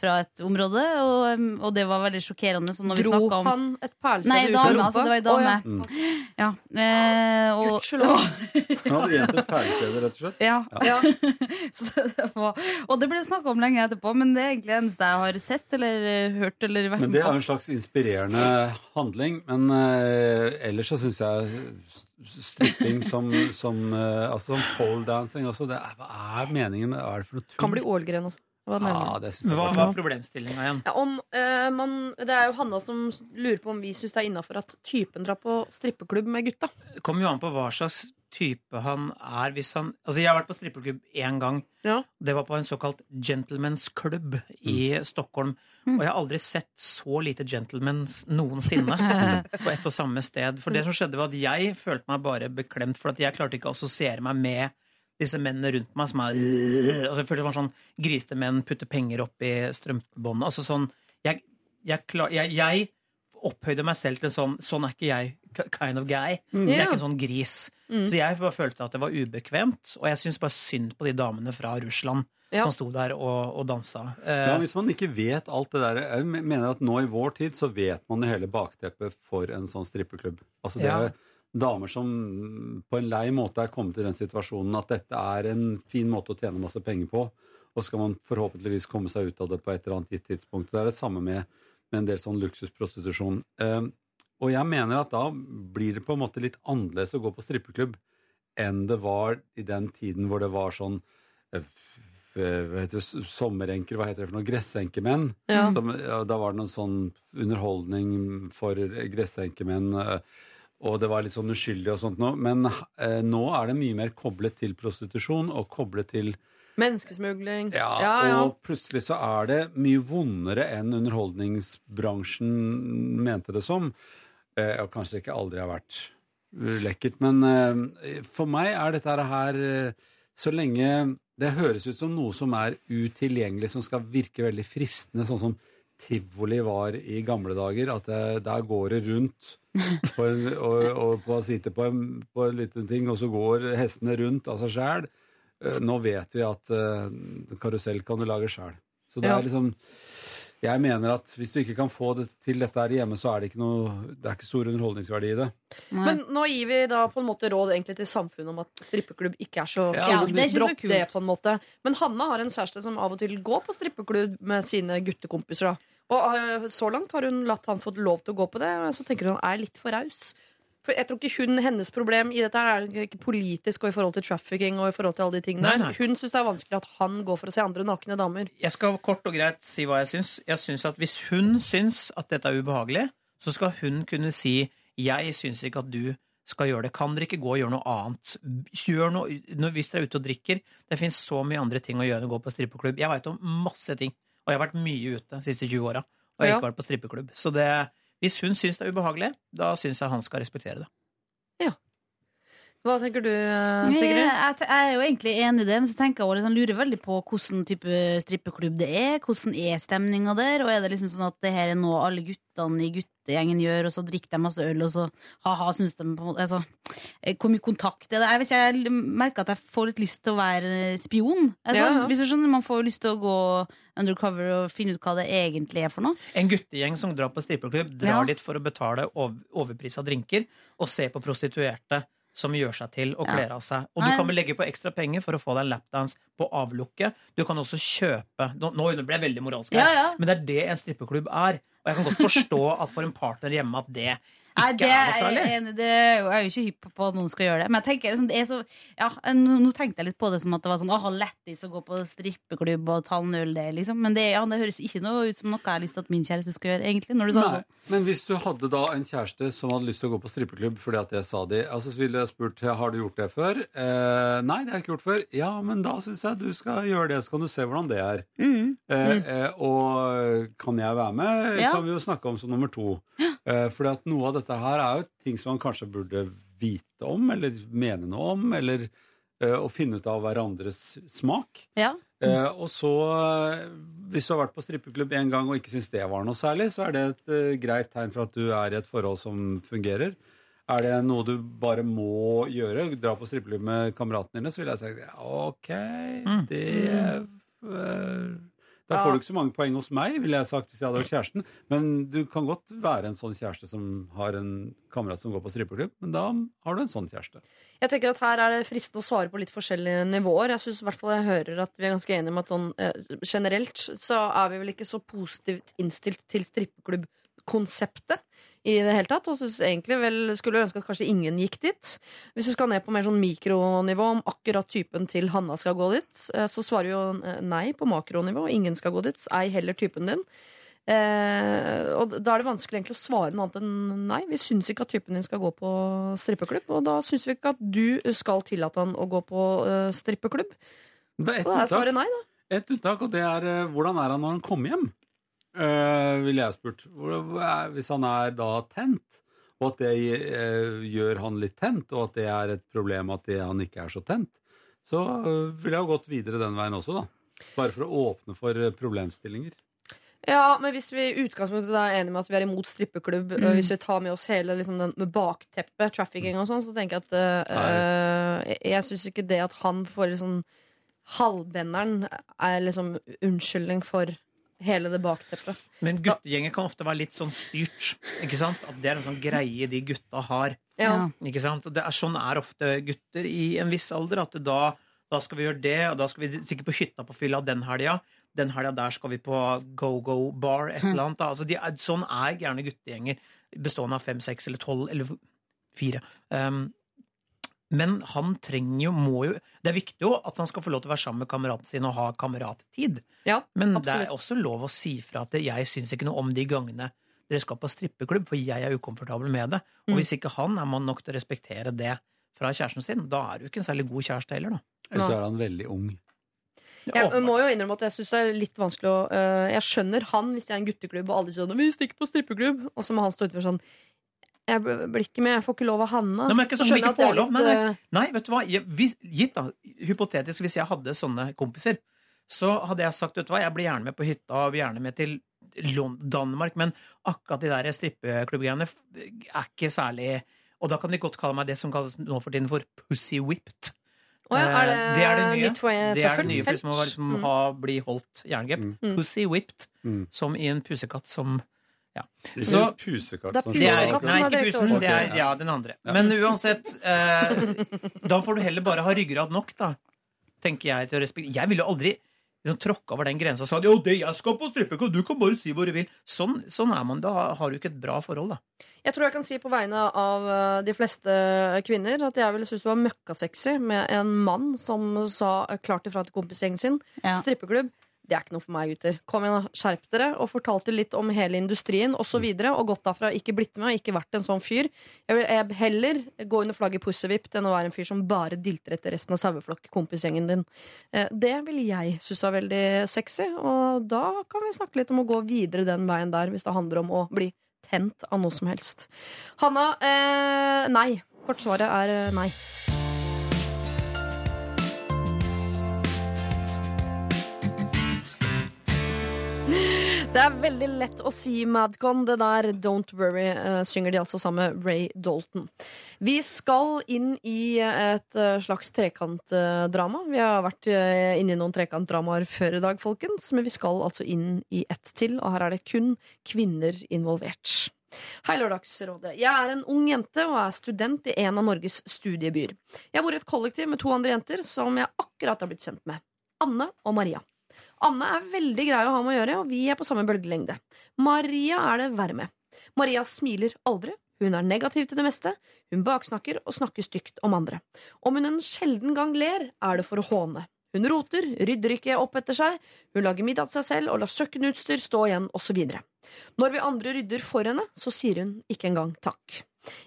fra et område, og, og det var veldig sjokkerende. Så når vi Dro snakket om han et perlesøl Nei, ut av dame, rumpa? altså, det var ei Å, ja. dame. Ja. eh, og, Gudskjelov. Han hadde gjemt et perlekjede, rett og slett. ja, ja. Så det var, og det ble snakka om lenge etterpå, men det er egentlig det eneste jeg har sett eller eh, hørt eller vært Men det er jo en slags inspirerende handling. Men eh, ellers så syns jeg stripping som, som eh, Altså som poledancing også, det er, hva er meningen med Hva er det for noe tull? Kan bli ålgren også. Hva Ja, det synes jeg Hva var problemstillinga igjen? Ja, om, eh, man, det er jo Hanna som lurer på om vi syns det er innafor at typen drar på strippeklubb med gutta. Det kommer jo an på hva slags type han er. Hvis han, altså jeg har vært på strippeklubb én gang. Ja. Det var på en såkalt gentlemen's club i Stockholm. Og jeg har aldri sett så lite gentlemans noensinne på ett og samme sted. For det som skjedde, var at jeg følte meg bare beklemt, for at jeg klarte ikke å assosiere meg med disse mennene rundt meg som er altså Jeg følte det var sånn grisete menn putter penger opp i strømpebåndet. Altså sånn jeg, jeg, klar, jeg, jeg opphøyde meg selv til en sånn Sånn er ikke jeg kind of guy. Jeg er ikke en sånn gris. Så jeg bare følte at det var ubekvemt, og jeg syns bare synd på de damene fra Russland Ja. som sto der og, og dansa. Eh, Ja, Hvis man ikke vet alt det der Jeg mener at nå i vår tid så vet man jo hele bakteppet for en sånn strippeklubb. Altså det Ja. er damer som på en lei måte er kommet i den situasjonen at dette er en fin måte å tjene masse penger på, og skal man forhåpentligvis komme seg ut av det på et eller annet gitt tidspunkt. Det er det samme med, med en del sånn luksusprostitusjon. Eh, og jeg mener at da blir det på en måte litt annerledes å gå på strippeklubb enn det var i den tiden hvor det var sånn eh, hva heter det, sommerenker, hva heter det for noe, gressenkemenn. Ja. Som, ja, da var det noen sånn underholdning for gressenkemenn, eh, og det var litt sånn uskyldig og sånt nå. Men eh, nå er det mye mer koblet til prostitusjon og koblet til Menneskesmugling. ja, ja, ja. og plutselig så er det mye vondere enn underholdningsbransjen mente det som. Eh, og kanskje det ikke aldri har vært lekkert. Men eh, for meg er dette her eh, Så lenge det høres ut som noe som er utilgjengelig, som skal virke veldig fristende, sånn som tivoli var i gamle dager, at det, der går det rundt på en, og, og på, sitter på en, på en liten ting, og så går hestene rundt av seg sjæl. Eh, Nå vet vi at uh, karusell kan du lage sjæl. Så det Ja. er liksom Jeg mener at hvis du ikke kan få det til dette her hjemme, så er det ikke noe Det er ikke stor underholdningsverdi i det. Nei. Men nå gir vi da på en måte råd egentlig til samfunnet om at strippeklubb ikke er så Ja, Ja, det er ikke så Dropp kult. det, på en måte. Men Hanna har en kjæreste som av og til går på strippeklubb med sine guttekompiser. Da. Og øh, så langt har hun latt han fått lov til å gå på det, og så tenker hun er litt for raus. For jeg tror ikke hun, Hennes problem i dette er ikke politisk og i forhold til trafficking og i forhold til alle de tingene Nei, nei. Hun syns det er vanskelig at han går for å se andre nakne damer. Jeg skal kort og greit si hva jeg syns. Jeg syns at Hvis hun syns at dette er ubehagelig, så skal hun kunne si 'jeg syns ikke at du skal gjøre det'. Kan dere ikke gå og gjøre noe annet? Gjør noe, hvis dere er ute og drikker. Det fins så mye andre ting å gjøre enn å gå på strippeklubb. Jeg veit om masse ting, og jeg har vært mye ute de siste 20 åra. Og jeg har Ja. ikke vært på strippeklubb. Så det, hvis hun syns det er ubehagelig, da syns jeg han skal respektere det. Ja. Hva tenker du, øh, Sigrid? jeg, er jo egentlig enig i det, men så tenker jeg også, liksom, lurer veldig på hvordan type strippeklubb det er. Hvordan er stemninga der? Og er det liksom sånn at det her er noe alle guttene i guttegjengen gjør, og så drikker de masse øl, og så ha-ha, syns de altså, eh, Hvor mye kontakt er det? er, hvis jeg merker at jeg får litt lyst til å være spion. Altså, Ja, ja. Hvis du skjønner, Man får lyst til å gå undercover og finne ut hva det egentlig er for noe. En guttegjeng som drar på stripeklubb, drar Ja. dit for å betale overpris overprisa drinker og se på prostituerte som gjør seg til og kler av seg. Og du kan vel legge på ekstra penger for å få deg en lapdance på avlukket. Du kan også kjøpe Nå, ble jeg veldig moralsk her, men det er det en strippeklubb er. Og jeg kan godt forstå at for en partner hjemme at det Nei, det er noe særlig. jeg jeg. Det Jeg er jo ikke hypp på at noen skal gjøre det. Men jeg tenker liksom, det er så ja, nå, nå tenkte jeg litt på det som at det var sånn åh, lættis å gå på strippeklubb og ta en øl der, liksom. Men det, ja, det høres ikke noe ut som noe jeg har lyst til at min kjæreste skal gjøre, egentlig. Når du sa det Nei, sånn. men hvis du hadde da en kjæreste som hadde lyst til å gå på strippeklubb fordi at jeg sa det, altså så ville jeg spurt har du gjort det før. Eh, nei, det har jeg ikke gjort før. Ja, men da syns jeg du skal gjøre det, så kan du se hvordan det er. Mm. Eh, eh, og kan jeg være med, Ja. kan vi jo snakke om som nummer to. Eh, fordi at noe av dette her er jo ting som man kanskje burde vite om, eller mene noe om, eller uh, å finne ut av hverandres smak. Ja. Uh, og så, hvis du har vært på strippeklubb en gang og ikke syns det var noe særlig, så er det et uh, greit tegn for at du er i et forhold som fungerer. Er det noe du bare må gjøre, dra på strippeklubb med kameratene dine, så vil jeg si OK, det eh, Da får du ikke så mange poeng hos meg, ville jeg sagt hvis jeg hadde vært kjæresten. Men du kan godt være en sånn kjæreste som har en kamerat som går på strippeklubb, men da har du en sånn kjæreste. Jeg tenker at Her er det fristende å svare på litt forskjellige nivåer. Jeg synes i hvert fall jeg hører at vi er ganske enige om at sånn, eh, generelt så er vi vel ikke så positivt innstilt til strippeklubbkonseptet i det hele tatt. Og synes egentlig vel skulle ønske at kanskje ingen gikk dit. Hvis du skal ned på mer sånn mikronivå om akkurat typen til Hanna skal gå dit, eh, så svarer jo eh, nei på makronivå. Ingen skal gå dit. Ei heller typen din. Eh, og da er det vanskelig egentlig å svare noe annet enn nei. Vi syns ikke at typen din skal gå på strippeklubb, og da syns vi ikke at du skal tillate han å gå på uh, strippeklubb. Det er ett unntak. Et unntak, og det er hvordan er han når han kommer hjem? Uh, ville jeg spurt. Hvis han er da tent, og at det uh, gjør han litt tent, og at det er et problem at det, han ikke er så tent, så uh, ville jeg jo gått videre den veien også, da. Bare for å åpne for problemstillinger. Ja, men hvis vi i utgangspunktet er enige med at vi er imot strippeklubb, og hvis vi tar med oss hele liksom, den med bakteppet, trafficking og sånn, så tenker jeg at eh, Jeg, jeg syns ikke det at han får liksom halvbenderen, er liksom unnskyldning for hele det bakteppet. Men guttegjenger kan ofte være litt sånn styrt. Ikke sant? At det er en sånn greie de gutta har. Ja. Ikke sant? Det er, sånn er ofte gutter i en viss alder. At da, da skal vi gjøre det, og da skal vi sikkert på hytta på fylla den helga. Den helga der skal vi på go-go-bar, et eller annet. Altså, de er, sånn er gjerne guttegjenger. Bestående av fem, seks eller tolv eller fire. Um, men han trenger jo, må jo Det er viktig jo at han skal få lov til å være sammen med kameraten sin og ha kamerattid. Ja, Men det er også lov å si fra at jeg syns ikke noe om de gangene dere skal på strippeklubb, for jeg er ukomfortabel med det. Og Mm. hvis ikke han er man nok til å respektere det fra kjæresten sin, da er du ikke en særlig god kjæreste heller, da. Eller så er han veldig ung. Jeg må jo innrømme at jeg synes det er litt vanskelig å øh, Jeg skjønner han hvis det er en gutteklubb og alle sier sånn 'Vi stikker på strippeklubb', og så må han stå utenfor sånn jeg blir ikke med, jeg får ikke lov av Hanna. Nei, men ikke sånn ikke får lov. Nei, nei. øh, Nei, vet du hva? Jeg, hvis, gitt da, hypotetisk, hvis jeg hadde sånne kompiser, så hadde jeg sagt, vet du hva, jeg blir gjerne med på hytta, og blir gjerne med til Danmark, men akkurat de der strippeklubbgreiene er ikke særlig Og da kan de godt kalle meg det som kalles nå for tiden for pussy whipped. Oh ja, er det, Eh, det er det nye. nytt for Det er det nye, for liksom, å liksom, Mm. ha, bli holdt jerngrep. Mm. Pussy whipped, Mm. som i en pusekatt som Så- pusekatt Det er som det er, Pusekatt. Nei, ikke pusen. Det er, ja, den andre. Ja. Men uansett eh, Da får du heller bare ha ryggrad nok, da. Tenker jeg til å respektere Jeg ville jo aldri liksom, tråkke over den grensa og sagt jo, det jeg skal på strippeklubb, du kan bare si hvor du vil. Sånn, sånn er man. Da har du ikke et bra forhold, da. Jeg tror jeg kan si på vegne av eh, de fleste kvinner at jeg ville synes det var møkkasexy med en mann som sa eh, klart ifra til kompisgjengen sin. Ja. Strippeklubb. Det er ikke noe for meg, gutter. Kom igjen, da. Skjerp dere. Og fortalte litt om hele industrien osv. Og, videre, og gått derfra. Ikke blitt med, og ikke vært en sånn fyr. Jeg vil jeg heller gå under flagget Pussevipt enn å være en fyr som bare dilter etter resten av saueflokk-kompisgjengen din. Eh, Det ville jeg synes var veldig sexy, og da kan vi snakke litt om å gå videre den veien der, hvis det handler om å bli tent av noe som helst. Hanna, eh, nei. Kortsvaret er eh, nei. Det er veldig lett å si Madcon. Det der Don't Worry eh, synger de altså sammen med Ray Dalton. Vi skal inn i et eh, slags trekantdrama. Vi har vært eh, inne i noen trekantdramaer før i dag, folkens, men vi skal altså inn i ett til, og her er det kun kvinner involvert. Hei, Lørdagsrådet. Jeg er en ung jente og er student i en av Norges studiebyer. Jeg bor i et kollektiv med to andre jenter som jeg akkurat har blitt kjent med. Anne og Maria. Anne er veldig grei å ha med å gjøre, og vi er på samme bølgelengde. Maria er det verre med. Maria smiler aldri, hun er negativ til det meste, hun baksnakker og snakker stygt om andre. Om hun en sjelden gang ler, er det for å håne. Hun roter, rydder ikke opp etter seg, hun lager middag til seg selv og lar kjøkkenutstyr stå igjen, osv. Når vi andre rydder for henne, så sier hun ikke engang takk.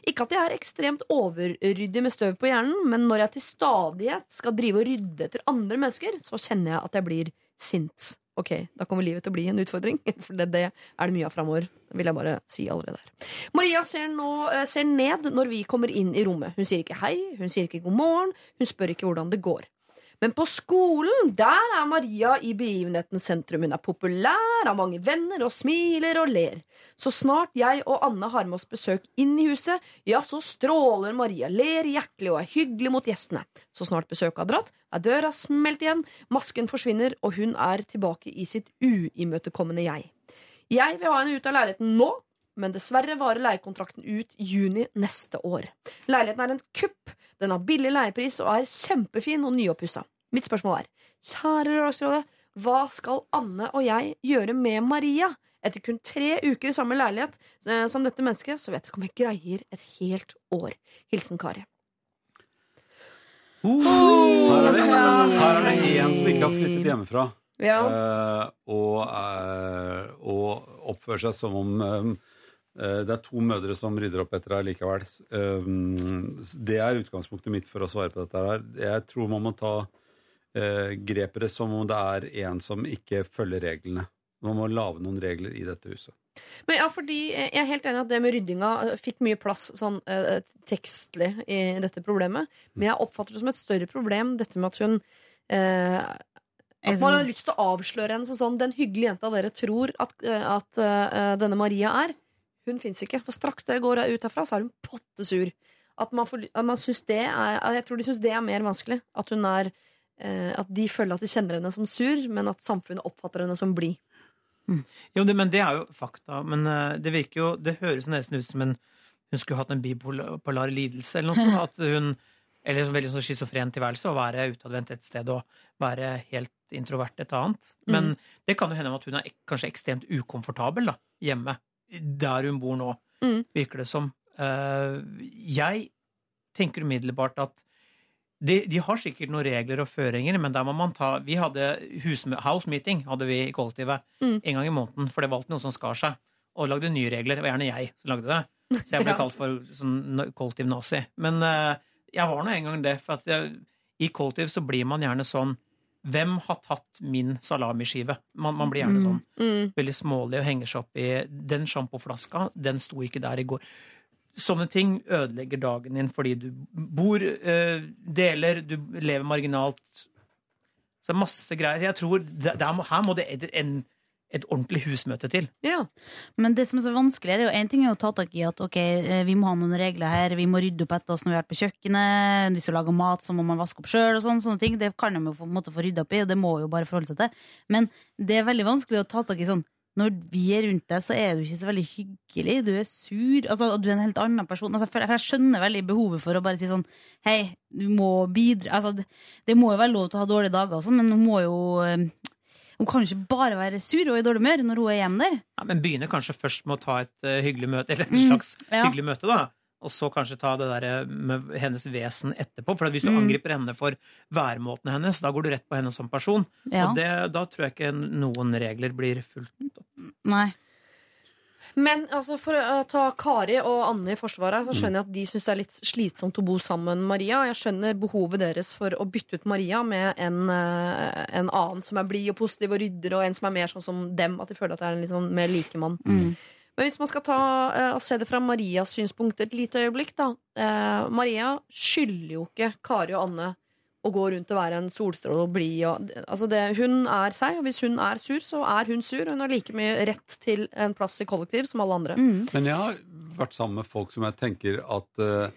Ikke at jeg er ekstremt overryddig med støv på hjernen, men når jeg til stadighet skal drive og rydde etter andre mennesker, så kjenner jeg at jeg blir sint. Ok, da kommer livet til å bli en utfordring, for det, det er det mye av framover. vil jeg bare si allerede her. Maria ser, nå, eh, ser ned når vi kommer inn i rommet. Hun sier ikke hei, hun sier ikke god morgen, hun spør ikke hvordan det går. Men på skolen, der er Maria i begivenhetens sentrum. Hun er populær, har mange venner og smiler og ler. Så snart jeg og Anne har med oss besøk inn i huset, ja, så stråler Maria, ler hjertelig og er hyggelig mot gjestene. Så snart besøket har dratt, er døra smelt igjen, masken forsvinner, og hun er tilbake i sitt uimøtekommende jeg. Jeg vil ha henne ut av leiligheten nå, men dessverre varer leiekontrakten ut juni neste år. Leiligheten er en kupp, den har billig leiepris og er kjempefin og nyoppussa. Mitt spørsmål er, kjære Lørdagsrådet, hva skal Anne og jeg gjøre med Maria? Etter kun tre uker i samme leilighet eh, som dette mennesket, så vet jeg ikke om jeg greier et helt år. Hilsen Kari. Her er det, her er det en som ikke har flyttet hjemmefra. Ja. eh, og, eh, og oppfører seg som om eh, eh, det er to mødre som rydder opp etter deg likevel. Eh, det er utgangspunktet mitt for å svare på dette. her. Jeg tror man må ta uh, grepet som om det er en som ikke følger reglene. Man må lage noen regler i dette huset. Men ja, fordi Jeg er helt enig at det med ryddinga eh, fikk mye plass sånn eh, tekstlig i dette problemet. Men jeg oppfatter det som et større problem, dette med at hun eh, At man har lyst til å avsløre henne som sånn Den hyggelige jenta dere tror at, eh, at uh, denne Maria er, hun fins ikke. For straks dere går ut herfra, så er hun pottesur. At man, får, at man synes det er, jeg tror de syns det er mer vanskelig. At hun er eh, At de føler at de kjenner henne som sur, men at samfunnet oppfatter henne som blid. Jo, det, men det er jo fakta. Men eh, det virker jo Det høres nesten ut som en hun skulle hatt en bipolar lidelse eller noe. At hun, eller en veldig sånn schizofren tilværelse, å være utadvendt et sted og være helt introvert et annet. Men det kan jo hende at hun er ek kanskje ekstremt ukomfortabel da, hjemme. Der hun bor nå, Mm. virker det som. Eh, jeg tenker umiddelbart at de, de har sikkert noen regler og føringer, men der må man ta Vi hadde house meeting hadde vi i kollektivet Mm. en gang i måneden, for det var alltid noen som skar seg. Og lagde nye regler. Det var gjerne jeg som lagde det. Så jeg ble Ja. kalt for sånn kollektiv nazi. Men uh, jeg var nå en gang det, for at jeg, i kollektiv så blir man gjerne sånn Hvem har tatt min salamiskive? Man, man blir gjerne sånn Mm. veldig smålig og henger seg opp i Den sjampoflaska, den sto ikke der i går. Sånne ting ødelegger dagen din fordi du bor, eh, deler, du lever marginalt. Så det er masse greier. Jeg tror det, det er, her må det et, en, et ordentlig husmøte til. Ja. Men det som er så vanskelig, er jo en ting er å ta tak i at ok, eh, vi må ha noen regler her, vi må rydde opp etter oss når vi har vært på kjøkkenet, hvis du lager mat, så må man vaske opp sjøl, og sånne, sånne ting. Det kan de jo på en måte få rydda opp i, og det må jo bare forholde seg til. Men det er veldig vanskelig å ta tak i sånn når vi er rundt deg, så er du ikke så veldig hyggelig. Du er sur. Altså, du er en helt annen person. Altså, for jeg skjønner veldig behovet for å bare si sånn Hei, du må bidra altså, det, det må jo være lov til å ha dårlige dager og sånn, men hun må jo eh, Hun kan ikke bare være sur og i dårlig humør når hun er hjemme der. Ja, men begynner kanskje først med å ta et uh, hyggelig møte, eller et Mm, slags ja. hyggelig møte, da. Og så kanskje ta det der eh, med hennes vesen etterpå. For hvis du Mm. angriper henne for væremåten hennes, da går du rett på henne som person. Ja. Og det, da tror jeg ikke noen regler blir fulgt opp. Nei. Men altså, for å ta Kari og Anne i forsvaret, så skjønner jeg at de syns det er litt slitsomt å bo sammen med Maria. Jeg skjønner behovet deres for å bytte ut Maria med en, eh, en annen som er blid og positiv og rydder, og en som er mer sånn som dem. At de føler at det er en litt sånn mer likemann. Mm. Men hvis man skal ta uh, se det fra Marias synspunkt et lite øyeblikk, da. Uh, Maria skylder jo ikke Kari og Anne å gå rundt og være en solstråle og blid. og- Altså det- hun er seg, og hvis hun er sur, så er hun sur. og Hun har like mye rett til en plass i kollektiv som alle andre. Mm. Men jeg har vært sammen med folk som jeg tenker at uh,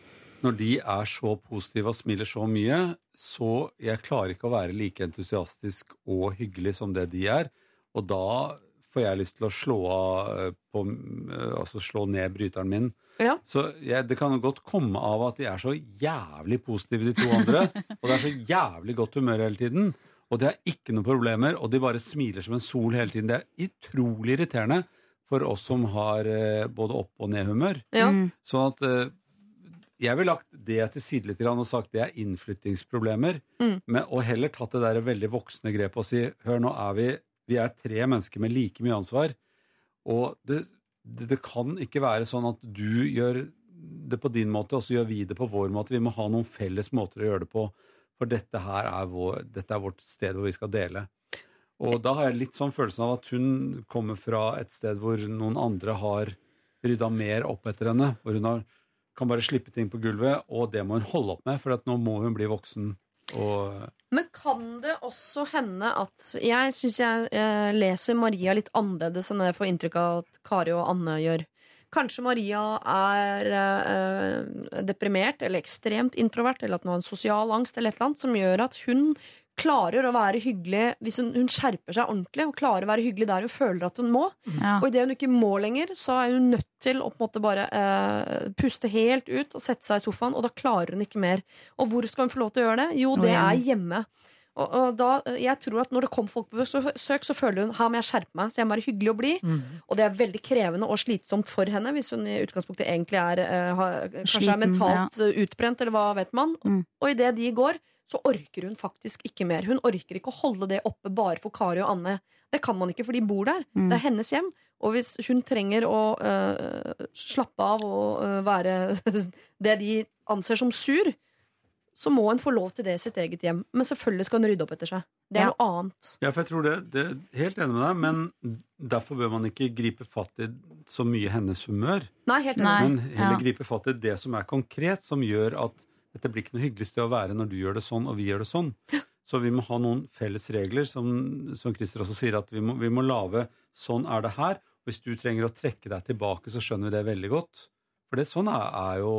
når de er så positive og smiler så mye, så jeg klarer ikke å være like entusiastisk og hyggelig som det de er. Og da får jeg lyst til å slå av eh, på, eh, Altså slå ned bryteren min. Ja. Så jeg, det kan godt komme av at de er så jævlig positive, de to andre. og det er så jævlig godt humør hele tiden. Og de har ikke noen problemer, og de bare smiler som en sol hele tiden. Det er utrolig irriterende for oss som har eh, både opp- og nedhumør. Ja. Mm. Sånn at eh, jeg ville lagt det til side litt grann og sagt det er innflyttingsproblemer. Mm. Men, og heller tatt det der veldig voksne grepet og si hør, nå er vi, vi er tre mennesker med like mye ansvar. Og det, det, det kan ikke være sånn at du gjør det på din måte, og så gjør vi det på vår måte. Vi må ha noen felles måter å gjøre det på. For dette her er, vår, dette er vårt sted hvor vi skal dele. Og da har jeg litt sånn følelsen av at hun kommer fra et sted hvor noen andre har rydda mer opp etter henne. Hvor hun har, kan bare slippe ting på gulvet, og det må hun holde opp med, for nå må hun bli voksen. Og Men kan det også hende at Jeg syns jeg eh, leser Maria litt annerledes enn jeg får inntrykk av at Kari og Anne gjør. Kanskje Maria er eh, deprimert eller ekstremt introvert, eller at hun har en sosial angst eller et eller annet som gjør at hun klarer å være hyggelig hvis hun, hun skjerper seg ordentlig og klarer å være hyggelig der hun føler at hun må. Ja. Og idet hun ikke må lenger, så er hun nødt til å på en måte bare eh, puste helt ut og sette seg i sofaen, og da klarer hun ikke mer. Og hvor skal hun få lov til å gjøre det? Jo, det er hjemme. Og, og da, jeg tror at Når det kommer folk på besøk, så føler hun her må jeg skjerpe meg, så jeg må være hyggelig og blid. Mm. Og det er veldig krevende og slitsomt for henne hvis hun i utgangspunktet egentlig er, eh, har, kanskje Sliten, er mentalt ja. utbrent, eller hva vet man. Mm. Og idet de går, så orker hun faktisk ikke mer. Hun orker ikke å holde det oppe bare for Kari og Anne. Det kan man ikke, for de bor der. Mm. Det er hennes hjem. Og hvis hun trenger å øh, slappe av og øh, være det de anser som sur, så må hun få lov til det i sitt eget hjem. Men selvfølgelig skal hun rydde opp etter seg. Det er Ja. noe annet. Ja, for jeg tror det, det er Helt enig med deg, men derfor bør man ikke gripe fatt i så mye hennes humør. Nei, helt enig. Men heller ja. gripe fatt i det som er konkret, som gjør at dette blir ikke noe hyggelig sted å være når du gjør det sånn, og vi gjør det sånn. Så vi må ha noen felles regler, som, som Christer også sier, at vi må, vi må lage sånn er det her. Hvis du trenger å trekke deg tilbake, så skjønner vi det veldig godt. For det, sånn er, er jo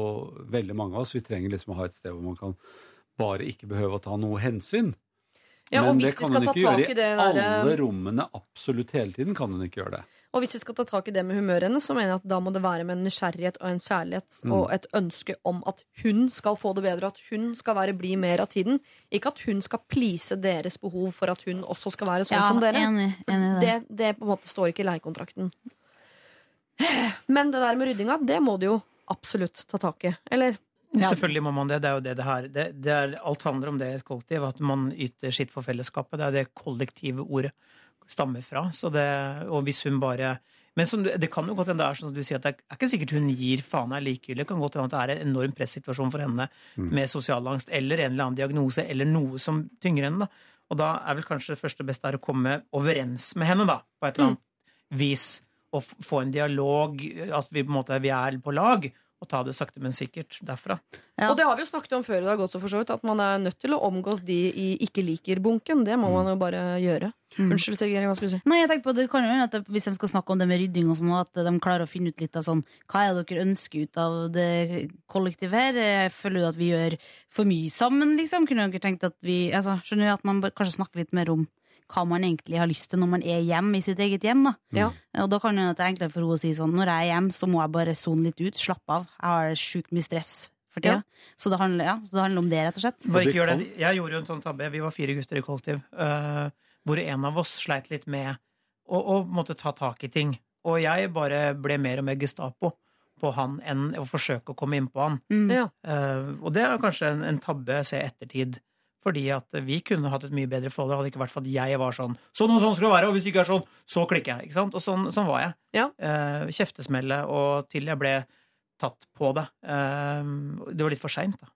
veldig mange av oss. Vi trenger liksom å ha et sted hvor man kan bare ikke behøve å ta noe hensyn. Ja, og Men hvis det kan hun ikke gjøre i der, alle rommene absolutt hele tiden. kan hun ikke gjøre det. Og hvis vi skal ta tak i det med humøret hennes, så mener jeg at da må det være med en nysgjerrighet og en kjærlighet Mm. og et ønske om at hun skal få det bedre, at hun skal være blid mer av tiden. Ikke at hun skal please deres behov for at hun også skal være sånn ja, som dere. Enig, enig det. Det, det på en måte står ikke i leiekontrakten. Men det der med ryddinga, det må du jo absolutt ta tak i. Eller Ja. Selvfølgelig må man det. Det er jo det det her det, det er, Alt handler om det i et kollektiv. At man yter sitt for fellesskapet. Det er det kollektive ordet stammer fra. Så det, og hvis hun bare men som, det kan jo godt hende det er sånn at du sier at det er ikke sikkert hun gir faen er likegyldig. Det kan godt hende at det er en enorm pressituasjon for henne med sosial angst eller en eller annen diagnose eller noe som tynger henne. da. Og da er vel kanskje det første beste er å komme overens med henne, da, på et eller annet vis. Og få en dialog, at vi på en måte vi er på lag. Og ta det sakte, men sikkert derfra. Ja. Og det har vi jo snakket om før i dag også, for så vidt, at man er nødt til å omgås de i ikke liker-bunken. Det må man jo bare gjøre. Mm. Unnskyld, Sigrid, hva skulle du si? Nei, jeg tenker på det kan jo at Hvis de skal snakke om det med rydding, og sånn, at de klarer å finne ut litt av sånn Hva er det dere ønsker ut av det kollektivet her? Jeg føler jo at vi gjør for mye sammen, liksom. Kunne dere tenkt at vi altså, Skjønner jo at man kanskje snakker litt mer om hva man egentlig har lyst til når man er hjemme i sitt eget hjem. da Ja. Og da kan det være er enklere for henne å si sånn Når jeg er hjemme, så må jeg bare sone litt ut, slappe av. Jeg har sjukt mye stress for tida. Så, det handler, ja, så det handler om det, rett og slett. Bare ikke gjør det. Jeg gjorde jo en sånn tabbe. Vi var fire gutter i kollektiv. uh, hvor en av oss sleit litt med å, å måtte ta tak i ting. Og jeg bare ble mer og mer Gestapo på han enn å forsøke å komme inn på han. Mm. Ja. Uh, og det er kanskje en, en tabbe jeg ser ettertid. Fordi at vi kunne hatt et mye bedre forhold. Det hadde ikke vært for at jeg var sånn Sånn og sånn skal det være, og hvis det ikke er sånn, så klikker jeg. Ikke sant? Og sånn, sånn var jeg. Ja. Eh, kjeftesmelle og til jeg ble tatt på det. Eh, det var litt for seint, da.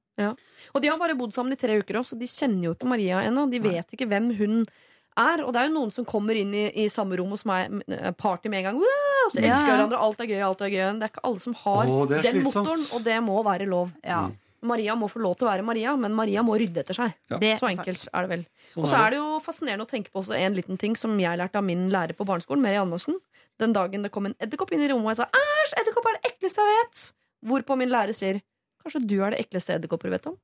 Og de har bare bodd sammen i tre uker også, så de kjenner jo ikke Maria ennå. De vet ikke hvem hun er. Og det er jo noen som kommer inn i, i samme rom hos meg, eh, party med en gang. Og så elsker ja. hverandre, alt er gøy, alt er gøy. Det er ikke alle som har Åh, den slitsomt. motoren, og det må være lov. Ja. Maria må få lov til å være Maria, men Maria må rydde etter seg. Ja. Det, Så enkelt er det vel. Sånn Og så er det jo fascinerende å tenke på også en liten ting som jeg lærte av min lærer på barneskolen, Mary Andersen. Den dagen det kom en edderkopp inn i rommet, og jeg sa 'æsj, edderkopp er det ekleste jeg vet'. Hvorpå min lærer sier 'kanskje du er det ekleste edderkopper du vet om'.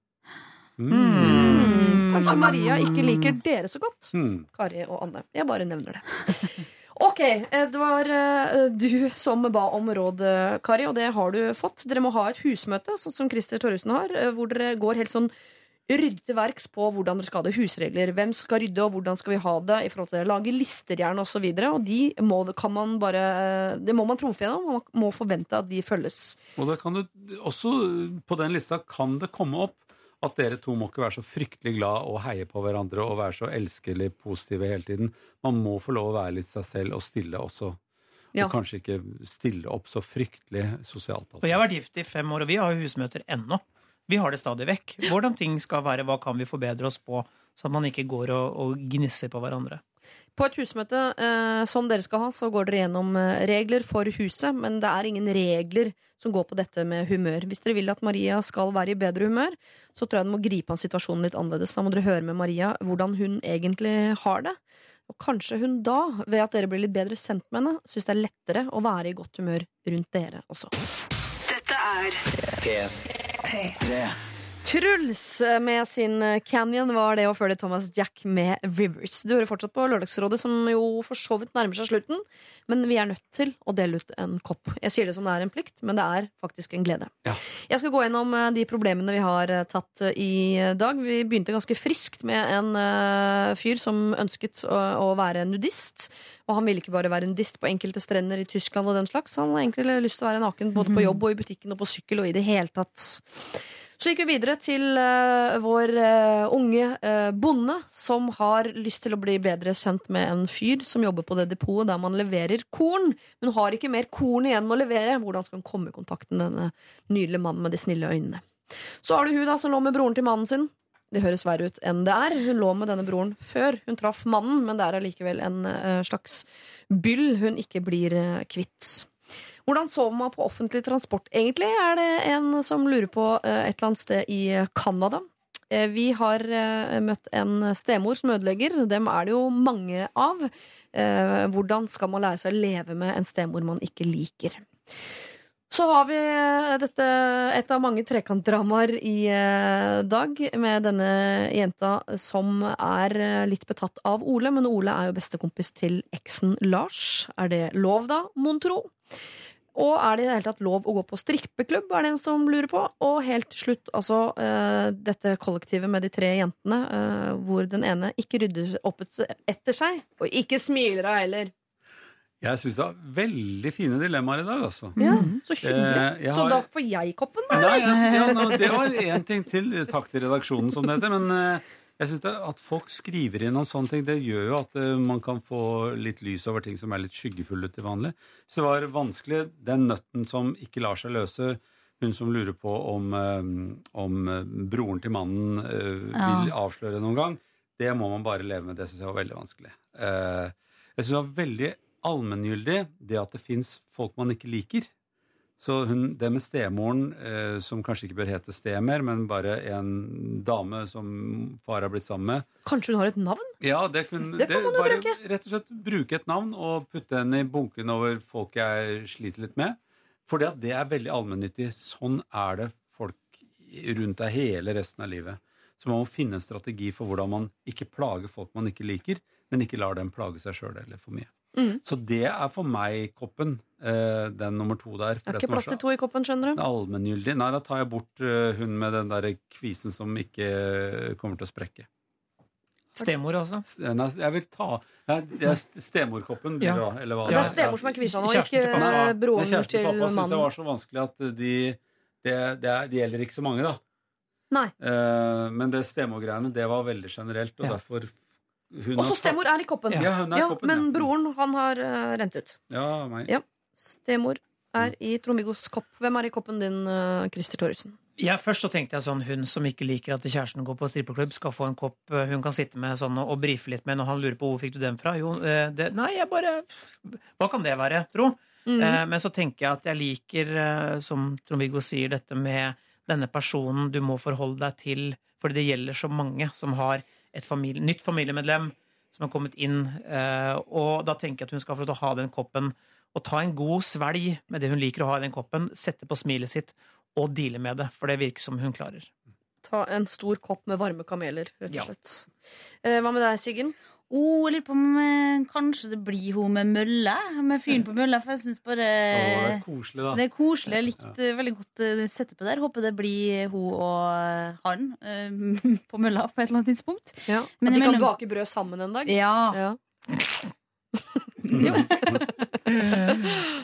Mm. Kanskje Maria ikke liker dere så godt. Mm. Kari og Anne. Jeg bare nevner det. Ok, eh, det var eh, du som ba om råd, eh, Kari, og det har du fått. Dere må ha et husmøte, sånn som Christer Torjussen har, hvor dere går helt sånn rydde til verks på hvordan dere skal ha det. Husregler. Hvem skal rydde, og hvordan skal vi ha det? i forhold til det. Lage lister gjerne, osv. Og, så og de må, kan man bare, det må man trumfe gjennom, og man må forvente at de følges. Og da kan det også på den lista kan det komme opp at dere to må ikke være så fryktelig glad og heie på hverandre og være så elskelig positive hele tiden. Man må få lov å være litt seg selv og stille også. Ja. Og kanskje ikke stille opp så fryktelig sosialt. Og jeg har vært gift i fem år, og vi har jo husmøter ennå. Vi har det stadig vekk. Hvordan ting skal være, hva kan vi forbedre oss på, så at man ikke går og, og gnisser på hverandre. På et husmøte eh, som dere skal ha, så går dere gjennom eh, regler for huset, men det er ingen regler som går på dette med humør. Hvis dere vil at Maria skal være i bedre humør, så tror jeg dere må gripe an situasjonen litt annerledes. Da må dere høre med Maria hvordan hun egentlig har det. Og kanskje hun da, ved at dere blir litt bedre kjent med henne, syns det er lettere å være i godt humør rundt dere også. Dette er P3. Truls med sin eh, Canyon var det, og før det Thomas Jack med Rivers. Du hører fortsatt på Lørdagsrådet, som jo for så vidt nærmer seg slutten. Men vi er nødt til å dele ut en kopp. Jeg sier det som det er en plikt, men det er faktisk en glede. Ja. Jeg skal gå gjennom eh, de problemene vi har eh, tatt i dag. Vi begynte ganske friskt med en fyr som ønsket å, være nudist. Og han ville ikke bare være nudist på enkelte strender i Tyskland og den slags. Han hadde egentlig lyst til å være naken både på jobb og i butikken og på sykkel og i det hele tatt. Så gikk vi videre til uh, vår uh, unge uh, bonde som har lyst til å bli bedre kjent med en fyr som jobber på det depotet der man leverer korn. Men har ikke mer korn igjen å levere. Hvordan skal hun komme i kontakt med denne nydelige mannen med de snille øynene? Så har du hun da som lå med broren til mannen sin. Det høres verre ut enn det er. Hun lå med denne broren før hun traff mannen, men det er allikevel en slags byll hun ikke blir kvitt. Hvordan sover man på offentlig transport, egentlig? Er det en som lurer på eh, et eller annet sted i Canada. Eh, Vi har eh, møtt en stemor som ødelegger. Dem er det jo mange av. Eh, Hvordan skal man lære seg å leve med en stemor man ikke liker? Så har vi eh, dette, et av mange trekantdramaer i eh, dag, med denne jenta som er eh, litt betatt av Ole. Men Ole er jo bestekompis til eksen Lars. Er det lov, da, mon tro? Og er det i det hele tatt lov å gå på strippeklubb, er det en som lurer på. Og helt til slutt, altså uh, dette kollektivet med de tre jentene, uh, hvor den ene ikke rydder opp etter seg, og ikke smiler av heller. Jeg syns det er veldig fine dilemmaer i dag, altså. Ja, så hyggelig. Eh, har... Så da får jeg koppen, da. Nei, jeg, ja, nå, det var én ting til. Takk til redaksjonen, som det heter. Men eh, jeg synes det at folk skriver inn om sånne ting, det gjør jo at eh, man kan få litt lys over ting som er litt skyggefulle til vanlig. Så det var vanskelig. Den nøtten som ikke lar seg løse. Hun som lurer på om, eh, om eh, broren til mannen eh, vil avsløre noen gang. Det må man bare leve med. Det syns jeg var veldig vanskelig. Jeg syns det var veldig allmenngyldig det at det fins folk man ikke liker. Så hun, det med stemoren, eh, som kanskje ikke bør hete stemer, men bare en dame som far har blitt sammen med Kanskje hun har et navn? Ja, det, kun, Det kan man jo bare bruke. rett og slett bruke et navn og putte henne i bunken over folk jeg sliter litt med. For det, det er veldig allmennyttig. Sånn er det folk rundt deg hele resten av livet. Så man må finne en strategi for hvordan man ikke plager folk man ikke liker, men ikke lar dem plage seg sjøl eller for mye. Mhm. Så det er for meg koppen. eh, den nummer to der. Det er ikke plass til to i koppen, skjønner du. Allmenngyldig. Nei, da tar jeg bort eh, hun med den der kvisen som ikke eh, kommer til å sprekke. Stemor, altså. Nei, jeg vil ta er Stemorkoppen, blir Ja. da, eller hva Det er stemor som er kvisa nå, ikke broren til mannen. kjæresten til pappa syntes det mannen. var så vanskelig at de det, det, det gjelder ikke så mange, da. Nei. Eh, men det stemorgreiene, det var veldig generelt, og Ja. derfor Også stemor er i koppen. Ja, hun er Ja, koppen, men ja. broren, han har uh, rent ut. Ja, meg. Ja. Stemor er i Trond-Viggos kopp. Hvem er i koppen din, uh, Christer Thoresen? Ja, først så tenkte jeg sånn hun som ikke liker at kjæresten går på strippeklubb, skal få en kopp eh, hun kan sitte med sånn og, brife litt med når han lurer på hvor fikk du den fra. Jo, det, nei, jeg bare Hva kan det være, tro? Mhm. Eh, men så tenker jeg at jeg liker, som Trond-Viggo sier, dette med denne personen du må forholde deg til, fordi det gjelder så mange som har et familie, nytt familiemedlem som har kommet inn, eh, og da tenker jeg at hun skal få lov til å ha den koppen og ta en god svelg med det hun liker å ha i den koppen, sette på smilet sitt og deale med det, for det virker som hun klarer. Ta en stor kopp med varme kameler, rett og slett. Eh, hva med deg, Siggen? Oh, jeg lurer på om eh, kanskje det blir hun med mølle. Med fyren på mølla, for jeg syns bare det er koselig, da. Det er koselig. Jeg likte veldig godt eh, setupet der. Håper det blir hun og han eh, på mølla på et eller annet tidspunkt. Ja. Men At de kan bake brød sammen en dag? Ja. Ja.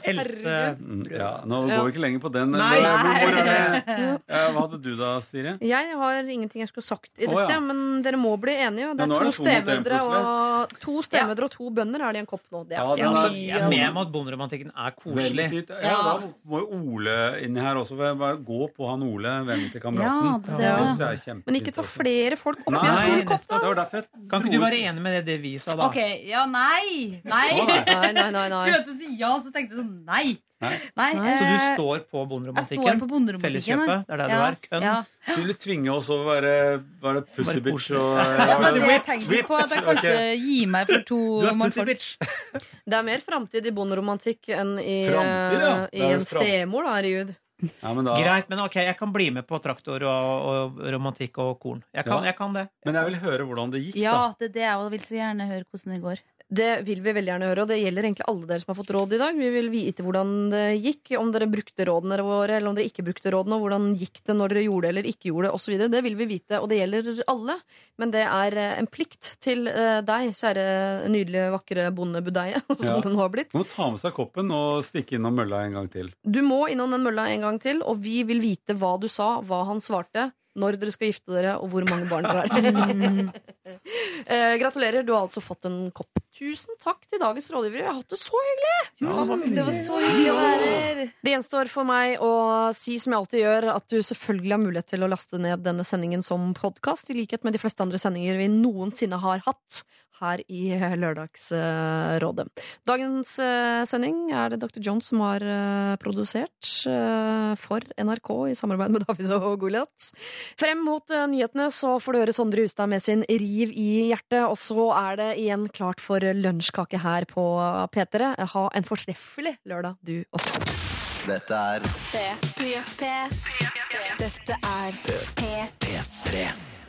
Elte Mm, Ja, nå går vi ikke lenger på den. Nei. Hvor- hvor er det? Ja, hva hadde du da, Siri? Jeg har ingenting jeg skulle sagt i dette, dette, ja. men dere må bli enige. Det er ja, er to det to stemødre og, to stemødre og to bønder er det i en kopp nå. Det er Ja, den altså, er- jeg er med om at bonderomantikken er koselig. Ja, Ja. Da må jo Ole inn her også. For jeg bare gå på han Ole, vennen til kameraten. er Ja. det. er Men ikke ta flere folk opp Nei, en full kopp, da! Det var jeg Kan ikke du være enig med det, det vi sa, da? Ok, ja, nei! Nei! Nei. Nei, nei, nei. nei. Skulle jeg til å si ja, så tenkte jeg sånn nei. Nei. Nei. Så du står på jeg står bonderomantikken? på bonderomantikken. Felleskjøpet? Det er der du er? Kønn? Ja. Du ville tvinge oss over å være, være pussy bitch og Ja, men det jeg tenker på at jeg kanskje kanskje gir meg for to Du er pussy mannfolk. bitch! Det er mer framtid i bonderomantikk enn i, ja. eh, i en stemor, da, herregud. Ja, men, da, Greit, men ok, jeg kan bli med på traktor og, og romantikk og korn. Jeg kan, Ja. jeg kan det. men jeg vil høre hvordan det gikk, Ja, da. det er det jeg vil så gjerne høre hvordan det går. Det vil vi veldig gjerne høre, og det gjelder egentlig alle dere som har fått råd i dag. Vi vil vite hvordan det gikk, om dere brukte rådene våre, eller om dere ikke brukte rådene, og hvordan gikk det når dere gjorde det eller ikke gjorde det, osv. Det vil vi vite, og det gjelder alle. Men det er eh, en plikt til eh, deg, kjære nydelige, vakre bondebudeie, som Ja. den har blitt. Du må ta med seg koppen og stikke innom mølla en gang til. Du må innom den mølla en gang til, og vi vil vite hva du sa, hva han svarte, når dere skal gifte dere, og hvor mange barn dere har. eh, gratulerer, du har altså fått en kopp. Tusen takk til dagens rådgivere. Jeg har hatt det så hyggelig! Takk, det var så hyggelig å være her. Det gjenstår for meg å si som jeg alltid gjør, at du selvfølgelig har mulighet til å laste ned denne sendingen som podkast, i likhet med de fleste andre sendinger vi noensinne har hatt her i Lørdagsrådet. Dagens eh, sending er det Dr. Jones som har eh, produsert eh, for NRK i samarbeid med David og Goliat. Frem mot eh, nyhetene så får du høre Sondre Hustad med sin Riv i hjertet, og så er det igjen klart for lunsjkake her på P3. Ha en fortreffelig lørdag, du også. Dette er P3. Dette er P3. P3.